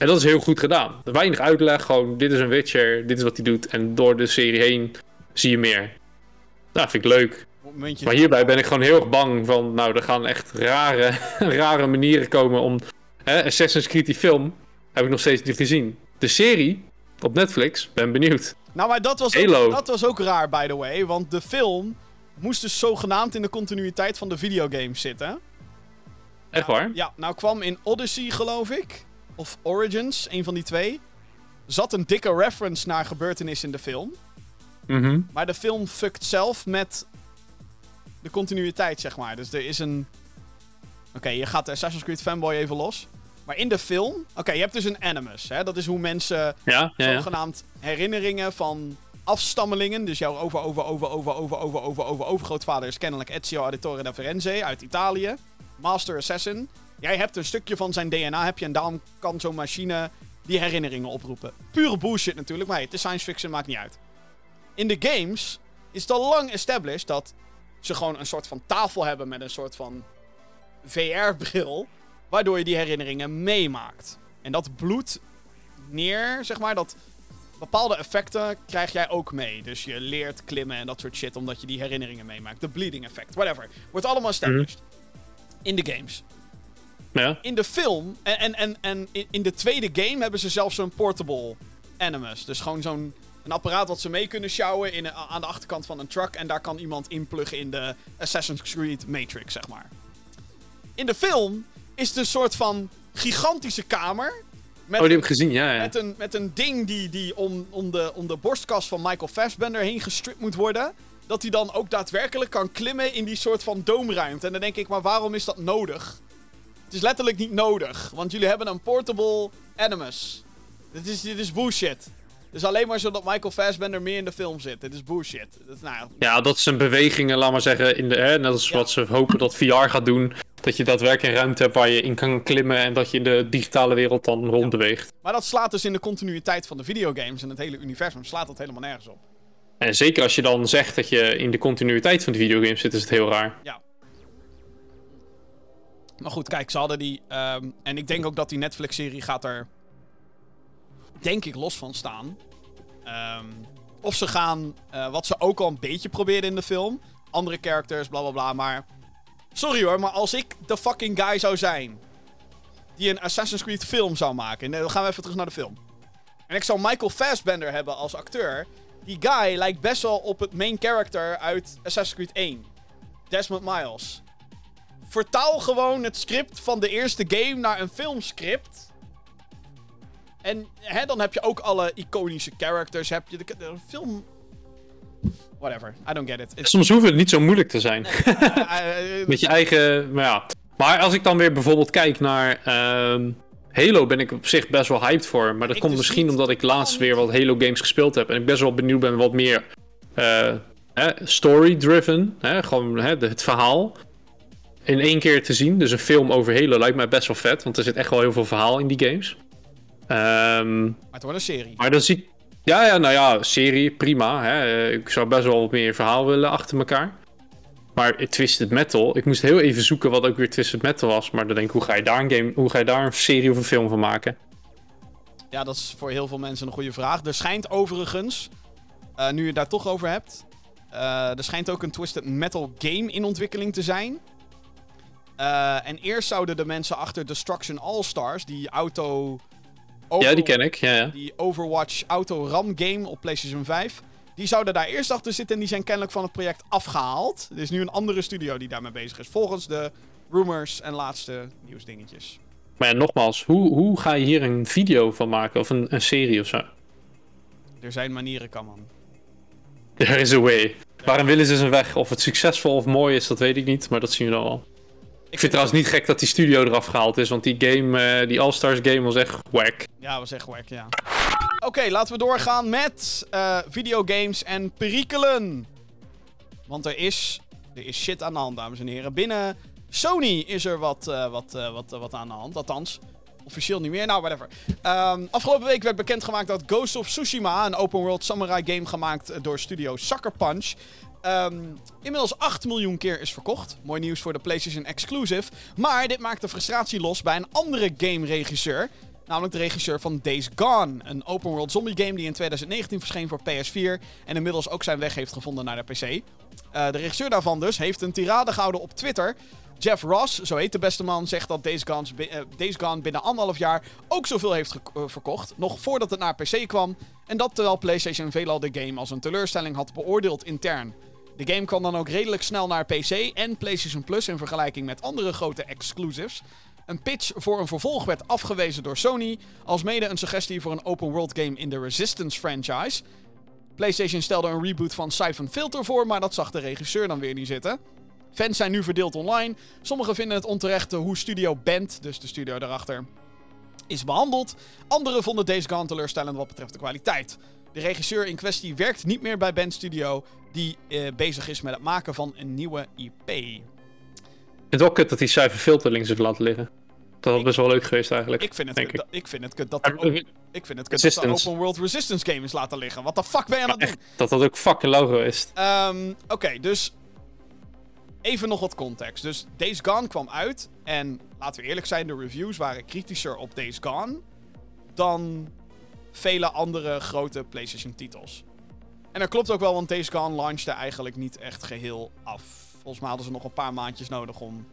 [SPEAKER 3] En dat is heel goed gedaan. Weinig uitleg, gewoon dit is een Witcher, dit is wat hij doet. En door de serie heen zie je meer. Nou, vind ik leuk.
[SPEAKER 2] momentje-
[SPEAKER 3] Maar hierbij ben ik gewoon heel erg bang van, nou, er gaan echt rare, [laughs] rare manieren komen om... Hè, Assassin's Creed, die film, heb ik nog steeds niet gezien. De serie op Netflix, ben benieuwd.
[SPEAKER 2] Nou, maar dat was,
[SPEAKER 3] Halo.
[SPEAKER 2] ook, dat was ook raar, by the way. Want de film moest dus zogenaamd in de continuïteit van de videogames zitten.
[SPEAKER 3] Echt waar?
[SPEAKER 2] Ja, nou kwam in Odyssey, geloof ik. Of Origins, een van die twee. Zat een dikke reference naar gebeurtenissen in de film.
[SPEAKER 3] Mhm.
[SPEAKER 2] Maar de film fuckt zelf met de continuïteit, zeg maar. Dus er is een... Oké, je gaat de Assassin's Creed fanboy even los. Maar in de film... Oké, je hebt dus een animus. Hè? Dat is hoe mensen
[SPEAKER 3] Ja, ja, ja.
[SPEAKER 2] zogenaamd herinneringen van afstammelingen. Dus jouw over, over, over, over, over, over, over, over, overgrootvader is kennelijk Ezio Auditore da Firenze uit Italië. Master Assassin. Jij hebt een stukje van zijn DNA, heb je, en daarom kan zo'n machine die herinneringen oproepen. Pure bullshit natuurlijk, maar hey, het is science fiction, maakt niet uit. In de games is het al lang established dat ze gewoon een soort van tafel hebben met een soort van VR-bril, waardoor je die herinneringen meemaakt. En dat bloed neer, zeg maar, dat bepaalde effecten krijg jij ook mee. Dus je leert klimmen en dat soort shit, omdat je die herinneringen meemaakt. De bleeding effect, whatever. Wordt allemaal established. In de games.
[SPEAKER 3] Ja.
[SPEAKER 2] In de film, en, en, en, en in- de tweede game hebben ze zelfs zo'n portable animus. Dus gewoon zo'n een apparaat wat ze mee kunnen sjouwen in, aan de achterkant van een truck. En daar kan iemand inpluggen in de Assassin's Creed Matrix, zeg maar. In de film is het een soort van gigantische kamer. Met
[SPEAKER 3] Oh, die heb ik gezien, ja, ja.
[SPEAKER 2] met een, met een ding die, die om, om, de, om de borstkas van Michael Fassbender heen gestript moet worden. Dat hij dan ook daadwerkelijk kan klimmen in die soort van doomruimte. En dan denk ik, maar waarom is dat nodig? Het is letterlijk niet nodig. Want jullie hebben een portable Animus. Dit is, dit is bullshit. is alleen maar zodat Michael Fassbender meer in de film zit. Dit is bullshit. Dat is, nou,
[SPEAKER 3] Ja, dat zijn bewegingen, laat maar zeggen, in de, hè, net als
[SPEAKER 2] Ja.
[SPEAKER 3] wat ze hopen dat VR gaat doen. Dat je daadwerkelijk een ruimte hebt waar je in kan klimmen en dat je in de digitale wereld dan rondbeweegt.
[SPEAKER 2] maar dat slaat dus in de continuïteit van de videogames en het hele universum. Slaat dat helemaal nergens op.
[SPEAKER 3] En zeker als je dan zegt dat je in de continuïteit van de videogames zit, is het heel raar.
[SPEAKER 2] Maar goed, kijk, ze hadden die. ehm, en ik denk ook dat die Netflix-serie gaat er. Denk ik los van staan. Ehm, of ze gaan. eh, wat ze ook al een beetje probeerden in de film. Andere characters, bla bla bla. Maar. Sorry hoor, maar als ik de fucking guy zou zijn. Die een Assassin's Creed film zou maken. En dan gaan we even terug naar de film. En ik zou Michael Fassbender hebben als acteur. Die guy lijkt best wel op het main character uit Assassin's Creed 1. Desmond Miles vertaal gewoon het script van de eerste game naar een filmscript. En hè, dan heb je ook alle iconische characters. Heb je de, de film. Whatever, I don't get it. It's,
[SPEAKER 3] Soms hoeft het niet zo moeilijk te zijn.
[SPEAKER 2] eh, eh, [laughs]
[SPEAKER 3] Met je eigen. Maar ja. Maar als ik dan weer bijvoorbeeld kijk naar. ehm, Halo ben ik op zich best wel hyped voor. Maar dat
[SPEAKER 2] Ik
[SPEAKER 3] komt
[SPEAKER 2] dus
[SPEAKER 3] misschien
[SPEAKER 2] niet.
[SPEAKER 3] omdat ik laatst weer wat Halo games gespeeld heb. En ik best wel benieuwd ben wat meer eh, story-driven. Hè, gewoon hè, het verhaal. In één keer te zien. Dus een film over Halo lijkt mij best wel vet. Want er zit echt wel heel veel verhaal in die games. Ehm,
[SPEAKER 2] maar het wordt een serie.
[SPEAKER 3] maar dan zie. Ja, ja, nou ja, serie, prima. Hè. Ik zou best wel wat meer verhaal willen achter elkaar. Maar Twisted Metal, ik moest heel even zoeken wat ook weer Twisted Metal was. Maar dan denk ik, hoe ga je daar een game, hoe ga je daar een serie of een film van maken?
[SPEAKER 2] Ja, dat is voor heel veel mensen een goede vraag. Er schijnt overigens, eh, nu je het daar toch over hebt, eh, er schijnt ook een Twisted Metal game in ontwikkeling te zijn. Eh, en eerst zouden de mensen achter Destruction All-Stars, die auto...
[SPEAKER 3] Ja, die ken ik. Ja, ja.
[SPEAKER 2] Die Overwatch Auto Ram game op PlayStation 5. Die zouden daar eerst achter zitten en die zijn kennelijk van het project afgehaald. Er is nu een andere studio die daarmee bezig is. Volgens de rumors en laatste nieuwsdingetjes.
[SPEAKER 3] Maar ja, nogmaals, hoe, hoe ga je hier een video van maken of een, een serie of zo?
[SPEAKER 2] Er zijn manieren, kan man.
[SPEAKER 3] There is a way. Waarom willen ze zijn weg? Of het succesvol of mooi is, dat weet ik niet, maar dat zien we dan wel. Ik vind het trouwens niet gek dat die studio eraf gehaald is, want die game, eh, die All-Stars game was echt wack.
[SPEAKER 2] Ja, was echt wack, ja. Oké, laten we doorgaan met eh, videogames en perikelen. Want er is, er is shit aan de hand, dames en heren. Binnen Sony is er wat, eh, wat, wat, wat aan de hand. Althans, officieel niet meer. Nou, whatever. Ehm, afgelopen week werd bekendgemaakt dat Ghost of Tsushima, een open world samurai game gemaakt door studio Sucker Punch, ehm, inmiddels 8 miljoen keer is verkocht. Mooi nieuws voor de PlayStation Exclusive. Maar dit maakt de frustratie los bij een andere game-regisseur. Namelijk de regisseur van Days Gone. Een open world zombie game die in 2019 verscheen voor PS4. En inmiddels ook zijn weg heeft gevonden naar de PC. Eh, de regisseur daarvan dus heeft een tirade gehouden op Twitter. Jeff Ross, zo heet de beste man, zegt dat Days, Gone's eh, Gone binnen anderhalf jaar ook zoveel heeft eh, verkocht. Nog voordat het naar PC kwam. En dat terwijl PlayStation veelal de game als een teleurstelling had beoordeeld intern. De game kwam dan ook redelijk snel naar PC en PlayStation Plus in vergelijking met andere grote exclusives. Een pitch voor een vervolg werd afgewezen door Sony, alsmede een suggestie voor een open world game in de Resistance franchise. PlayStation stelde een reboot van Siphon Filter voor, maar dat zag de regisseur dan weer niet zitten. Fans zijn nu verdeeld online. Sommigen vinden het onterecht hoe Studio Band, dus de studio daarachter, is behandeld. Anderen vonden Days Gone teleurstellend wat betreft de kwaliteit. De regisseur in kwestie werkt niet meer bij Band Studio, die eh, bezig is met het maken van een nieuwe IP.
[SPEAKER 3] Ik vind het wel kut dat die cijfer filter links heeft laten liggen. Dat had best wel leuk geweest eigenlijk.
[SPEAKER 2] Ik vind het kut,
[SPEAKER 3] ik.
[SPEAKER 2] dat- ik vind het kut dat de,
[SPEAKER 3] Maar
[SPEAKER 2] ik vind het kut dat de
[SPEAKER 3] Resistance.
[SPEAKER 2] open world Resistance game is laten liggen. Wat de fuck ben je aan het doen?
[SPEAKER 3] dat had ook fucking lauw geweest.
[SPEAKER 2] Ehm, Oké, dus even nog wat context. Dus Days Gone kwam uit en laten we eerlijk zijn, de reviews waren kritischer op Days Gone dan vele andere grote PlayStation titels. En dat klopt ook wel, want Days Gone launchte eigenlijk niet echt geheel af. Volgens mij hadden ze nog een paar maandjes nodig om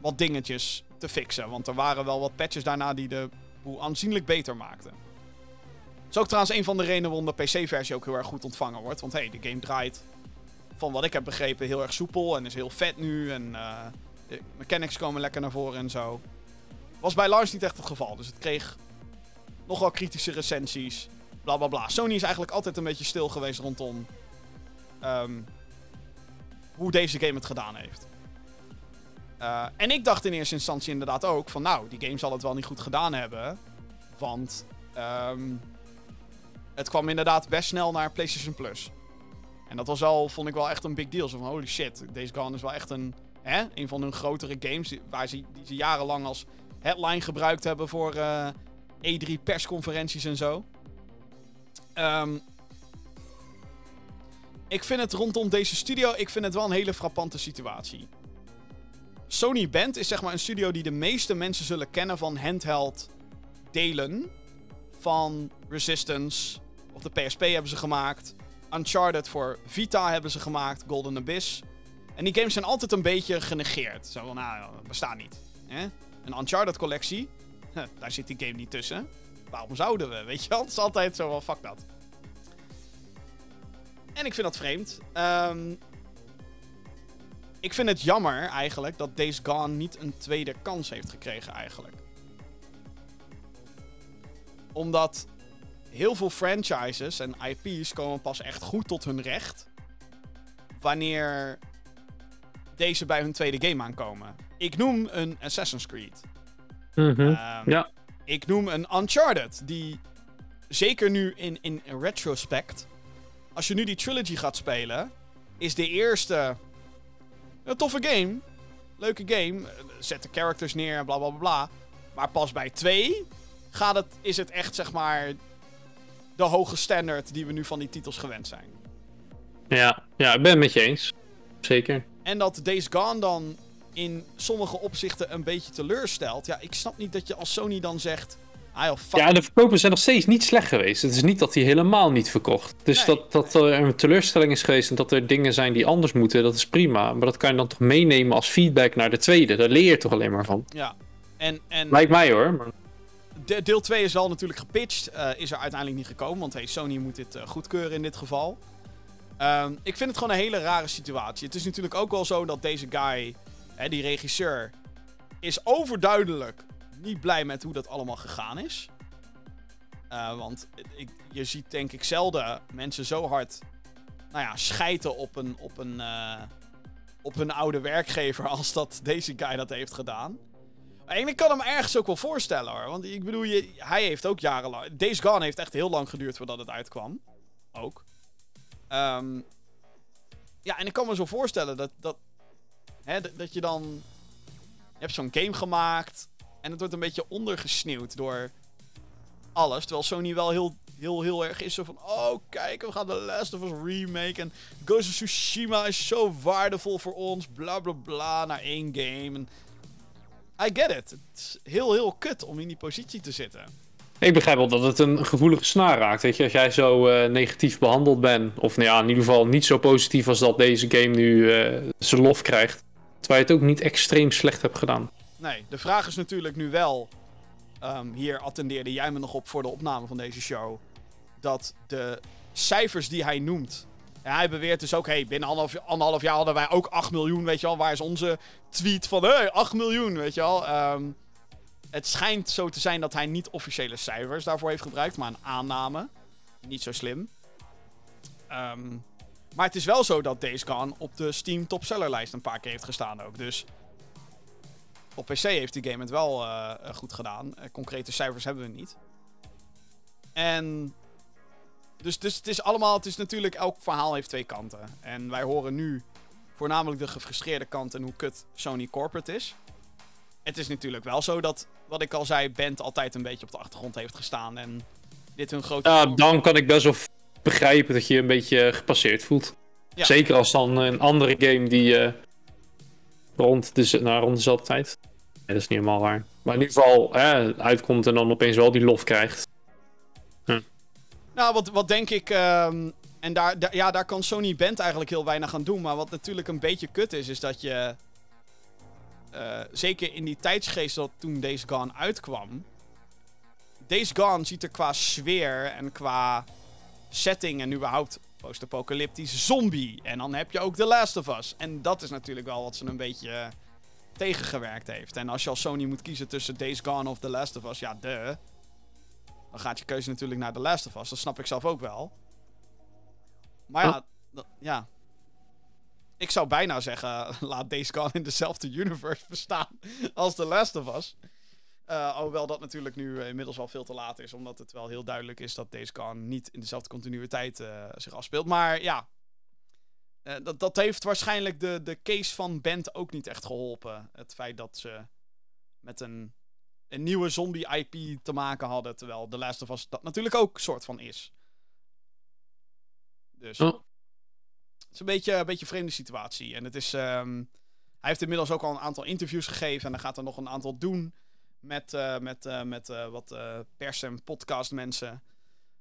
[SPEAKER 2] wat dingetjes te fixen. Want er waren wel wat patches daarna die de boel aanzienlijk beter maakten. Dat is ook trouwens een van de redenen waarom de PC-versie ook heel erg goed ontvangen wordt. Want hey, de game draait, van wat ik heb begrepen, heel erg soepel en is heel vet nu. En eh, de mechanics komen lekker naar voren en zo. Was bij launch niet echt het geval. Dus het kreeg nogal kritische recensies. Bla bla bla. Sony is eigenlijk altijd een beetje stil geweest rondom ehm, hoe deze game het gedaan heeft. Eh, en ik dacht in eerste instantie inderdaad ook van nou, die game zal het wel niet goed gedaan hebben. Want ehm, het kwam inderdaad best snel naar PlayStation Plus. En dat was al, vond ik wel echt een big deal. Zo van, holy shit, Days Gone is wel echt een, hè, een van hun grotere games... Waar ze, die ze jarenlang als headline gebruikt hebben voor eh, E3 persconferenties en zo. Ehm, ik vind het rondom deze studio, ik vind het wel een hele frappante situatie. Sony Band is zeg maar een studio die de meeste mensen zullen kennen van handheld delen. Van Resistance, op de PSP hebben ze gemaakt. Uncharted voor Vita hebben ze gemaakt, Golden Abyss. En die games zijn altijd een beetje genegeerd. Zo van, nou, bestaan niet. Een Uncharted collectie, [laughs] daar zit die game niet tussen. Waarom zouden we, weet je wel? Het is altijd zo van, fuck dat. En ik vind dat vreemd. Ehm, ik vind het jammer eigenlijk dat Days Gone niet een tweede kans heeft gekregen eigenlijk. Omdat heel veel franchises en IP's komen pas echt goed tot hun recht wanneer deze bij hun tweede game aankomen. Ik noem een Assassin's Creed.
[SPEAKER 3] Mhm.
[SPEAKER 2] Ehm,
[SPEAKER 3] Ja.
[SPEAKER 2] Ik noem een Uncharted, die zeker nu in, in retrospect, als je nu die trilogy gaat spelen, is de eerste een toffe game. Leuke game. Zet de characters neer, bla bla bla, bla. Maar pas bij twee gaat het, is het echt zeg maar de hoge standaard die we nu van die titels gewend zijn.
[SPEAKER 3] Ja. ja, ik ben het met je eens. Zeker.
[SPEAKER 2] En dat Days Gone dan in sommige opzichten een beetje teleurstelt. Ja, ik snap niet dat je als Sony dan zegt... Ah
[SPEAKER 3] Ja, de verkopen zijn nog steeds niet slecht geweest. Het is niet dat hij helemaal niet verkocht. Dus
[SPEAKER 2] Nee.
[SPEAKER 3] dat, dat er een teleurstelling is geweest en dat er dingen zijn die anders moeten, dat is prima. Maar dat kan je dan toch meenemen als feedback naar de tweede. Daar leer je toch alleen maar van.
[SPEAKER 2] Ja. En, en
[SPEAKER 3] Lijkt mij hoor.
[SPEAKER 2] De- deel 2 is wel natuurlijk gepitcht. eh, is er uiteindelijk niet gekomen. Want hey, Sony moet dit eh, goedkeuren in dit geval. Ehm, ik vind het gewoon een hele rare situatie. Het is natuurlijk ook wel zo dat deze guy, hè, die regisseur, is overduidelijk niet blij met hoe dat allemaal gegaan is. Eh, want ik, je ziet denk ik zelden mensen zo hard nou ja, schijten op een, op, een, eh, op hun oude werkgever [laughs] als dat deze guy dat heeft gedaan. En ik kan hem ergens ook wel voorstellen hoor. Want ik bedoel, je, hij heeft ook jarenlang. Days Gone heeft echt heel lang geduurd voordat het uitkwam. Ook. Ehm, ja, en ik kan me zo voorstellen dat. Dat, dat, je dan. Je hebt zo'n game gemaakt. En het wordt een beetje ondergesneeuwd door alles. Terwijl Sony wel heel, heel, heel erg is zo van. Oh, kijk, we gaan de Last of Us remake. En Ghost of Tsushima is zo waardevol voor ons. Bla bla bla. Naar één game. I get it. Het is heel, heel kut om in die positie te zitten.
[SPEAKER 3] Ik begrijp wel dat het een gevoelige snaar raakt. Weet je, als jij zo eh, negatief behandeld bent, of nou ja, in ieder geval niet zo positief als dat deze game nu eh, zijn lof krijgt. Terwijl je het ook niet extreem slecht hebt gedaan.
[SPEAKER 2] Nee, de vraag is natuurlijk nu wel. ehm, hier attendeerde jij me nog op voor de opname van deze show. Dat de cijfers die hij noemt. En hij beweert dus ook, hey, binnen anderhalf, anderhalf jaar hadden wij ook 8 miljoen, weet je wel. Waar is onze tweet van, hey, 8 miljoen, weet je wel. Ehm, het schijnt zo te zijn dat hij niet officiële cijfers daarvoor heeft gebruikt, maar een aanname. Niet zo slim. Ehm, maar het is wel zo dat Days Gone op de Steam topsellerlijst een paar keer heeft gestaan ook. Dus op PC heeft die game het wel eh, eh, goed gedaan. Eh, concrete cijfers hebben we niet. En. Dus, dus het is allemaal. Het is natuurlijk. Elk verhaal heeft twee kanten. En wij horen nu voornamelijk de gefrustreerde kant en hoe kut Sony Corporate is. Het is natuurlijk wel zo dat, wat ik al zei, Band altijd een beetje op de achtergrond heeft gestaan. En dit hun grote.
[SPEAKER 3] Ja, dan kan ik best wel begrijpen dat je je een beetje gepasseerd voelt.
[SPEAKER 2] Ja.
[SPEAKER 3] Zeker als dan een andere game die eh, rond, de, nou, rond dezelfde tijd. Nee, dat is niet helemaal waar. Maar in ieder geval hè, uitkomt en dan opeens wel die lof krijgt.
[SPEAKER 2] Nou, wat, wat denk ik. ehm, en daar, daar- ja, daar kan Sony Band eigenlijk heel weinig aan doen. Maar wat natuurlijk een beetje kut is, is dat je. eh, zeker in die tijdsgeest dat toen Days Gone uitkwam. Days Gone ziet er qua sfeer en qua setting en überhaupt post-apocalyptisch zombie. En dan heb je ook The Last of Us. En dat is natuurlijk wel wat ze een beetje eh, tegengewerkt heeft. En als je als Sony moet kiezen tussen Days Gone of The Last of Us, ja, de. Dan gaat je keuze natuurlijk naar The Last of Us. Dat snap ik zelf ook wel. Maar ja, dat- ja. Ik zou bijna zeggen, [laughs] laat Days Gone in dezelfde universe bestaan als The Last of Us. Uh, alhoewel dat natuurlijk nu inmiddels wel veel te laat is, omdat het wel heel duidelijk is dat deze kan niet in dezelfde continuïteit uh, zich afspeelt. Maar ja, uh, dat, dat heeft waarschijnlijk de, de case van Bent ook niet echt geholpen. Het feit dat ze met een, een nieuwe zombie-IP te maken hadden, terwijl The Last of Us dat natuurlijk ook soort van is. Dus. Oh. Het is een beetje, een beetje een vreemde situatie. En het is. Um, hij heeft inmiddels ook al een aantal interviews gegeven. En dan gaat er nog een aantal doen. Met, uh, met, uh, met uh, wat pers- en podcastmensen.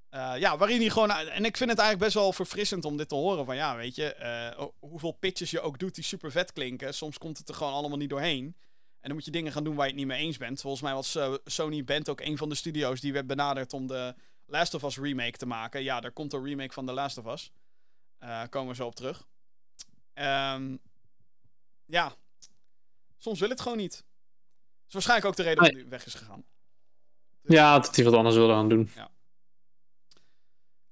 [SPEAKER 2] ja, waarin hij gewoon. En ik vind het eigenlijk best wel verfrissend om dit te horen. Van ja, weet je. hoeveel pitches je ook doet die super vet klinken. Soms komt het er gewoon allemaal niet doorheen. En dan moet je dingen gaan doen waar je het niet mee eens bent. Volgens mij was Sony Band ook een van de studio's die werd benaderd om de Last of Us remake te maken. Ja, er komt een remake van The Last of Us. Komen we zo op terug. Um, ja, soms wil het gewoon niet. Dat is waarschijnlijk ook de reden waarom hij weg is gegaan.
[SPEAKER 3] Dus... Ja, dat hij wat anders wilde gaan doen. Ja.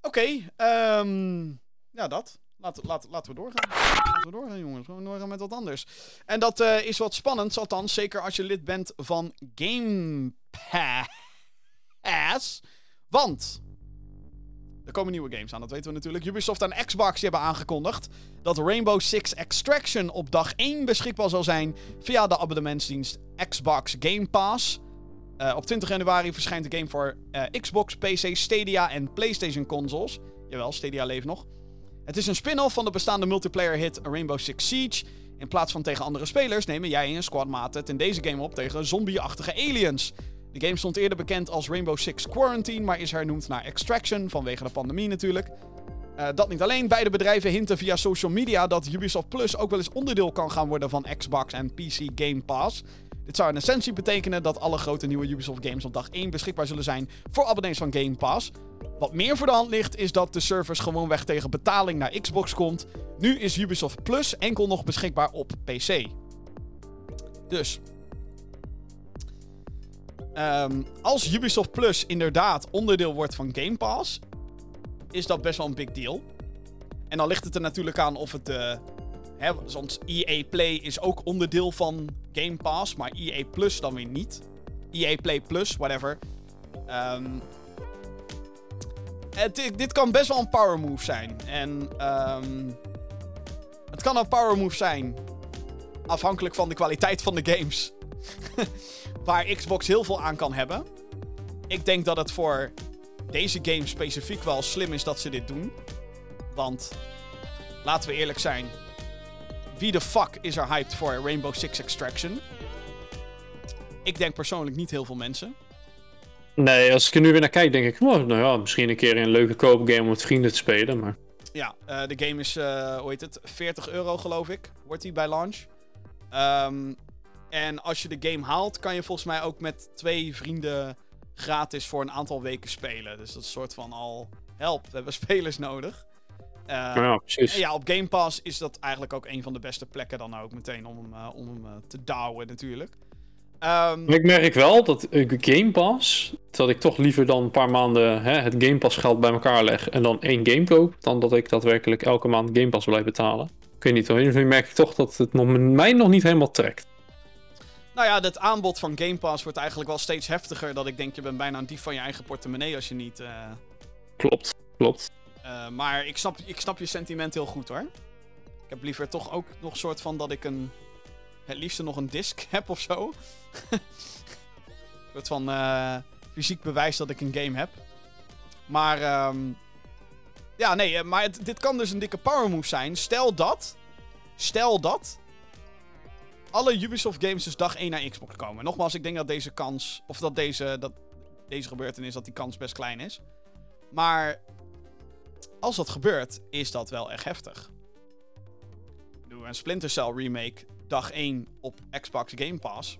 [SPEAKER 2] Oké, okay, um, ja, dat. Laten, laten, laten we doorgaan. Laten we doorgaan, jongens. We doorgaan met wat anders. En dat uh, is wat spannend, althans. Zeker als je lid bent van Game Pass. Want er komen nieuwe games aan, dat weten we natuurlijk. Ubisoft en Xbox hebben aangekondigd dat Rainbow Six Extraction op dag 1 beschikbaar zal zijn via de abonnementsdienst Xbox Game Pass. Uh, op 20 januari verschijnt de game voor uh, Xbox, PC, Stadia en PlayStation consoles. Jawel, Stadia leeft nog. Het is een spin-off van de bestaande multiplayer hit Rainbow Six Siege. In plaats van tegen andere spelers nemen jij en je squadmaten het in deze game op tegen zombie-achtige aliens. De game stond eerder bekend als Rainbow Six Quarantine, maar is hernoemd naar Extraction vanwege de pandemie natuurlijk. Uh, dat niet alleen, beide bedrijven hinten via social media dat Ubisoft Plus ook wel eens onderdeel kan gaan worden van Xbox en PC Game Pass. Dit zou in essentie betekenen dat alle grote nieuwe Ubisoft games op dag 1 beschikbaar zullen zijn voor abonnees van Game Pass. Wat meer voor de hand ligt is dat de service gewoonweg tegen betaling naar Xbox komt. Nu is Ubisoft Plus enkel nog beschikbaar op PC. Dus Um, als Ubisoft Plus inderdaad onderdeel wordt van Game Pass, is dat best wel een big deal. En dan ligt het er natuurlijk aan of het. Uh, hè, want EA Play is ook onderdeel van Game Pass, maar EA Plus dan weer niet. EA Play Plus, whatever. Um, het, dit kan best wel een power move zijn. En um, het kan een power move zijn. Afhankelijk van de kwaliteit van de games. [laughs] waar Xbox heel veel aan kan hebben. Ik denk dat het voor deze game specifiek wel slim is dat ze dit doen. Want, laten we eerlijk zijn. Wie de fuck is er hyped voor Rainbow Six Extraction? Ik denk persoonlijk niet heel veel mensen.
[SPEAKER 3] Nee, als ik er nu weer naar kijk, denk ik, oh, nou ja, misschien een keer een leuke koopgame om met vrienden te spelen. Maar...
[SPEAKER 2] Ja, uh, de game is, uh, hoe heet het, 40 euro geloof ik, wordt die bij launch. Um, en als je de game haalt, kan je volgens mij ook met twee vrienden gratis voor een aantal weken spelen. Dus dat is een soort van al help, we hebben [laughs] spelers nodig. Uh, ja, precies. ja, op Game Pass is dat eigenlijk ook een van de beste plekken dan ook meteen om hem, uh, om hem uh, te douwen natuurlijk.
[SPEAKER 3] Um, ik merk wel dat Game Pass, dat ik toch liever dan een paar maanden hè, het Game Pass geld bij elkaar leg en dan één game koop, dan dat ik daadwerkelijk elke maand Game Pass blijf betalen. Ik weet niet, hoor. nu merk ik toch dat het mij nog niet helemaal trekt.
[SPEAKER 2] Nou ja, het aanbod van Game Pass wordt eigenlijk wel steeds heftiger. Dat ik denk, je bent bijna een dief van je eigen portemonnee als je niet... Uh...
[SPEAKER 3] Klopt, klopt.
[SPEAKER 2] Uh, maar ik snap, ik snap je sentiment heel goed hoor. Ik heb liever toch ook nog een soort van dat ik een... Het liefste nog een disc [laughs] heb of zo. een soort van uh, fysiek bewijs dat ik een game heb. Maar... Um... Ja, nee, maar het, dit kan dus een dikke power move zijn. Stel dat... Stel dat alle Ubisoft games dus dag 1 naar Xbox komen. Nogmaals, ik denk dat deze kans, of dat deze, dat deze gebeurtenis, dat die kans best klein is. Maar als dat gebeurt, is dat wel echt heftig. Doe een Splinter Cell remake dag 1 op Xbox Game Pass.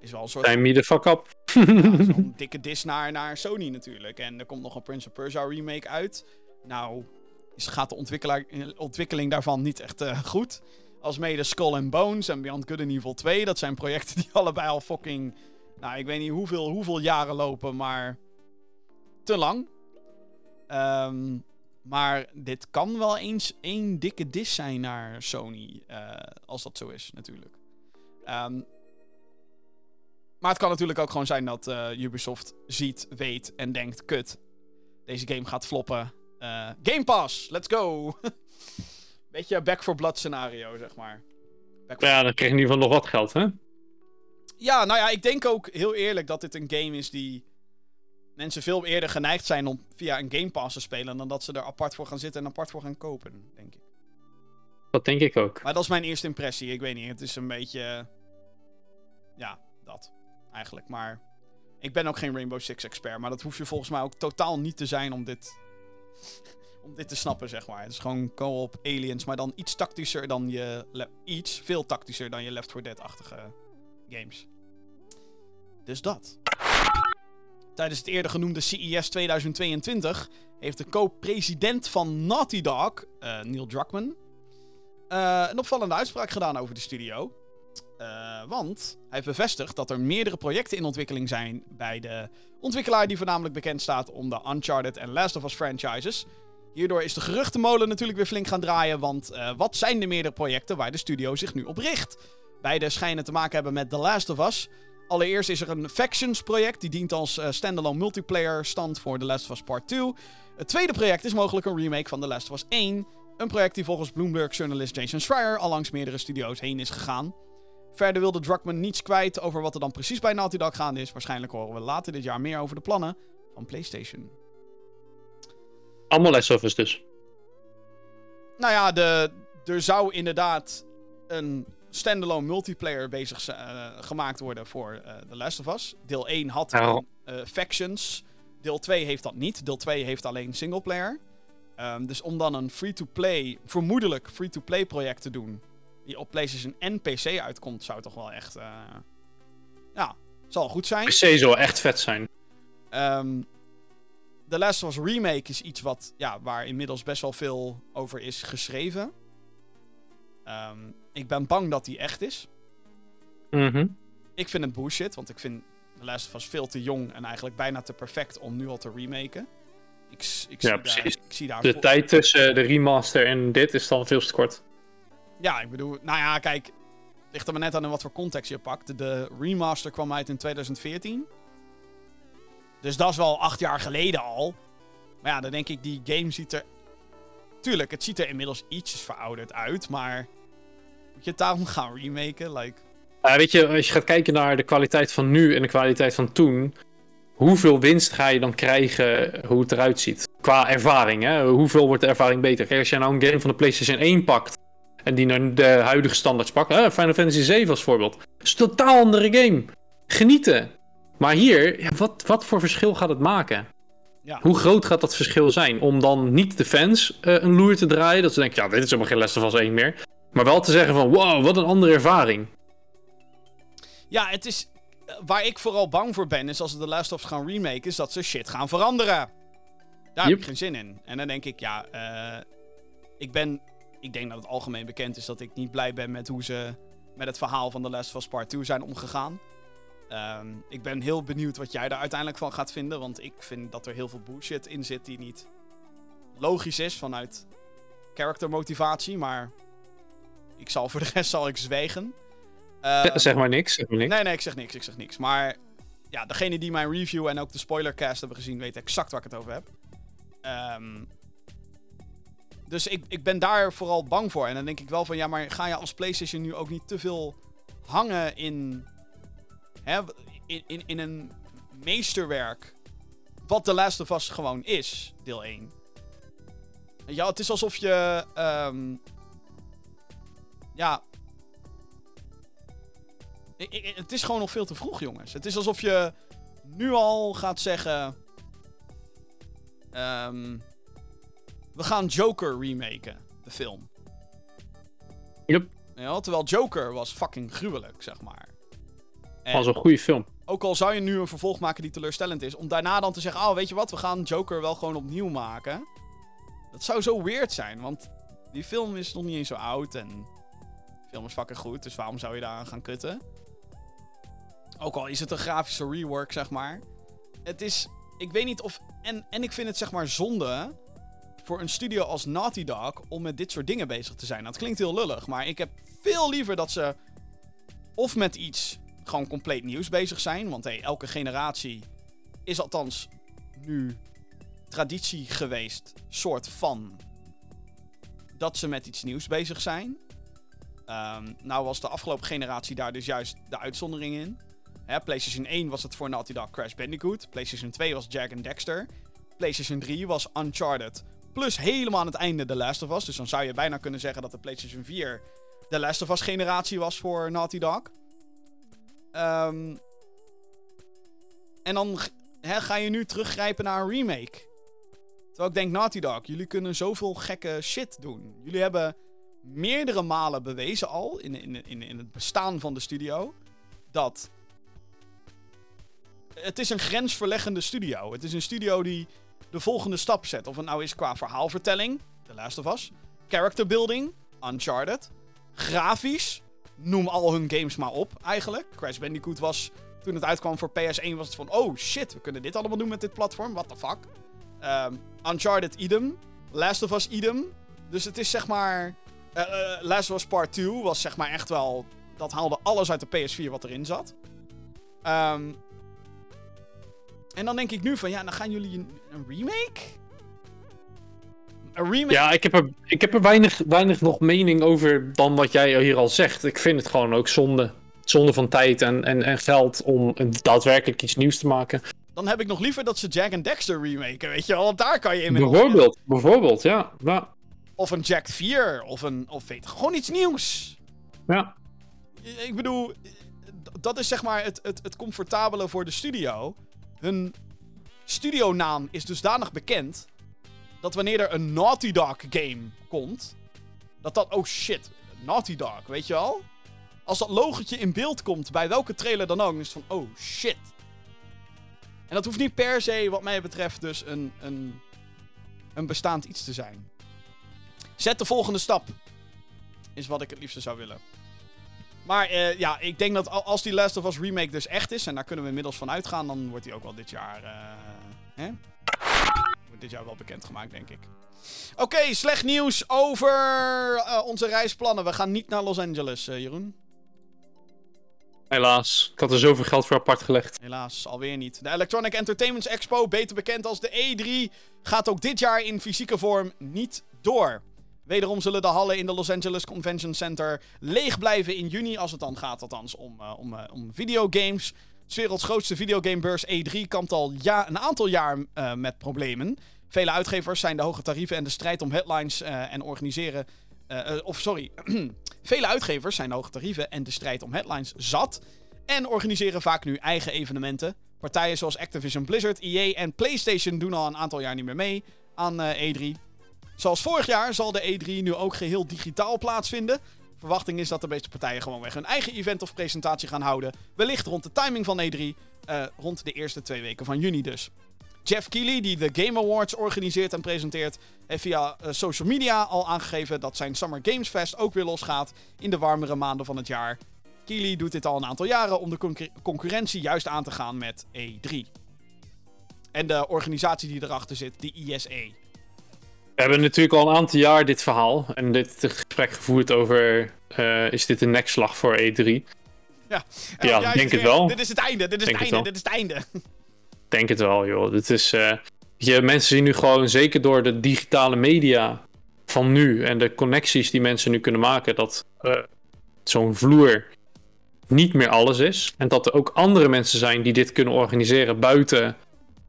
[SPEAKER 2] Is wel een soort.
[SPEAKER 3] Time me the fuck up.
[SPEAKER 2] Zo'n [laughs] dikke dis naar, naar Sony natuurlijk. En er komt nog een Prince of Persia remake uit. Nou, is, gaat de ontwikkeling daarvan niet echt uh, goed. Als mede Skull and Bones en Beyond Good and Evil 2. Dat zijn projecten die [laughs] allebei al fucking... Nou, ik weet niet hoeveel, hoeveel jaren lopen, maar... Te lang. Um, maar dit kan wel eens één dikke dis zijn naar Sony. Uh, als dat zo is, natuurlijk. Um, Maar het kan natuurlijk ook gewoon zijn dat eh, Ubisoft ziet, weet en denkt: kut, deze game gaat floppen. Eh, game Pass, let's go! [laughs] Beetje back for blood scenario, zeg maar.
[SPEAKER 3] Ja, dan krijg je in ieder geval nog wat geld, hè?
[SPEAKER 2] Ja, nou ja, ik denk ook heel eerlijk dat dit een game is die mensen veel eerder geneigd zijn om via een Game Pass te spelen dan dat ze er apart voor gaan zitten en apart voor gaan kopen, denk ik.
[SPEAKER 3] Dat denk ik ook.
[SPEAKER 2] Maar dat is mijn eerste impressie. Ik weet niet, het is een beetje. Ja, dat. Eigenlijk. Maar. Ik ben ook geen Rainbow Six expert. Maar dat hoef je volgens mij ook totaal niet te zijn om dit. Om dit te snappen, zeg maar. Het is gewoon co-op aliens. Maar dan iets tactischer dan je. Iets veel tactischer dan je Left 4 Dead-achtige games. Dus dat. Tijdens het eerder genoemde CES 2022 heeft de co-president van Naughty Dog, eh, Neil Druckmann, eh, een opvallende uitspraak gedaan over de studio. Eh, want hij heeft bevestigd dat er meerdere projecten in ontwikkeling zijn bij de ontwikkelaar die voornamelijk bekend staat om de Uncharted en Last of Us franchises. Hierdoor is de geruchtenmolen natuurlijk weer flink gaan draaien, want eh, wat zijn de meerdere projecten waar de studio zich nu op richt? Beide schijnen te maken hebben met The Last of Us. Allereerst is er een Factions project, die dient als eh, standalone multiplayer stand voor The Last of Us Part 2. Het tweede project is mogelijk een remake van The Last of Us 1. Een project die volgens Bloomberg-journalist Jason Schreier al langs meerdere studio's heen is gegaan. Verder wilde Druckmann niets kwijt over wat er dan precies bij Naughty Dog gaande is. Waarschijnlijk horen we later dit jaar meer over de plannen van PlayStation.
[SPEAKER 3] Allemaal of Us dus.
[SPEAKER 2] Nou ja, de, er zou inderdaad een standalone multiplayer bezig zi- eh, gemaakt worden voor eh The Last of Us. Deel 1 had een, eh, Factions. Deel 2 heeft dat niet. Deel 2 heeft alleen singleplayer. Ehm, dus om dan een free-to-play, vermoedelijk free-to-play project te doen, die op PlayStation en PC uitkomt, zou toch wel echt, ja, zal goed zijn.
[SPEAKER 3] PC zou echt vet zijn.
[SPEAKER 2] Ehm The Last of Us Remake is iets wat, ja, waar inmiddels best wel veel over is geschreven. Ehm, ik ben bang dat die echt is.
[SPEAKER 3] Mhm.
[SPEAKER 2] Ik vind het bullshit, want ik vind The Last of Us veel te jong en eigenlijk bijna te perfect om nu al te remaken. Ik, ik, zie,
[SPEAKER 3] Ja,
[SPEAKER 2] daar,
[SPEAKER 3] precies.
[SPEAKER 2] ik zie daar...
[SPEAKER 3] De tijd tussen de remaster en dit is dan veel te kort.
[SPEAKER 2] Ja, ik bedoel, nou ja, kijk, het ligt er maar net aan in wat voor context je pakt. De remaster kwam uit in 2014. Dus dat is wel acht jaar geleden al. Maar ja, dan denk ik, die game ziet er... Tuurlijk, het ziet er inmiddels ietsjes verouderd uit, maar... Moet je het daarom gaan remaken? Like...
[SPEAKER 3] Weet je, als je gaat kijken naar de kwaliteit van nu en de kwaliteit van toen. Hoeveel winst ga je dan krijgen hoe het eruit ziet? Qua ervaring, hè? Hoeveel wordt de ervaring beter? Kijk, als je nou een game van de PlayStation 1 pakt. En die naar de huidige standaards pakt. Final Fantasy 7 als voorbeeld. Dat is een totaal andere game. Genieten. Maar hier, ja, wat, wat voor verschil gaat het maken?
[SPEAKER 2] Ja.
[SPEAKER 3] Hoe groot gaat dat verschil zijn? Om dan niet de fans eh, een loer te draaien. Dat ze denken, ja, dit is helemaal geen Last of Us 1 meer. Maar wel te zeggen van, wow, wat een andere ervaring.
[SPEAKER 2] Ja, het is... eh, Waar ik vooral bang voor ben, is als ze The Last of Us gaan remaken, is dat ze shit gaan veranderen. Daar heb ik geen zin in. En dan denk ik, ja, eh, ik ben... Ik denk dat het algemeen bekend is dat ik niet blij ben met hoe ze met het verhaal van The Last of Us Part 2 zijn omgegaan. Ehm, ik ben heel benieuwd wat jij daar uiteindelijk van gaat vinden, want ik vind dat er heel veel bullshit in zit die niet logisch is vanuit charactermotivatie, maar ik zal voor de rest zal ik zwijgen. Ehm,
[SPEAKER 3] zeg maar niks, zeg maar niks.
[SPEAKER 2] Nee, nee, ik zeg niks, ik zeg niks. Maar ja, degene die mijn review en ook de spoilercast hebben gezien, weten exact waar ik het over heb. Ehm, dus ik, ik ben daar vooral bang voor. En dan denk ik wel van, ja, maar ga je als PlayStation nu ook niet te veel hangen in, hè, in, in, in een meesterwerk wat The Last of Us gewoon is, deel 1. Ja, het is alsof je, ehm, ja, I- I- het is gewoon nog veel te vroeg, jongens. Het is alsof je nu al gaat zeggen. ehm, we gaan Joker remaken, de film.
[SPEAKER 3] Yep.
[SPEAKER 2] Ja, terwijl Joker was fucking gruwelijk, zeg maar.
[SPEAKER 3] Was een goede film.
[SPEAKER 2] ook al zou je nu een vervolg maken die teleurstellend is, om daarna dan te zeggen: Oh, weet je wat, we gaan Joker wel gewoon opnieuw maken. Dat zou zo weird zijn, want die film is nog niet eens zo oud en de film is fucking goed, dus waarom zou je daar aan gaan kutten? Ook al is het een grafische rework, zeg maar. Het is, ik weet niet of, en, en ik vind het zeg maar zonde voor een studio als Naughty Dog om met dit soort dingen bezig te zijn. Dat klinkt heel lullig, maar ik heb veel liever dat ze of met iets gewoon compleet nieuws bezig zijn. Want hey, elke generatie is althans nu traditie geweest, soort van, dat ze met iets nieuws bezig zijn. Ehm, nou was de afgelopen generatie daar dus juist de uitzondering in. Hè, PlayStation 1 was het voor Naughty Dog Crash Bandicoot. PlayStation 2 was Jack and Dexter. PlayStation 3 was Uncharted. Plus helemaal aan het einde The Last of Us. Dus dan zou je bijna kunnen zeggen dat de PlayStation 4 de Last of Us generatie was voor Naughty Dog. Ehm, en dan ga je nu teruggrijpen naar een remake. Terwijl ik denk, Naughty Dog, jullie kunnen zoveel gekke shit doen. Jullie hebben meerdere malen bewezen al, in, in, in, in het bestaan van de studio, dat het is een grensverleggende studio. Het is een studio die de volgende stap zet. Of het nou is qua verhaalvertelling, The Last of Us, character building, Uncharted, grafisch, noem al hun games maar op eigenlijk. Crash Bandicoot was, toen het uitkwam voor PS1, was het van, oh shit, we kunnen dit allemaal doen met dit platform, what the fuck. Um, Uncharted idem, Last of Us idem. Dus het is zeg maar, uh, uh, Last of Us Part 2 was zeg maar echt wel, dat haalde alles uit de PS4 wat erin zat. Um, en dan denk ik nu van, ja, dan gaan jullie een remake? Een remake?
[SPEAKER 3] Ja, ik heb er, ik heb er weinig, weinig nog mening over dan wat jij hier al zegt. Ik vind het gewoon ook zonde. Zonde van tijd en, en, en geld om daadwerkelijk iets nieuws te maken.
[SPEAKER 2] Dan heb ik nog liever dat ze Jack and Dexter remaken, weet je wel. Want daar kan je in
[SPEAKER 3] Bijvoorbeeld, bijvoorbeeld, ja. ja.
[SPEAKER 2] Of een Jack 4, of een, of weet gewoon iets nieuws.
[SPEAKER 3] Ja.
[SPEAKER 2] Ik bedoel, dat is zeg maar het, het, het comfortabele voor de studio hun studionaam is dusdanig bekend dat wanneer er een Naughty Dog game komt, dat dat, oh shit, Naughty Dog, weet je wel? Als dat logotje in beeld komt bij welke trailer dan ook, is het van, oh shit. En dat hoeft niet per se, wat mij betreft, dus een, een, een bestaand iets te zijn. Zet de volgende stap. Is wat ik het liefste zou willen. Maar uh, ja, ik denk dat als die Last of Us remake dus echt is, en daar kunnen we inmiddels van uitgaan, dan wordt die ook wel dit jaar. Uh, hè? Wordt dit jaar wel bekendgemaakt, denk ik. Oké, okay, slecht nieuws over uh, onze reisplannen. We gaan niet naar Los Angeles, Jeroen.
[SPEAKER 3] Helaas. Ik had er zoveel geld voor apart gelegd.
[SPEAKER 2] Helaas, alweer niet. De Electronic Entertainment Expo, beter bekend als de E3, gaat ook dit jaar in fysieke vorm niet door. Wederom zullen de hallen in de Los Angeles Convention Center leeg blijven in juni, als het dan gaat althans om, uh, om, uh, om videogames. De werelds grootste videogamebeurs E3 kampt al ja, een aantal jaar uh, met problemen. Vele uitgevers zijn de hoge tarieven en de strijd om headlines en organiseren... of sorry, [clears throat] vele uitgevers zijn de hoge tarieven en de strijd om headlines zat... en organiseren vaak nu eigen evenementen. Partijen zoals Activision Blizzard, EA en PlayStation doen al een aantal jaar niet meer mee aan E3... Zoals vorig jaar zal de E3 nu ook geheel digitaal plaatsvinden. Verwachting is dat de meeste partijen gewoon weg hun eigen event of presentatie gaan houden. Wellicht rond de timing van E3, uh, eh, rond de eerste twee weken van juni dus. Jeff Keighley, die de Game Awards organiseert en presenteert, heeft via uh, social media al aangegeven dat zijn Summer Games Fest ook weer losgaat in de warmere maanden van het jaar. Keighley doet dit al een aantal jaren om de concurrentie juist aan te gaan met E3. En de organisatie die erachter zit, de ISE.
[SPEAKER 3] We hebben natuurlijk al een aantal jaar dit verhaal en dit gesprek gevoerd over uh, is dit een nekslag voor E3?
[SPEAKER 2] Ja,
[SPEAKER 3] ja, denk het wel.
[SPEAKER 2] Dit is het einde, dit is het einde, dit is het einde.
[SPEAKER 3] Denk het wel, joh. Dit is, uh, je, mensen zien nu gewoon, zeker door de digitale media van nu en de connecties die mensen nu kunnen maken, dat uh, zo'n vloer niet meer alles is. En dat er ook andere mensen zijn die dit kunnen organiseren buiten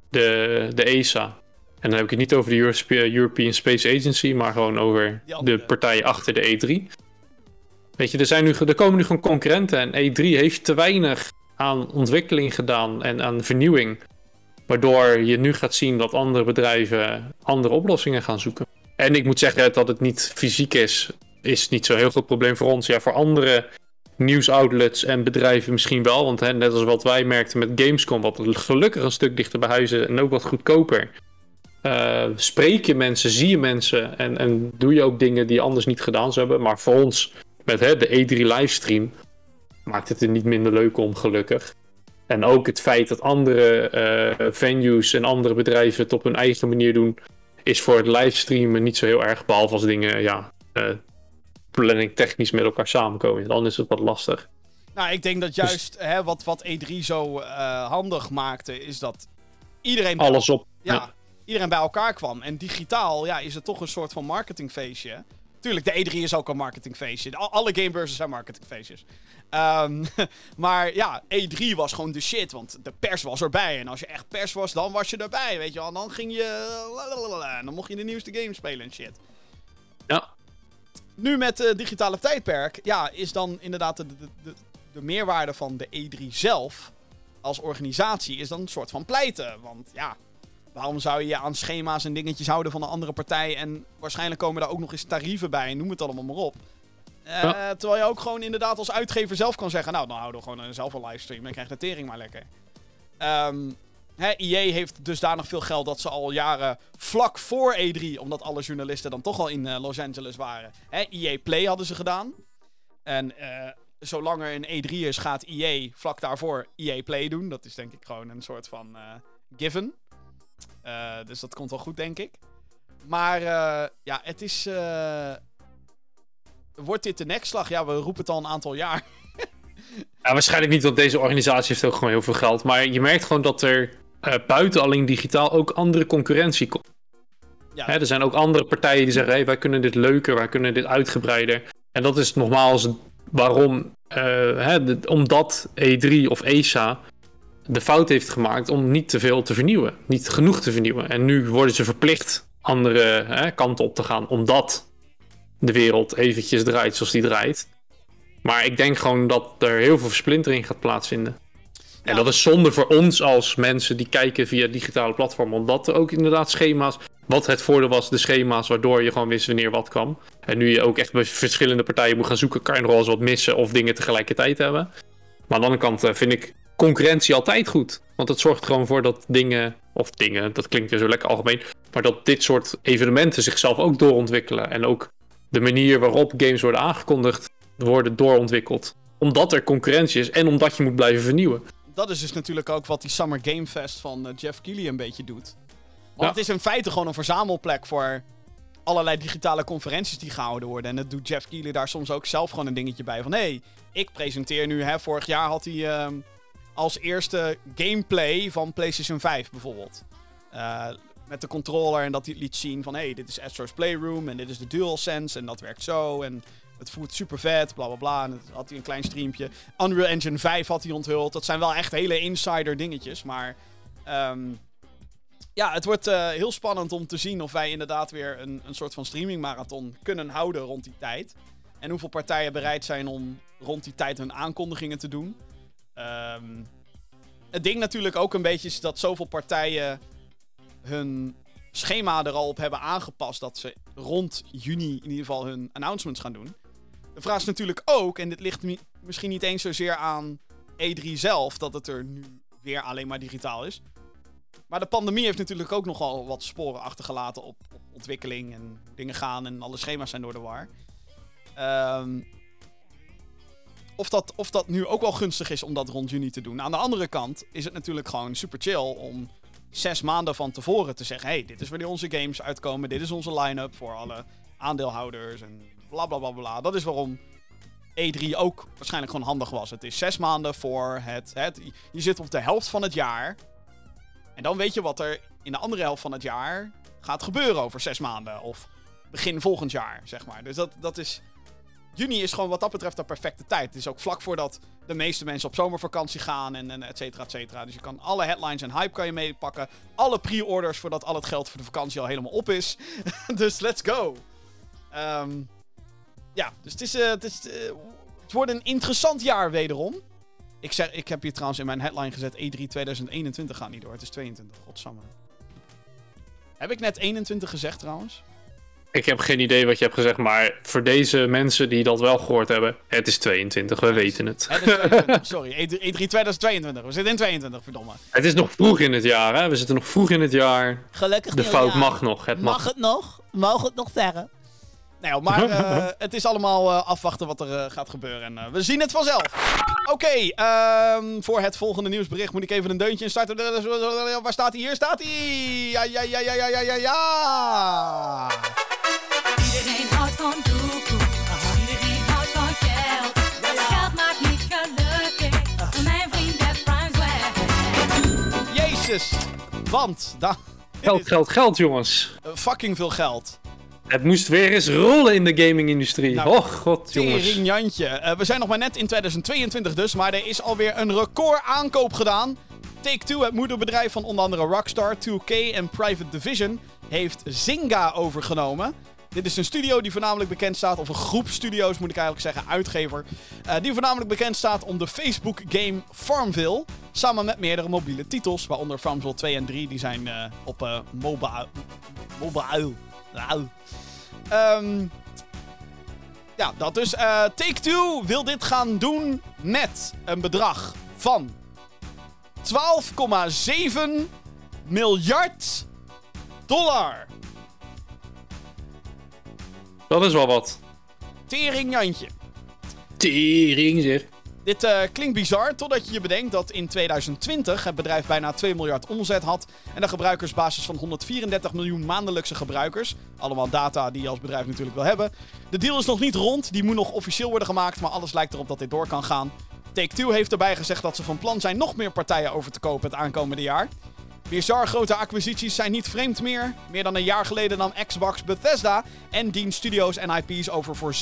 [SPEAKER 3] de, de ESA. En dan heb ik het niet over de European Space Agency, maar gewoon over de partijen achter de E3. Weet je, er, zijn nu, er komen nu gewoon concurrenten en E3 heeft te weinig aan ontwikkeling gedaan en aan vernieuwing. Waardoor je nu gaat zien dat andere bedrijven andere oplossingen gaan zoeken. En ik moet zeggen dat het niet fysiek is, is niet zo'n heel groot probleem voor ons. Ja, voor andere nieuwsoutlets en bedrijven misschien wel. Want hè, net als wat wij merkten met Gamescom, wat gelukkig een stuk dichter bij huizen en ook wat goedkoper. Uh, spreek je mensen, zie je mensen en, en doe je ook dingen die anders niet gedaan zou hebben. Maar voor ons, met hè, de E3 livestream, maakt het er niet minder leuk om, gelukkig. En ook het feit dat andere uh, venues en andere bedrijven het op hun eigen manier doen, is voor het livestreamen niet zo heel erg. Behalve als dingen ja, uh, planning technisch met elkaar samenkomen. Dan is het wat lastig.
[SPEAKER 2] Nou, ik denk dat juist hè, wat, wat E3 zo eh, handig maakte, is dat iedereen
[SPEAKER 3] Alles op.
[SPEAKER 2] ja,
[SPEAKER 3] ja.
[SPEAKER 2] Iedereen bij elkaar kwam. En digitaal ja, is het toch een soort van marketingfeestje. Tuurlijk, de E3 is ook een marketingfeestje. Al- Alle gamebeurzen zijn marketingfeestjes. Ehm, [laughs] maar ja, E3 was gewoon de shit, want de pers was erbij. En als je echt pers was, dan was je erbij, weet je wel. En dan ging je... lalalala, En dan mocht je de nieuwste game spelen en shit.
[SPEAKER 3] Ja.
[SPEAKER 2] Nu met het digitale tijdperk, ja, is dan inderdaad de, de, de, de meerwaarde van de E3 zelf als organisatie is dan een soort van pleiten. Want ja, waarom zou je je aan schema's en dingetjes houden van een andere partij en waarschijnlijk komen daar ook nog eens tarieven bij en noem het allemaal maar op. Eh,
[SPEAKER 3] Ja.
[SPEAKER 2] Terwijl je ook gewoon inderdaad als uitgever zelf kan zeggen, nou dan houden we gewoon zelf een livestream en krijg de tering maar lekker. Ehm hè, EA heeft dusdanig veel geld dat ze al jaren vlak voor E3, omdat alle journalisten dan toch al in eh, Los Angeles waren, hè, EA Play hadden ze gedaan. En eh, zolang er een E3 is, gaat EA vlak daarvoor EA Play doen. Dat is denk ik gewoon een soort van eh, given. Eh, dus dat komt wel goed, denk ik. Maar eh, ja, het is. eh, wordt dit de nekslag? Ja, we roepen het al een aantal jaar. [laughs]
[SPEAKER 3] Ja, waarschijnlijk niet, want deze organisatie heeft ook gewoon heel veel geld. Maar je merkt gewoon dat er buiten alleen digitaal ook andere concurrentie komt.
[SPEAKER 2] Ja,
[SPEAKER 3] Hè, er zijn ook andere partijen die zeggen: hey, wij kunnen dit leuker, wij kunnen dit uitgebreider. En dat is nogmaals waarom, hè, de- omdat E3 of ESA de fout heeft gemaakt om niet te veel te vernieuwen. Niet genoeg te vernieuwen. En nu worden ze verplicht andere hè, kanten op te gaan, omdat de wereld eventjes draait zoals die draait. Maar ik denk gewoon dat er heel veel versplintering gaat plaatsvinden. En
[SPEAKER 2] Ja.
[SPEAKER 3] dat is zonde voor ons als mensen die kijken via digitale platformen. Omdat er ook inderdaad schema's. Wat het voordeel was, de schema's waardoor je gewoon wist wanneer wat kwam. En nu je ook echt bij verschillende partijen moet gaan zoeken, kan je nog wel eens wat missen of dingen tegelijkertijd hebben. Maar aan de andere kant eh, vind ik concurrentie altijd goed. Want het zorgt gewoon voor dat dingen, of dingen, dat klinkt weer zo lekker algemeen. Maar dat dit soort evenementen zichzelf ook doorontwikkelen. En ook de manier waarop games worden aangekondigd worden doorontwikkeld. Omdat er concurrentie is en omdat je moet blijven vernieuwen.
[SPEAKER 2] dat is dus natuurlijk ook wat die Summer Game Fest van eh, Jeff Keighley een beetje doet. Want
[SPEAKER 3] Ja.
[SPEAKER 2] het is in feite gewoon een verzamelplek voor allerlei digitale conferenties die gehouden worden. En dat doet Jeff Keighley daar soms ook zelf gewoon een dingetje bij. Van hé, hey, ik presenteer nu, hè, vorig jaar had hij ehm, als eerste gameplay van PlayStation 5 bijvoorbeeld. Eh, met de controller en dat het liet zien van hé, hey, dit is Astro's Playroom en dit is de DualSense en dat werkt zo. En het voelt super vet, bla bla bla. En dan had hij een klein streampje. Unreal Engine 5 had hij onthuld. Dat zijn wel echt hele insider dingetjes. Maar ehm, ja, het wordt eh, heel spannend om te zien of wij inderdaad weer een, een soort van streamingmarathon kunnen houden rond die tijd. En hoeveel partijen bereid zijn om rond die tijd hun aankondigingen te doen. Ehm, het ding natuurlijk ook een beetje is dat zoveel partijen hun schema er al op hebben aangepast dat ze rond juni in ieder geval hun announcements gaan doen. De vraag is natuurlijk ook, en dit ligt mi- misschien niet eens zozeer aan E3 zelf, dat het er nu weer alleen maar digitaal is. Maar de pandemie heeft natuurlijk ook nogal wat sporen achtergelaten op, ontwikkeling en dingen gaan en alle schema's zijn door de war. Ehm, of, dat, of dat nu ook wel gunstig is om dat rond juni te doen. Aan de andere kant is het natuurlijk gewoon super chill om zes maanden van tevoren te zeggen: hey, dit is wanneer onze games uitkomen, dit is onze line-up voor alle aandeelhouders en bla bla bla bla. Dat is waarom E3 ook waarschijnlijk gewoon handig was. Het is zes maanden voor het, het. Je zit op de helft van het jaar. En dan weet je wat er in de andere helft van het jaar gaat gebeuren over zes maanden. Of begin volgend jaar, zeg maar. Dus dat, dat is. Juni is gewoon wat dat betreft de perfecte tijd. Het is ook vlak voordat de meeste mensen op zomervakantie gaan en, en et cetera, et cetera. Dus je kan alle headlines en hype kan je meepakken. Alle pre-orders voordat al het geld voor de vakantie al helemaal op is. [laughs] dus let's go. Ehm, ja, dus het is, eh, het, is eh, het wordt een interessant jaar wederom. Ik, zeg, ik heb hier trouwens in mijn headline gezet E3 2021 gaat niet door. Het is 22, godsamme. Heb ik net 21 gezegd trouwens?
[SPEAKER 3] Ik heb geen idee wat je hebt gezegd, maar voor deze mensen die dat wel gehoord hebben, het is 22, we weten het.
[SPEAKER 2] Het is 22, sorry. E E3 2022. We zitten in 22, verdomme.
[SPEAKER 3] Het is nog vroeg in het jaar, hè? We zitten nog vroeg in het jaar.
[SPEAKER 2] Gelukkig
[SPEAKER 3] De fout mag nog, het mag.
[SPEAKER 2] Mag het nog? Mogen het nog zeggen? Nee, maar uh, [laughs] het is allemaal uh, afwachten wat er uh, gaat gebeuren. En we zien het vanzelf. Oké, okay, voor het volgende nieuwsbericht moet ik even een deuntje instarten. Waar staat hij? Hier staat hij! Ja, ja, ja, ja, ja, ja, ja, ja!
[SPEAKER 4] Iedereen houdt van doekoe. Iedereen houdt van geld. Dat geld maakt niet gelukkig. Mijn vriend.
[SPEAKER 2] Jezus! Want... daar.
[SPEAKER 3] Geld, geld, geld, jongens.
[SPEAKER 2] Fucking veel geld.
[SPEAKER 3] Het moest weer eens rollen in de gaming-industrie.
[SPEAKER 2] Nou,
[SPEAKER 3] Och, god, jongens.
[SPEAKER 2] Jantje. Eh, we zijn nog maar net in 2022 dus, maar er is alweer een record aankoop gedaan. Take-Two, het moederbedrijf van onder andere Rockstar, 2K en Private Division, heeft Zynga overgenomen. Dit is een studio die voornamelijk bekend staat, of een groep studio's moet ik eigenlijk zeggen, uitgever. eh, die voornamelijk bekend staat om de Facebook game Farmville. Samen met meerdere mobiele titels, waaronder Farmville 2 en 3, die zijn eh, op eh mobile. Mobile. Ehm, ja, dat dus. eh Take-Two wil dit gaan doen met een bedrag van 12,7 miljard dollar.
[SPEAKER 3] Dat is wel wat.
[SPEAKER 2] Tering Jantje.
[SPEAKER 3] Tering, zeg.
[SPEAKER 2] Dit eh, klinkt bizar, totdat je je bedenkt dat in 2020 het bedrijf bijna 2 miljard omzet had. En een gebruikersbasis van 134 miljoen maandelijkse gebruikers. Allemaal data die je als bedrijf natuurlijk wil hebben. De deal is nog niet rond, die moet nog officieel worden gemaakt, maar alles lijkt erop dat dit door kan gaan. Take-Two heeft erbij gezegd dat ze van plan zijn nog meer partijen over te kopen het aankomende jaar. Bizar grote acquisities zijn niet vreemd meer. Meer dan een jaar geleden nam Xbox Bethesda en dient studios en IP's over voor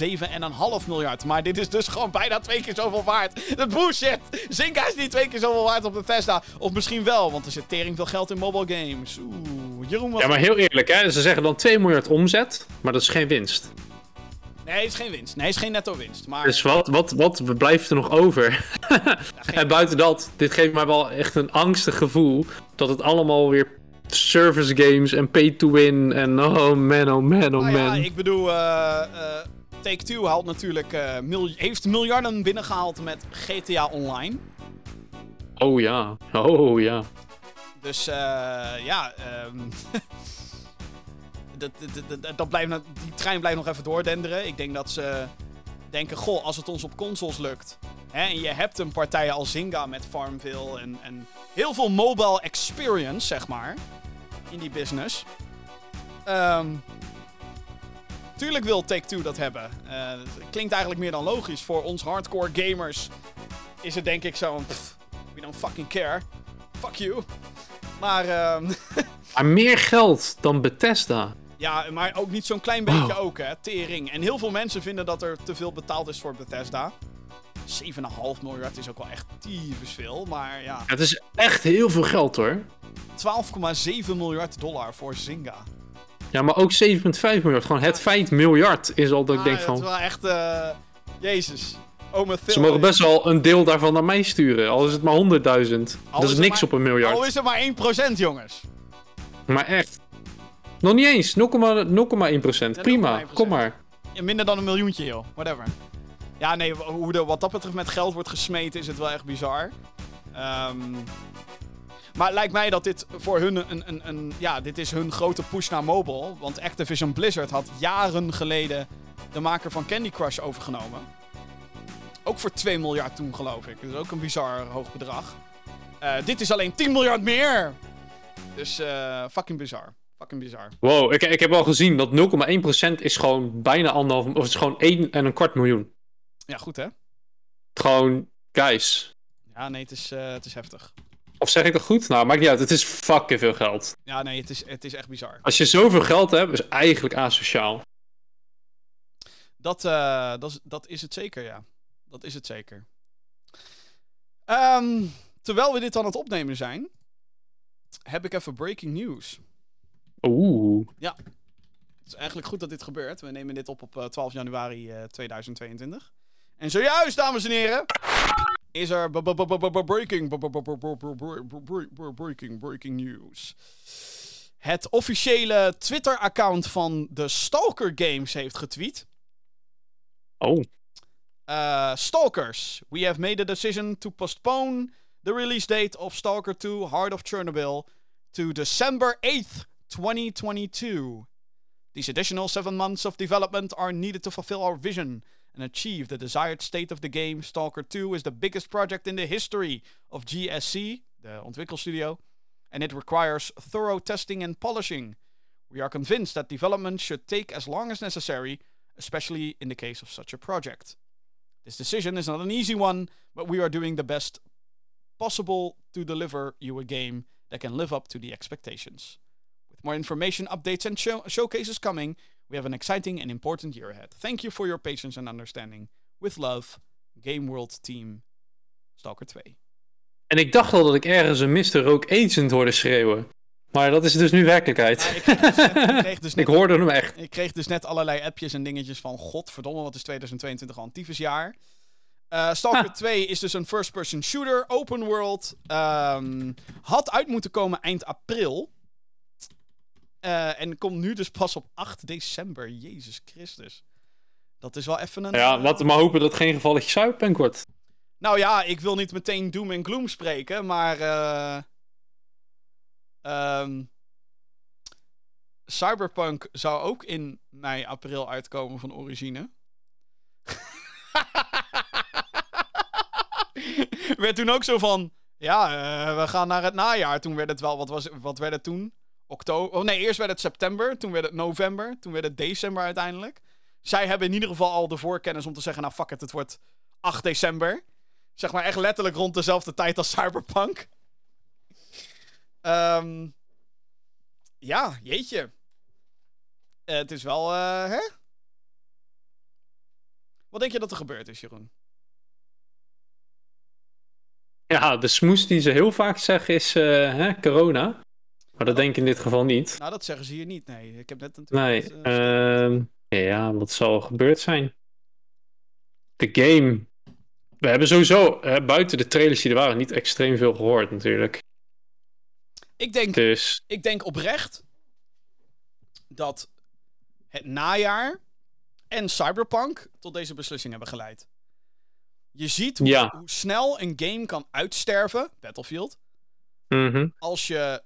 [SPEAKER 2] 7,5 miljard. Maar dit is dus gewoon bijna twee keer zoveel waard. Dat bullshit! Zynga is niet twee keer zoveel waard op Bethesda. Of misschien wel, want er zit tering veel geld in mobile games. Oeh, Jeroen was...
[SPEAKER 3] Ja, maar heel eerlijk, hè. Ze zeggen dan 2 miljard omzet, maar dat is geen winst.
[SPEAKER 2] Nee, het is geen winst. Nee, het is geen netto winst. Maar
[SPEAKER 3] Dus wat, wat, wat blijft er nog over? en [laughs] buiten dat, dit geeft mij wel echt een angstig gevoel dat het allemaal weer service games en pay to win en oh man, oh man, oh
[SPEAKER 2] Nou
[SPEAKER 3] man.
[SPEAKER 2] ja, ik bedoel, eh, eh, Take-Two haalt natuurlijk, eh, heeft miljarden binnengehaald met GTA Online.
[SPEAKER 3] Oh ja, oh ja.
[SPEAKER 2] Dus eh, ja, ehm, [laughs] dat, dat, dat, dat blijft, die trein blijft nog even doordenderen. Ik denk dat ze denken, goh, als het ons op consoles lukt. Hè, en je hebt een partij als Zynga met Farmville en, en heel veel mobile experience, zeg maar, in die business. Ehm, tuurlijk wil Take-Two dat hebben. Eh, klinkt eigenlijk meer dan logisch. Voor ons hardcore gamers is het denk ik zo'n... We don't fucking care. Fuck you. Maar ehm, [laughs]
[SPEAKER 3] Maar meer geld dan Bethesda.
[SPEAKER 2] Ja, maar ook niet zo'n klein beetje ook, hè. Tering. En heel veel mensen vinden dat er te veel betaald is voor Bethesda. 7,5 miljard is ook wel echt tyfus veel. Maar ja,
[SPEAKER 3] Het is echt heel veel geld hoor.
[SPEAKER 2] 12,7 miljard dollar voor Zynga.
[SPEAKER 3] Ja, maar ook 7,5 miljard. Gewoon het feit miljard is al dat ik
[SPEAKER 2] Ah,
[SPEAKER 3] denk
[SPEAKER 2] Dat
[SPEAKER 3] van...
[SPEAKER 2] is wel echt... eh Jezus.
[SPEAKER 3] Ze mogen best wel een deel daarvan naar mij sturen. Al is het maar 100.000. Dat
[SPEAKER 2] is
[SPEAKER 3] niks
[SPEAKER 2] maar-
[SPEAKER 3] op een miljard.
[SPEAKER 2] Al is het maar 1%, jongens.
[SPEAKER 3] Maar echt. Nog niet eens. 0,1%. Prima.
[SPEAKER 2] 0,1%.
[SPEAKER 3] Kom maar.
[SPEAKER 2] Ja, minder dan een miljoentje, joh. Whatever. Ja, nee, hoe er wat dat betreft met geld wordt gesmeten is het wel echt bizar. Ehm, maar het lijkt mij dat dit voor hun een, een, een... Ja, dit is hun grote push naar mobile. Want Activision Blizzard had jaren geleden de maker van Candy Crush overgenomen. Ook voor 2 miljard toen, geloof ik. Dus ook een bizar hoog bedrag. Eh, dit is alleen 10 miljard meer! Dus eh, fucking bizar. Fucking bizar.
[SPEAKER 3] Wow, ik, ik heb al gezien dat 0,1% is gewoon bijna anderhalf... Of het is gewoon 1 en een kwart miljoen.
[SPEAKER 2] Ja, goed hè?
[SPEAKER 3] Gewoon, guys.
[SPEAKER 2] Ja, nee, het is, eh, het is heftig.
[SPEAKER 3] Of zeg ik dat goed? Nou, maakt niet uit. Het is fucking veel geld.
[SPEAKER 2] Ja, nee, het is, het is echt bizar.
[SPEAKER 3] Als je zoveel geld hebt, is eigenlijk asociaal.
[SPEAKER 2] Dat, eh, dat, is, dat is het zeker, ja. Dat is het zeker. Ehm, terwijl we dit aan het opnemen zijn, heb ik even breaking news.
[SPEAKER 3] Oeh. Ja.
[SPEAKER 2] Het is eigenlijk goed dat dit gebeurt. We nemen dit op op 12 januari 2022. En zojuist, dames en heren, is er breaking, breaking, breaking news. Het officiële Twitter-account van de Stalker Games heeft getweet.
[SPEAKER 3] Oh.
[SPEAKER 2] Stalkers, we have made a decision to postpone the release date of Stalker 2 Heart of Chernobyl to December 8th, 2022. These additional seven months of development are needed to fulfill our vision and achieve the desired state of the game. Stalker 2 is the biggest project in the history of GSC, the ontwikkelstudio, and it requires thorough testing and polishing. We are convinced that development should take as long as necessary, especially in the case of such a project. This decision is not an easy one, but we are doing the best possible to deliver you a game that can live up to the expectations. More information, updates, and show- showcases coming, we have an exciting and important year ahead. Thank you for your patience and understanding. With love, Game World Team Stalker 2.
[SPEAKER 3] En ik dacht al dat ik ergens een Mr. Rogue Agent hoorde schreeuwen. Maar dat is dus nu werkelijkheid.
[SPEAKER 2] Ja, ik, kreeg dus net, ik, kreeg dus [laughs]
[SPEAKER 3] ik hoorde hem echt.
[SPEAKER 2] ik kreeg dus net allerlei appjes en dingetjes van... Godverdomme, wat is 2022 al een tyfusjaar. Eh Stalker
[SPEAKER 3] Ha.
[SPEAKER 2] 2 is dus een first-person shooter, open world. Ehm, had uit moeten komen eind april. Eh, en komt nu dus pas op 8 december. Jezus Christus. Dat is wel even een...
[SPEAKER 3] Ja,
[SPEAKER 2] eh,
[SPEAKER 3] laten we maar hopen dat het geen gevalletje Cyberpunk wordt.
[SPEAKER 2] Nou ja, ik wil niet meteen doom en gloom spreken, maar. eh ehm, Cyberpunk zou ook in mei, april uitkomen van origine. [laughs] werd toen ook zo van. Ja, we gaan naar het najaar. Toen werd het wel. Wat, was, wat werd het toen? Oktober. Oh nee, eerst werd het september. Toen werd het november. Toen werd het december uiteindelijk. Zij hebben in ieder geval al de voorkennis om te zeggen: Nou, fuck it, het wordt 8 december. Zeg maar echt letterlijk rond dezelfde tijd als Cyberpunk. Ehm, ja, jeetje. Eh, het is wel, eh, hè? Wat denk je dat er gebeurd is, Jeroen?
[SPEAKER 3] Ja, de smoes die ze heel vaak zeggen is eh, hè, corona. Maar dat denk ik in dit geval niet.
[SPEAKER 2] Nou, dat zeggen ze hier niet, nee. Ik heb net natuurlijk...
[SPEAKER 3] Nee,
[SPEAKER 2] eh,
[SPEAKER 3] ehm, ja, wat zal er gebeurd zijn? De game. We hebben sowieso eh, buiten de trailers die er waren niet extreem veel gehoord natuurlijk.
[SPEAKER 2] ik, denk,
[SPEAKER 3] Dus
[SPEAKER 2] ik denk oprecht dat het najaar en Cyberpunk tot deze beslissing hebben geleid. Je ziet hoe,
[SPEAKER 3] Ja.
[SPEAKER 2] hoe snel een game kan uitsterven, Battlefield,
[SPEAKER 3] mhm.
[SPEAKER 2] als je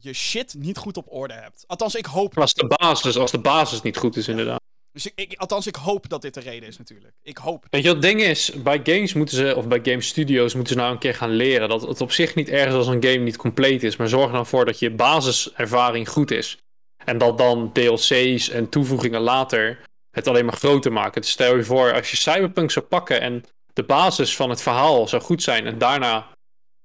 [SPEAKER 2] je shit niet goed op orde hebt. Althans, ik hoop.
[SPEAKER 3] als, de basis, als de basis niet goed is inderdaad.
[SPEAKER 2] Dus ik, ik- althans, ik hoop dat dit de reden is natuurlijk. Ik hoop.
[SPEAKER 3] Weet je wat het ding is? Bij games moeten ze, of bij game studios moeten ze nou een keer gaan leren dat het op zich niet ergens als een game niet compleet is. Maar zorg dan voor dat je basiservaring goed is. En dat dan DLC's en toevoegingen later het alleen maar groter maken. Dus stel je voor, als je Cyberpunk zou pakken en de basis van het verhaal zou goed zijn. En daarna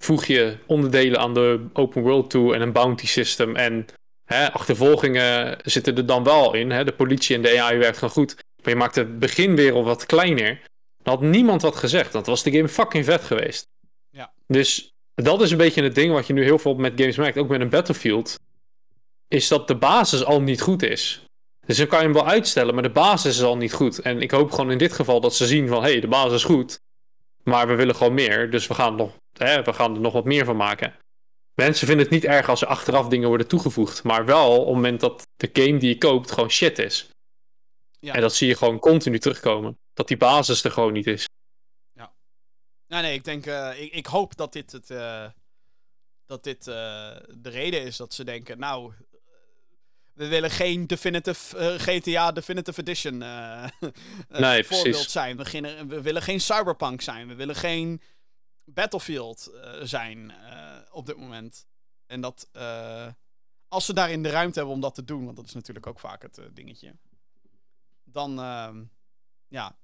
[SPEAKER 3] voeg je onderdelen aan de open world toe en een bounty system. En hè, achtervolgingen zitten er dan wel in. Hè? De politie en de AI werkt gewoon goed. Maar je maakt de beginwereld wat kleiner. Dan had niemand wat gezegd. Dan was de game fucking vet geweest.
[SPEAKER 2] Ja.
[SPEAKER 3] Dus dat is een beetje het ding wat je nu heel veel met games merkt. Ook met een Battlefield. Is dat de basis al niet goed is. Dus dan kan je hem wel uitstellen, maar de basis is al niet goed. En ik hoop gewoon in dit geval dat ze zien van... hé, hey, de basis is goed. Maar we willen gewoon meer. Dus we gaan, nog, hè, we gaan er nog wat meer van maken. Mensen vinden het niet erg als er achteraf dingen worden toegevoegd. Maar wel op het moment dat de game die je koopt gewoon shit is.
[SPEAKER 2] Ja.
[SPEAKER 3] En dat zie je gewoon continu terugkomen. Dat die basis er gewoon niet is.
[SPEAKER 2] Nee, nee, ik denk, eh, ik, ik hoop dat dit, het, eh, dat dit eh, de reden is dat ze denken, nou, we willen geen definitive, GTA Definitive Edition [laughs]
[SPEAKER 3] Nee,
[SPEAKER 2] voorbeeld
[SPEAKER 3] precies.
[SPEAKER 2] zijn. We willen geen Cyberpunk zijn. We willen geen Battlefield eh, zijn eh, op dit moment. En dat, eh, als ze daarin de ruimte hebben om dat te doen, want dat is natuurlijk ook vaak het dingetje, dan, ehm, ja,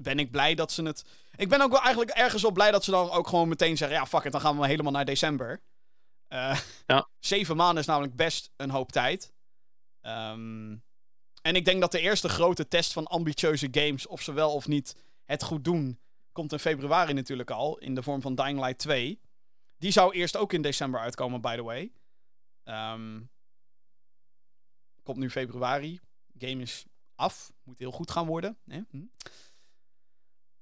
[SPEAKER 2] ben ik blij dat ze het. Ik ben ook wel eigenlijk ergens wel blij dat ze dan ook gewoon meteen zeggen: ja, fuck it, dan gaan we helemaal naar december.
[SPEAKER 3] Ja. [laughs]
[SPEAKER 2] Zeven maanden is namelijk best een hoop tijd. Ehm, en ik denk dat de eerste grote test van ambitieuze games, of ze wel of niet het goed doen, komt in februari natuurlijk al, in de vorm van Dying Light 2. Die zou eerst ook in december uitkomen, by the way. Ehm, komt nu februari. Game is af. Moet heel goed gaan worden. Hè? Hm.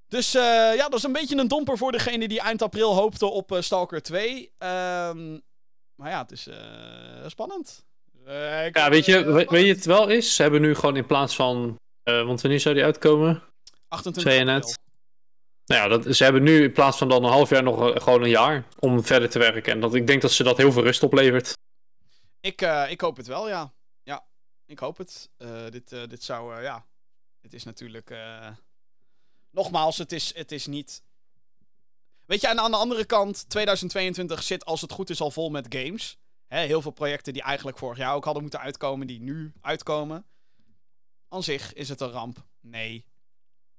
[SPEAKER 2] Dus eh, ja, dat is een beetje een domper voor degene die eind april hoopte op eh, Stalker 2. Ehm, maar ja, het is eh, spannend. Ik-
[SPEAKER 3] Ja, weet je, we- weet je het wel is? Ze hebben nu gewoon in plaats van... want wanneer zou die uitkomen?
[SPEAKER 2] 28
[SPEAKER 3] zei je net?
[SPEAKER 2] april.
[SPEAKER 3] Nou ja, dat, ze hebben nu in plaats van dan een half jaar nog eh, gewoon een jaar om verder te werken. En dat, ik denk dat ze dat heel veel rust oplevert.
[SPEAKER 2] Ik, eh, ik hoop het wel, ja. Ja, ik hoop het. Eh, dit, dit zou, ja. Het is natuurlijk. Nogmaals, het is, het is niet. Weet je, en aan de andere kant, 2022 zit als het goed is al vol met games. Heel veel projecten die eigenlijk vorig jaar ook hadden moeten uitkomen, die nu uitkomen. Aan zich is het een ramp. Nee.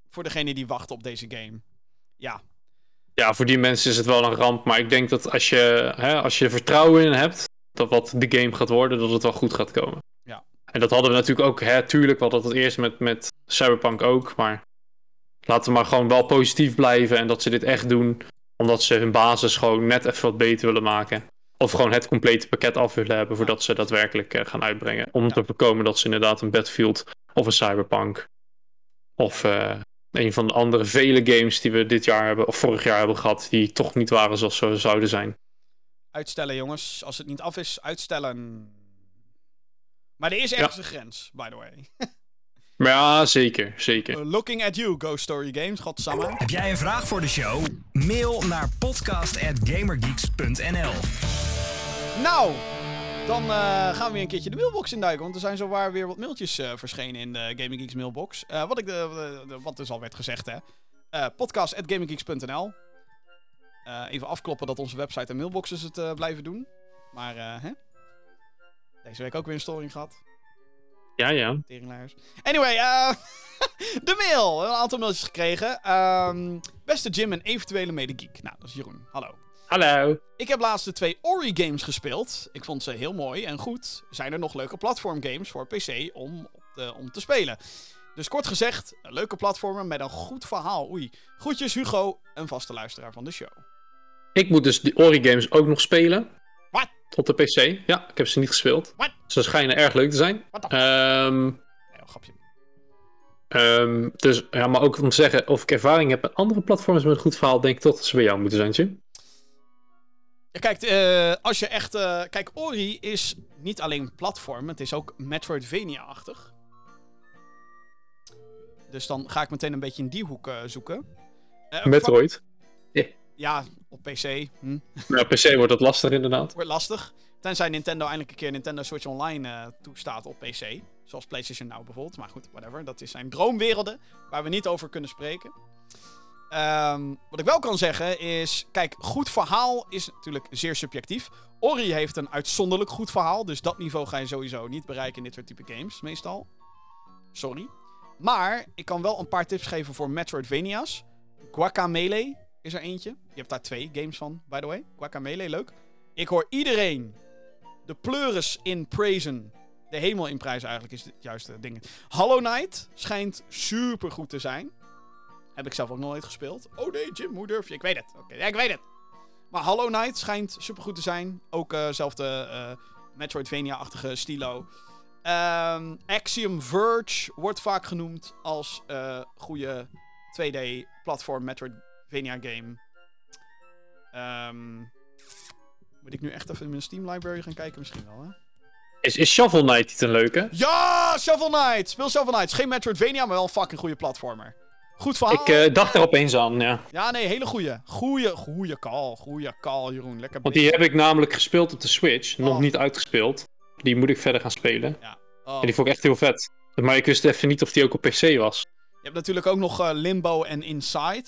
[SPEAKER 2] Voor degene die wachten op deze game. Ja.
[SPEAKER 3] ja, voor die mensen is het wel een ramp. Maar ik denk dat als je, hè, als je vertrouwen in hebt, dat wat de game gaat worden, dat het wel goed gaat komen.
[SPEAKER 2] Ja.
[SPEAKER 3] En dat hadden we natuurlijk ook, hè, tuurlijk, we hadden het eerst met, met Cyberpunk ook. Maar laten we maar gewoon wel positief blijven en dat ze dit echt doen, omdat ze hun basis gewoon net even wat beter willen maken. Of gewoon het complete pakket af willen hebben voordat ze daadwerkelijk eh, gaan uitbrengen. Om
[SPEAKER 2] Ja.
[SPEAKER 3] te voorkomen dat ze inderdaad een Battlefield of een Cyberpunk of eh, een van de andere vele games die we dit jaar hebben, of vorig jaar hebben gehad, die toch niet waren zoals ze zouden zijn.
[SPEAKER 2] Uitstellen, jongens. Als het niet af is, uitstellen. Maar er is ergens een grens, by the way.
[SPEAKER 3] Maar [laughs] ja, zeker, zeker.
[SPEAKER 2] Looking at you, Ghost Story Games. Godsamme.
[SPEAKER 1] Heb jij een vraag voor de show? Mail naar podcast.gamergeeks.nl
[SPEAKER 2] Nou, dan eh, gaan we weer een keertje de mailbox induiken. Want er zijn zowaar weer wat mailtjes eh, verschenen in de Gaming Geeks mailbox. Eh, wat, ik de, wat dus al werd gezegd, hè. Podcast.gaminggeeks.nl Even afkloppen dat onze website en mailboxes het blijven doen. Maar, hè. Deze week ook weer een storing gehad.
[SPEAKER 3] Ja, ja.
[SPEAKER 2] Teringlaars. Anyway, eh, [laughs] de mail. Een aantal mailtjes gekregen. Ehm, beste Jim en eventuele medegeek. Nou, dat is Jeroen. Hallo.
[SPEAKER 3] Hallo.
[SPEAKER 2] Ik heb laatst de twee Ori-games gespeeld. Ik vond ze heel mooi en goed. Zijn er nog leuke platformgames voor PC om, op te, om te spelen? Dus kort gezegd, een leuke platformer met een goed verhaal. Oei. Groetjes Hugo, een vaste luisteraar van de show.
[SPEAKER 3] Ik moet dus die Ori games ook nog spelen. Op de PC. Ja, ik heb ze niet gespeeld. Ze schijnen erg leuk te zijn. Ehm
[SPEAKER 2] Nee, oh, grapje.
[SPEAKER 3] Ehm, dus ja, maar ook om te zeggen of ik ervaring heb met andere platforms met een goed verhaal, denk ik toch dat ze bij jou moeten zijn, Jim.
[SPEAKER 2] Ja, kijk, eh, als je echt... eh, kijk, Ori is niet alleen platform, het is ook Metroidvania-achtig. Dus dan ga ik meteen een beetje in die hoek eh, zoeken.
[SPEAKER 3] Metroid.
[SPEAKER 2] Ja, op PC. Hm.
[SPEAKER 3] Nou, PC wordt dat lastig inderdaad.
[SPEAKER 2] Wordt lastig. Tenzij Nintendo eindelijk een keer Nintendo Switch Online eh, toestaat op PC. Zoals PlayStation Now bijvoorbeeld. Maar goed, whatever. Dat is zijn droomwerelden waar we niet over kunnen spreken. Ehm, wat ik wel kan zeggen is... Kijk, goed verhaal is natuurlijk zeer subjectief. Ori heeft een uitzonderlijk goed verhaal. Dus dat niveau ga je sowieso niet bereiken in dit soort type games, meestal. Sorry. Maar ik kan wel een paar tips geven voor Metroidvania's. Guacamelee is er eentje. Je hebt daar twee games van, by the way. Guacamelee, leuk. Ik hoor iedereen de pleuris in praisen. De hemel in prijzen eigenlijk is het juiste ding. Hollow Knight schijnt super goed te zijn. Heb ik zelf ook nooit gespeeld. Oh nee, Jim, hoe durf je? Ik weet het. Oké, ik weet het. Maar Hollow Knight schijnt super goed te zijn. Ook eh zelfde eh, Metroidvania-achtige stilo. Ehm, Axiom Verge wordt vaak genoemd als eh goede 2D-platform Metroidvania game. Ehm, moet ik nu echt even in mijn Steam library gaan kijken? Misschien wel, hè?
[SPEAKER 3] Is, is Shovel Knight niet een leuke?
[SPEAKER 2] Ja, Shovel Knight! Speel Shovel Knight. Is geen Metroidvania, maar wel een fucking goede platformer. Goed verhaal.
[SPEAKER 3] Ik eh, dacht er opeens aan, ja.
[SPEAKER 2] Ja, nee, hele goede. Goeie, goeie call. Goeie call, Jeroen. Lekker
[SPEAKER 3] Want die heb ik namelijk gespeeld op de Switch. Nog
[SPEAKER 2] Oh.
[SPEAKER 3] niet uitgespeeld. Die moet ik verder gaan spelen.
[SPEAKER 2] Oh.
[SPEAKER 3] En die vond ik echt heel vet. Maar ik wist even niet of die ook op PC was.
[SPEAKER 2] Je hebt natuurlijk ook nog eh, Limbo en Inside.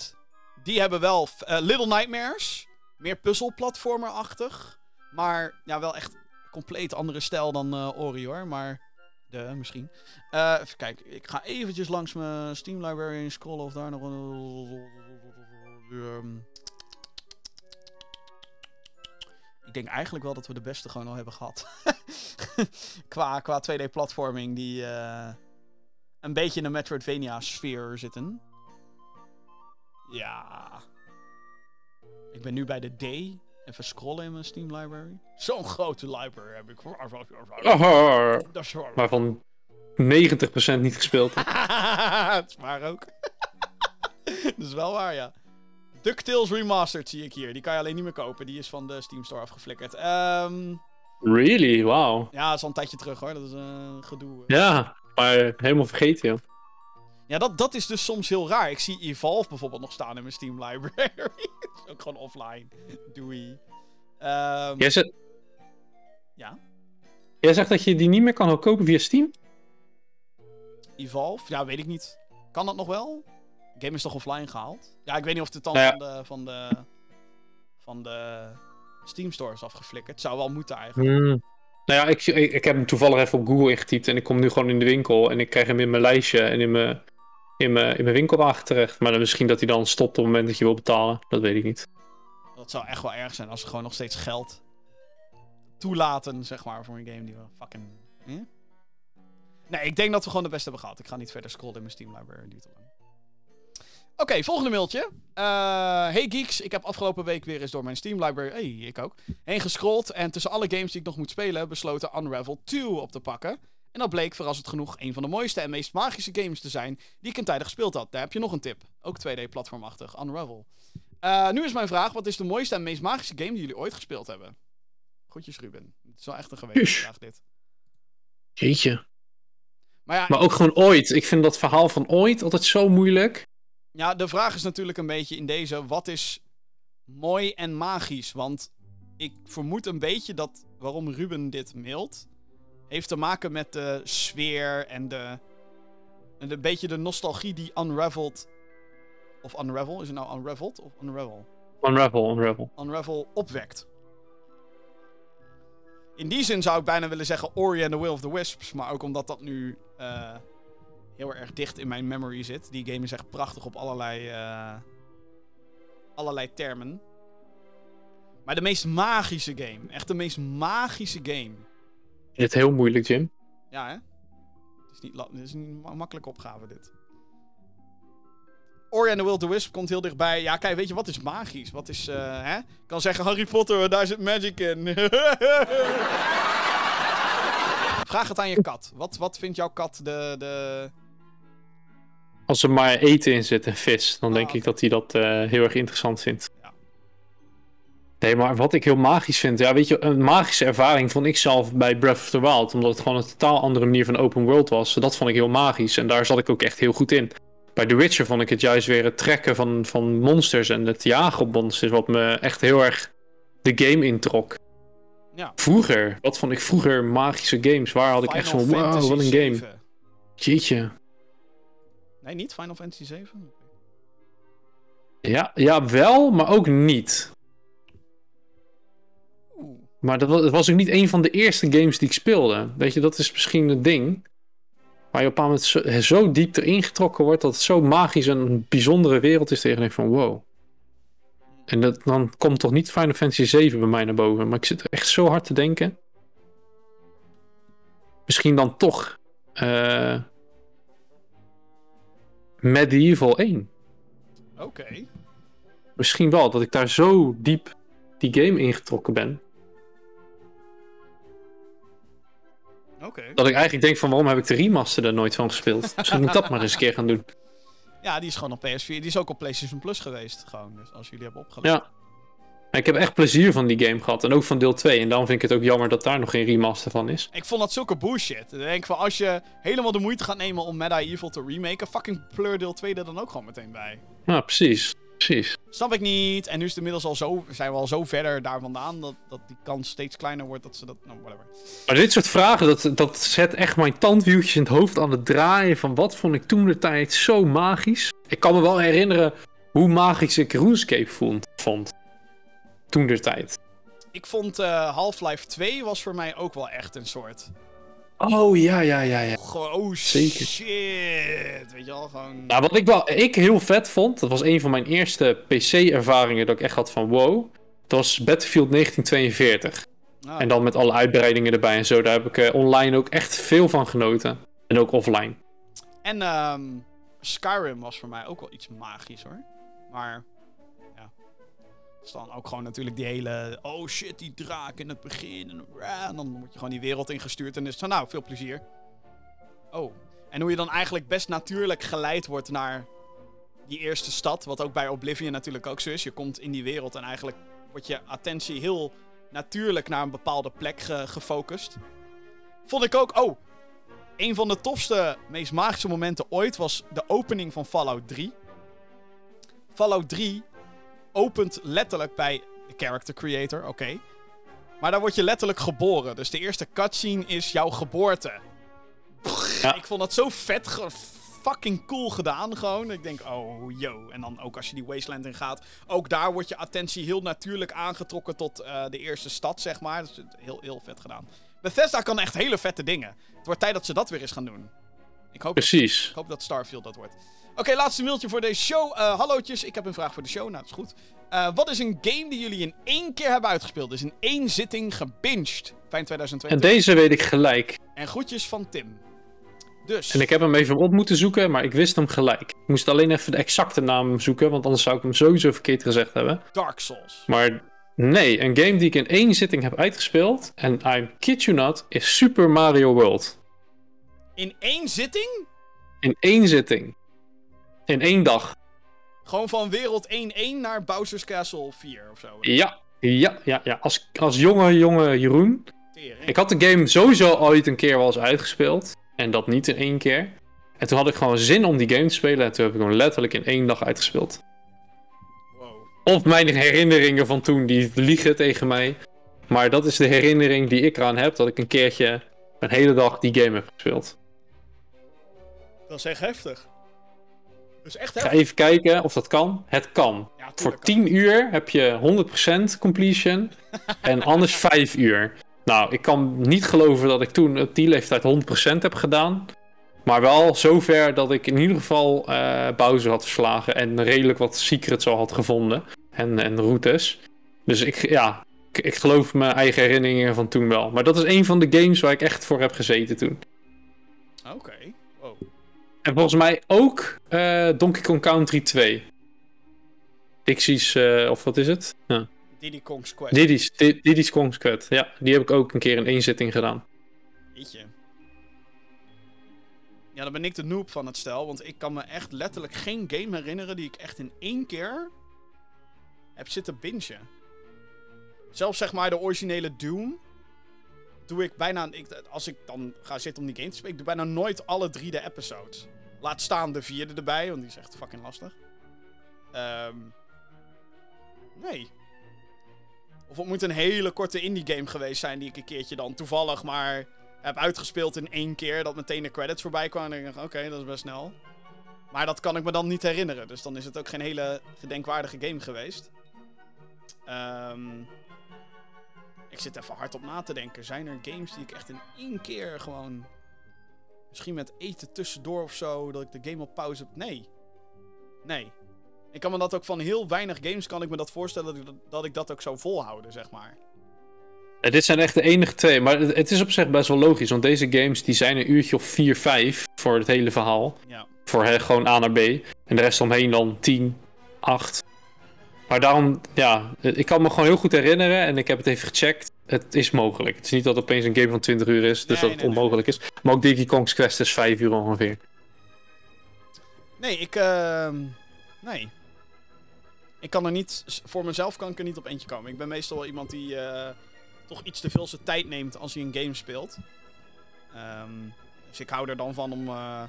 [SPEAKER 2] Die hebben wel eh, Little Nightmares. Meer puzzelplatformer-achtig. Maar ja, wel echt compleet andere stijl dan eh, Ori hoor. Maar de misschien. Eh, even kijken. Ik ga eventjes langs mijn Steam library scrollen of daar nog een... Ik denk eigenlijk wel dat we de beste gewoon al hebben gehad. [laughs] qua, qua 2D-platforming die een beetje in de Metroidvania-sfeer zitten. Ja. Ik ben nu bij de D. Even scrollen in mijn Steam library. Zo'n grote library heb ik.
[SPEAKER 3] Oh,
[SPEAKER 2] Dat is wel-
[SPEAKER 3] waarvan 90% niet gespeeld. [laughs]
[SPEAKER 2] Dat is waar ook. [laughs] dat is wel waar, ja. DuckTales Remastered zie ik hier. Die kan je alleen niet meer kopen. Die is van de Steam Store afgeflikkerd. Ehm,
[SPEAKER 3] Really? Wauw.
[SPEAKER 2] ja, dat is al een tijdje terug hoor. Dat is eh, gedoe.
[SPEAKER 3] Ja, maar helemaal vergeten, joh.
[SPEAKER 2] Ja, dat, dat is dus soms heel raar. Ik zie Evolve bijvoorbeeld nog staan in mijn Steam library. [laughs] is ook gewoon offline. Doei. Ehm,
[SPEAKER 3] Jij zegt,
[SPEAKER 2] Ja,
[SPEAKER 3] jij zegt dat je die niet meer kan kopen via Steam?
[SPEAKER 2] Evolve? Ja, weet ik niet. Kan dat nog wel? De game is toch offline gehaald? Ja, ik weet niet of het dan
[SPEAKER 3] Nou ja.
[SPEAKER 2] van, de, van, de, van de Steam Store is afgeflikkerd. Het zou wel moeten eigenlijk.
[SPEAKER 3] Hmm. Nou ja, ik, ik, ik heb hem toevallig even op Google ingetypt en ik kom nu gewoon in de winkel en ik krijg hem in mijn lijstje en in mijn, in mijn, in mijn winkelwagen terecht. Maar dan misschien dat hij dan stopt op het moment dat je wil betalen. Dat weet ik niet.
[SPEAKER 2] Dat zou echt wel erg zijn als ze gewoon nog steeds geld toelaten, zeg maar, voor een game die we fucking... Nee, ik denk dat we gewoon de beste hebben gehad. Ik ga niet verder scrollen in mijn Steam library, duurt lang. Oké, volgende mailtje. Uh, hey geeks, ik heb afgelopen week weer eens door mijn Steam library, hey, ik ook, heen gescrolld. En tussen alle games die ik nog moet spelen, besloten Unravel 2 op te pakken. En dat bleek verrassend genoeg een van de mooiste en meest magische games te zijn die ik in tijden gespeeld had. Daar heb je nog een tip. Ook 2D-platformachtig, Unravel. Uh, nu is mijn vraag, wat is de mooiste en meest magische game die jullie ooit gespeeld hebben? Goedjes Ruben. Het is wel echt een geweten vraag dit.
[SPEAKER 3] Jeetje.
[SPEAKER 2] Maar, ja,
[SPEAKER 3] maar ook gewoon ooit. Ik vind dat verhaal van ooit altijd zo moeilijk.
[SPEAKER 2] Ja, de vraag is natuurlijk een beetje in deze: wat is mooi en magisch? Want ik vermoed een beetje dat waarom Ruben dit mailt, heeft te maken met de sfeer en de. En een beetje de nostalgie die Unraveled. Of Unravel, is het nou Unraveled of Unravel?
[SPEAKER 3] Unravel, Unravel.
[SPEAKER 2] Unravel opwekt. In die zin zou ik bijna willen zeggen Ori and the Will of the Wisps. Maar ook omdat dat nu uh, heel erg dicht in mijn memory zit. Die game is echt prachtig op allerlei, uh, allerlei termen. Maar de meest magische game. Echt de meest magische game.
[SPEAKER 3] Het is heel moeilijk, Jim.
[SPEAKER 2] Ja, hè? Het is niet, het is niet een makkelijke opgave, dit. Ori and the Will Wisp komt heel dichtbij. Ja, kijk, weet je, wat is magisch? Wat is, uh, hè? Ik kan zeggen Harry Potter, daar zit magic in. [laughs] Vraag het aan je kat. Wat, wat vindt jouw kat de, de...
[SPEAKER 3] Als er maar eten in zit en vis, dan denk ik dat hij dat uh, heel erg interessant vindt. Nee, maar wat ik heel magisch vind, ja, weet je, een magische ervaring vond ik zelf bij Breath of the Wild, omdat het gewoon een totaal andere manier van open world was. Dat vond ik heel magisch en daar zat ik ook echt heel goed in. Bij The Witcher vond ik het juist weer het trekken van, van monsters en het jagen op monsters, wat me echt heel erg de game introk.
[SPEAKER 2] Ja.
[SPEAKER 3] Vroeger, wat vond ik vroeger magische games? Waar had ik echt zo'n wow, wat een game. Jeetje.
[SPEAKER 2] Nee, niet Final Fantasy 7?
[SPEAKER 3] Ja, ja, wel, maar ook niet. Maar dat was, was ook niet een van de eerste games die ik speelde. Weet je, dat is misschien het ding. Waar je op een moment zo, zo, diep erin getrokken wordt dat het zo magisch en een bijzondere wereld is. Tegen ik van wow. En dat, dan komt toch niet Final Fantasy 7 bij mij naar boven. Maar ik zit er echt zo hard te denken. Misschien dan toch. Uh, Medieval 1.
[SPEAKER 2] Oké. Okay.
[SPEAKER 3] Misschien wel, dat ik daar zo diep die game ingetrokken ben.
[SPEAKER 2] Okay.
[SPEAKER 3] Dat ik eigenlijk denk van waarom heb ik de remaster er nooit van gespeeld. [laughs] Misschien moet ik dat maar eens een keer gaan doen.
[SPEAKER 2] Ja, die is gewoon op PS4. Die is ook op PlayStation Plus geweest. Gewoon, dus als jullie hebben opgelet.
[SPEAKER 3] Ja. Ik heb echt plezier van die game gehad. En ook van deel 2. En daarom vind ik het ook jammer dat daar nog geen remaster van is.
[SPEAKER 2] Ik vond dat zulke bullshit. Ik denk van als je helemaal de moeite gaat nemen om Medieval te remaken. Fucking pleur deel 2 er dan ook gewoon meteen bij.
[SPEAKER 3] Ja, precies. Precies.
[SPEAKER 2] Snap ik niet. En nu is het inmiddels al zo, zijn we al zo verder daar vandaan dat, dat die kans steeds kleiner wordt dat ze dat. Nou, whatever.
[SPEAKER 3] Maar dit soort vragen, dat, dat zet echt mijn tandwieltjes in het hoofd aan het draaien. Van wat vond ik toen de tijd zo magisch. Ik kan me wel herinneren hoe magisch ik RuneScape vond. vond. Toen de tijd.
[SPEAKER 2] Ik vond uh, Half-Life 2 was voor mij ook wel echt een soort.
[SPEAKER 3] Oh ja, ja, ja, ja.
[SPEAKER 2] Oh Zeker. shit. Weet je al, gewoon.
[SPEAKER 3] Nou, wat ik wel ik heel vet vond, dat was een van mijn eerste PC-ervaringen dat ik echt had van wow. Dat was Battlefield 1942. Ah. En dan met alle uitbreidingen erbij en zo. Daar heb ik uh, online ook echt veel van genoten. En ook offline.
[SPEAKER 2] En um, Skyrim was voor mij ook wel iets magisch hoor. Maar is dan ook gewoon natuurlijk die hele. Oh shit, die draak in het begin. En, en dan word je gewoon die wereld ingestuurd. En is van nou, veel plezier. Oh. En hoe je dan eigenlijk best natuurlijk geleid wordt naar die eerste stad. Wat ook bij Oblivion natuurlijk ook zo is. Je komt in die wereld en eigenlijk wordt je attentie heel natuurlijk naar een bepaalde plek ge gefocust. Vond ik ook. Oh. Een van de tofste, meest magische momenten ooit was de opening van Fallout 3. Fallout 3 opent letterlijk bij de character creator, oké. Maar daar word je letterlijk geboren. Dus de eerste cutscene is jouw geboorte. ja. Ik vond dat zo vet, fucking cool gedaan gewoon. Ik denk, oh, yo. En dan ook als je die wasteland in gaat. Ook daar wordt je attentie heel natuurlijk aangetrokken tot uh, de eerste stad, zeg maar. Dat is heel, heel vet gedaan. Bethesda kan echt hele vette dingen. Het wordt tijd dat ze dat weer eens gaan doen. Ik hoop, dat,
[SPEAKER 3] Precies.
[SPEAKER 2] ik hoop dat Starfield dat wordt. Oké, laatste mailtje voor deze show. Eh hallootjes, ik heb een vraag voor de show. Nou, dat is goed. Eh, wat is een game die jullie in één keer hebben uitgespeeld? Dus in één zitting gebinged. Fijn
[SPEAKER 3] En
[SPEAKER 2] 2020.
[SPEAKER 3] deze weet ik gelijk.
[SPEAKER 2] En groetjes van Tim. Dus,
[SPEAKER 3] En ik heb hem even op moeten zoeken, maar ik wist hem gelijk. Ik moest alleen even de exacte naam zoeken, want anders zou ik hem sowieso verkeerd gezegd hebben.
[SPEAKER 2] Dark Souls.
[SPEAKER 3] Maar nee, een game die ik in één zitting heb uitgespeeld, en I kid you not, is Super Mario World.
[SPEAKER 2] In één zitting?
[SPEAKER 3] In één zitting. In één dag.
[SPEAKER 2] Gewoon van wereld 1-1 naar Bowser's Castle 4 of zo.
[SPEAKER 3] Ja, ja, ja, ja. Als, als jonge, jonge Jeroen.
[SPEAKER 2] Tering.
[SPEAKER 3] Ik had de game sowieso ooit een keer wel eens uitgespeeld. En dat niet in één keer. En toen had ik gewoon zin om die game te spelen. En toen heb ik hem letterlijk in één dag uitgespeeld.
[SPEAKER 2] Wow.
[SPEAKER 3] Of mijn herinneringen van toen, die liegen tegen mij. Maar dat is de herinnering die ik eraan heb. Dat ik een keertje een hele dag die game heb gespeeld.
[SPEAKER 2] Dat is echt heftig. Is echt
[SPEAKER 3] ga even kijken of dat kan. Het kan.
[SPEAKER 2] Ja,
[SPEAKER 3] Voor
[SPEAKER 2] tuurlijk.
[SPEAKER 3] 10 uur heb je 100% completion. en [laughs] anders 5 uur. Nou, ik kan niet geloven dat ik toen op die leeftijd 100% heb gedaan. Maar wel zover dat ik in ieder geval eh Bowser had verslagen. En redelijk wat secrets al had gevonden. En, en routes. Dus ik, ja, ik, ik geloof mijn eigen herinneringen van toen wel. Maar dat is een van de games waar ik echt voor heb gezeten toen.
[SPEAKER 2] Oké.
[SPEAKER 3] En volgens mij ook eh, Donkey Kong Country 2. Dixie's, eh, of wat is het? Ja.
[SPEAKER 2] Diddy Kong's Quest.
[SPEAKER 3] Diddy's, Di- Diddy's Kong's Quest. Ja, die heb ik ook een keer in één zitting gedaan.
[SPEAKER 2] Jeetje. Ja, dan ben ik de noob van het stel, want ik kan me echt letterlijk geen game herinneren die ik echt in één keer heb zitten bingen. Zelfs zeg maar de originele Doom doe ik bijna, ik, als ik dan ga zitten om die game te spelen, ik doe bijna nooit alle drie de episodes. Laat staan de vierde erbij, want die is echt fucking lastig. Ehm nee. Of het moet een hele korte indie game geweest zijn die ik een keertje dan toevallig maar heb uitgespeeld in één keer. Dat meteen de credits voorbij kwamen. En ik dacht, oké, dat is best snel. Maar dat kan ik me dan niet herinneren. Dus dan is het ook geen hele gedenkwaardige game geweest. Ehm ik zit even hard op na te denken. Zijn er games die ik echt in één keer gewoon... Misschien met eten tussendoor of zo, dat ik de game op pauze heb? Nee. Nee. Ik kan me dat ook van heel weinig games kan ik me dat voorstellen dat ik dat, dat, ik dat ook zou volhouden, zeg maar.
[SPEAKER 3] Ja, dit zijn echt de enige twee. Maar het, het is op zich best wel logisch. Want deze games die zijn een uurtje of 4, 5 voor het hele verhaal.
[SPEAKER 2] Ja.
[SPEAKER 3] Voor hè, gewoon A naar B. En de rest omheen dan 10, 8. Maar daarom, ja, ik kan me gewoon heel goed herinneren. En ik heb het even gecheckt. Het is mogelijk. Het is niet dat het opeens een game van 20 uur is. Dus
[SPEAKER 2] Nee,
[SPEAKER 3] dat het
[SPEAKER 2] nee,
[SPEAKER 3] onmogelijk is. Maar ook Donkey Kong's Quest is 5 uur ongeveer.
[SPEAKER 2] Nee, ik. ehm nee. Ik kan er niet. Voor mezelf kan ik er niet op eentje komen. Ik ben meestal wel iemand die. eh, toch iets te veel zijn tijd neemt als hij een game speelt. Ehm, dus ik hou er dan van om. eh,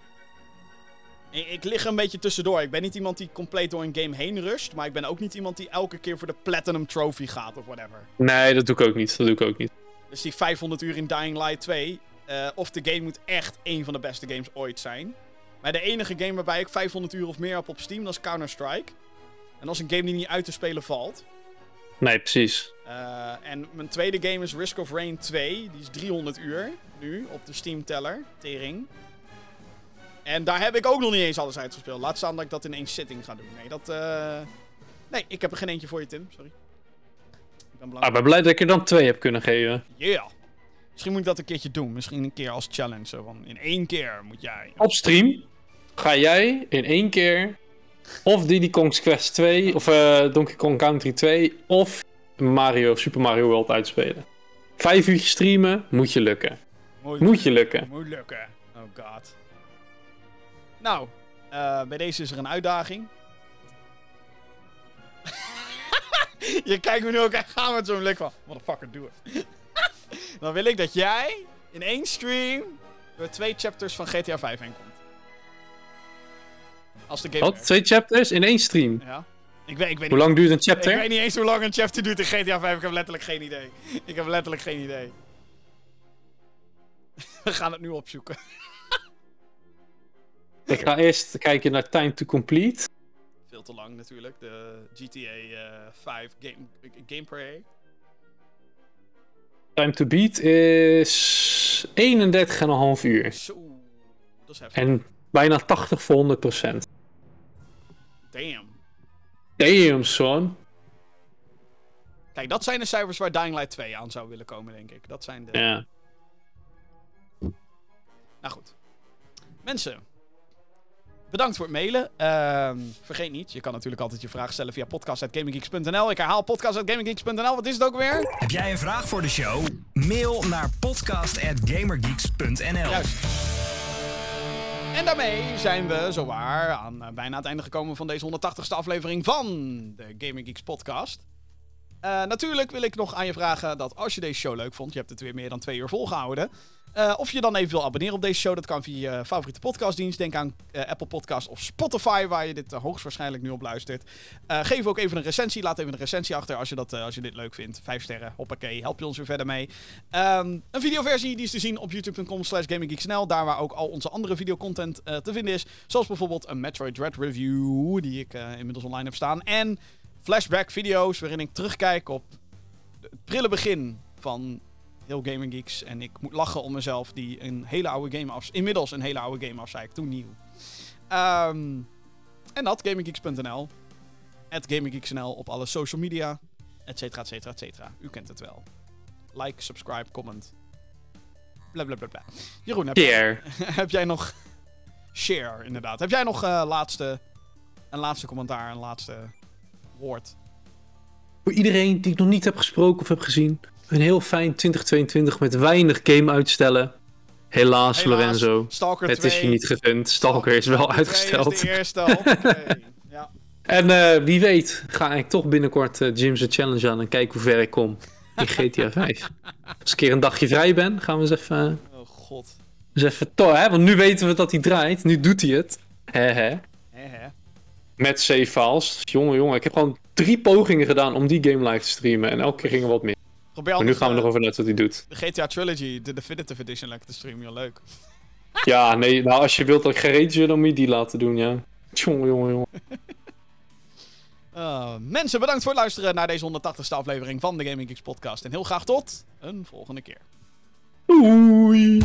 [SPEAKER 2] ik, ik lig er een beetje tussendoor. Ik ben niet iemand die compleet door een game heen rusht. Maar ik ben ook niet iemand die elke keer voor de Platinum Trophy gaat of whatever.
[SPEAKER 3] Nee, dat doe ik ook niet. Dat doe ik ook niet.
[SPEAKER 2] Dus die 500 uur in Dying Light 2. eh, of de game moet echt een van de beste games ooit zijn. Maar de enige game waarbij ik 500 uur of meer heb op Steam, dat is Counter-Strike. En dat is een game die niet uit te spelen valt.
[SPEAKER 3] Nee, precies.
[SPEAKER 2] Eh, en mijn tweede game is Risk of Rain 2. Die is 300 uur nu op de Steam-teller. Tering. En daar heb ik ook nog niet eens alles uitgespeeld. Laat staan dat ik dat in één sitting ga doen. Nee, dat... eh, Nee, ik heb er geen eentje voor je, Tim. Sorry. Ik ben
[SPEAKER 3] Ah, ben blij dat ik er dan twee heb kunnen geven.
[SPEAKER 2] Yeah. Misschien moet ik dat een keertje doen. Misschien een keer als challenge. Zo van, in één keer moet jij.
[SPEAKER 3] Op stream ga jij in één keer of Diddy Kong's Quest 2 of eh, Donkey Kong Country 2 of Mario Super Mario World uitspelen. Vijf uur streamen moet je lukken.
[SPEAKER 2] Moet,
[SPEAKER 3] Moet je lukken.
[SPEAKER 2] Moet lukken. Oh god. Nou, eh, bij deze is er een uitdaging. [laughs] je kijkt me nu ook echt aan met zo'n blik van... Motherfucker, doe het. [laughs] Dan wil ik dat jij in één stream door twee chapters van GTA 5 heen komt. Als de game
[SPEAKER 3] Wat? Twee chapters in één stream.
[SPEAKER 2] Ja. Ik weet, ik weet
[SPEAKER 3] Hoe
[SPEAKER 2] niet
[SPEAKER 3] lang duurt een
[SPEAKER 2] Ik
[SPEAKER 3] chapter?
[SPEAKER 2] weet niet eens hoe lang een chapter duurt in GTA 5. Ik heb letterlijk geen idee. Ik heb letterlijk geen idee. [laughs] We gaan het nu opzoeken.
[SPEAKER 3] Ik ga eerst kijken naar Time to Complete.
[SPEAKER 2] Veel te lang natuurlijk. De GTA eh 5 game, gameplay.
[SPEAKER 3] Time to Beat is 31,5 uur.
[SPEAKER 2] Zo. Dat is heftig.
[SPEAKER 3] En bijna 80 voor 100 procent.
[SPEAKER 2] Damn.
[SPEAKER 3] Damn, son.
[SPEAKER 2] Kijk, dat zijn de cijfers waar Dying Light 2 aan zou willen komen, denk ik. Dat zijn de...
[SPEAKER 3] Ja.
[SPEAKER 2] Nou goed. Mensen. Bedankt voor het mailen. Ehm, vergeet niet, je kan natuurlijk altijd je vraag stellen via podcast.gaminggeeks.nl. Ik herhaal podcast.gaminggeeks.nl. Wat is het ook weer?
[SPEAKER 1] Heb jij een vraag voor de show? Mail naar podcast.gamergeeks.nl.
[SPEAKER 2] Juist. En daarmee zijn we zowaar aan eh, bijna het einde gekomen van deze 180ste aflevering van de Gaming Geeks podcast. Eh, natuurlijk wil ik nog aan je vragen dat als je deze show leuk vond, je hebt het weer meer dan twee uur volgehouden, eh, of je dan even wil abonneren op deze show. Dat kan via je favoriete podcastdienst. Denk aan eh, Apple Podcast of Spotify, waar je dit hoogstwaarschijnlijk nu op luistert. Geef ook even een recensie. Laat even een recensie achter als je, dat, als je dit leuk vindt. Vijf sterren, hoppakee. Help je ons weer verder mee. Ehm, een videoversie die is te zien op youtube.com slash gaminggeeksnl. Daar waar ook al onze andere videocontent te vinden is. Zoals bijvoorbeeld een Metroid Dread review, die ik inmiddels online heb staan. En flashback video's waarin ik terugkijk op het prille begin van heel Gaming Geeks. En ik moet lachen om mezelf die een hele oude game af... Inmiddels een hele oude game afzei ik toen nieuw. Ehm, en dat, gaminggeeks.nl. At gaminggeeks.nl op alle social media. Et cetera, et cetera, et cetera. U kent het wel. Like, subscribe, comment. Bla bla bla bla. Jeroen, heb, jij, [laughs] heb jij nog... Share, inderdaad. Heb jij nog eh, laatste, een laatste commentaar, een laatste
[SPEAKER 3] Voor iedereen die ik nog niet heb gesproken of heb gezien. Een heel fijn 2022 met weinig game uitstellen. Helaas,
[SPEAKER 2] Helaas,
[SPEAKER 3] Lorenzo.
[SPEAKER 2] Stalker
[SPEAKER 3] Het
[SPEAKER 2] 2.
[SPEAKER 3] is je niet gegund. Stalker is wel
[SPEAKER 2] Stalker 2
[SPEAKER 3] uitgesteld.
[SPEAKER 2] is de eerste. hoppakee. [laughs] ja.
[SPEAKER 3] En eh, wie weet ga ik toch binnenkort eh, Jim's Challenge aan en kijken hoe ver ik kom in GTA 5. [laughs] Als ik een keer een dagje vrij ben, gaan we eens even,
[SPEAKER 2] Oh god.
[SPEAKER 3] eens even hè? Want nu weten we dat hij draait. Nu doet hij het. Hè. Met save files. Jongen, jongen. Ik heb gewoon drie pogingen gedaan om die game live te streamen. En elke keer ging er wat meer.
[SPEAKER 2] Probeer
[SPEAKER 3] Maar nu gaan we
[SPEAKER 2] de-
[SPEAKER 3] erover net wat hij doet.
[SPEAKER 2] de GTA Trilogy, de Definitive Edition, lekker te streamen. Heel leuk. [laughs]
[SPEAKER 3] Ja, nee. Nou, als je wilt dat ik rage dan moet je die laten doen, ja. Jongen, jongen, jongen.
[SPEAKER 2] Uh, [laughs] mensen, bedankt voor het luisteren naar deze 180ste aflevering van de Gaming Geeks podcast. En heel graag tot een volgende keer.
[SPEAKER 3] Oei.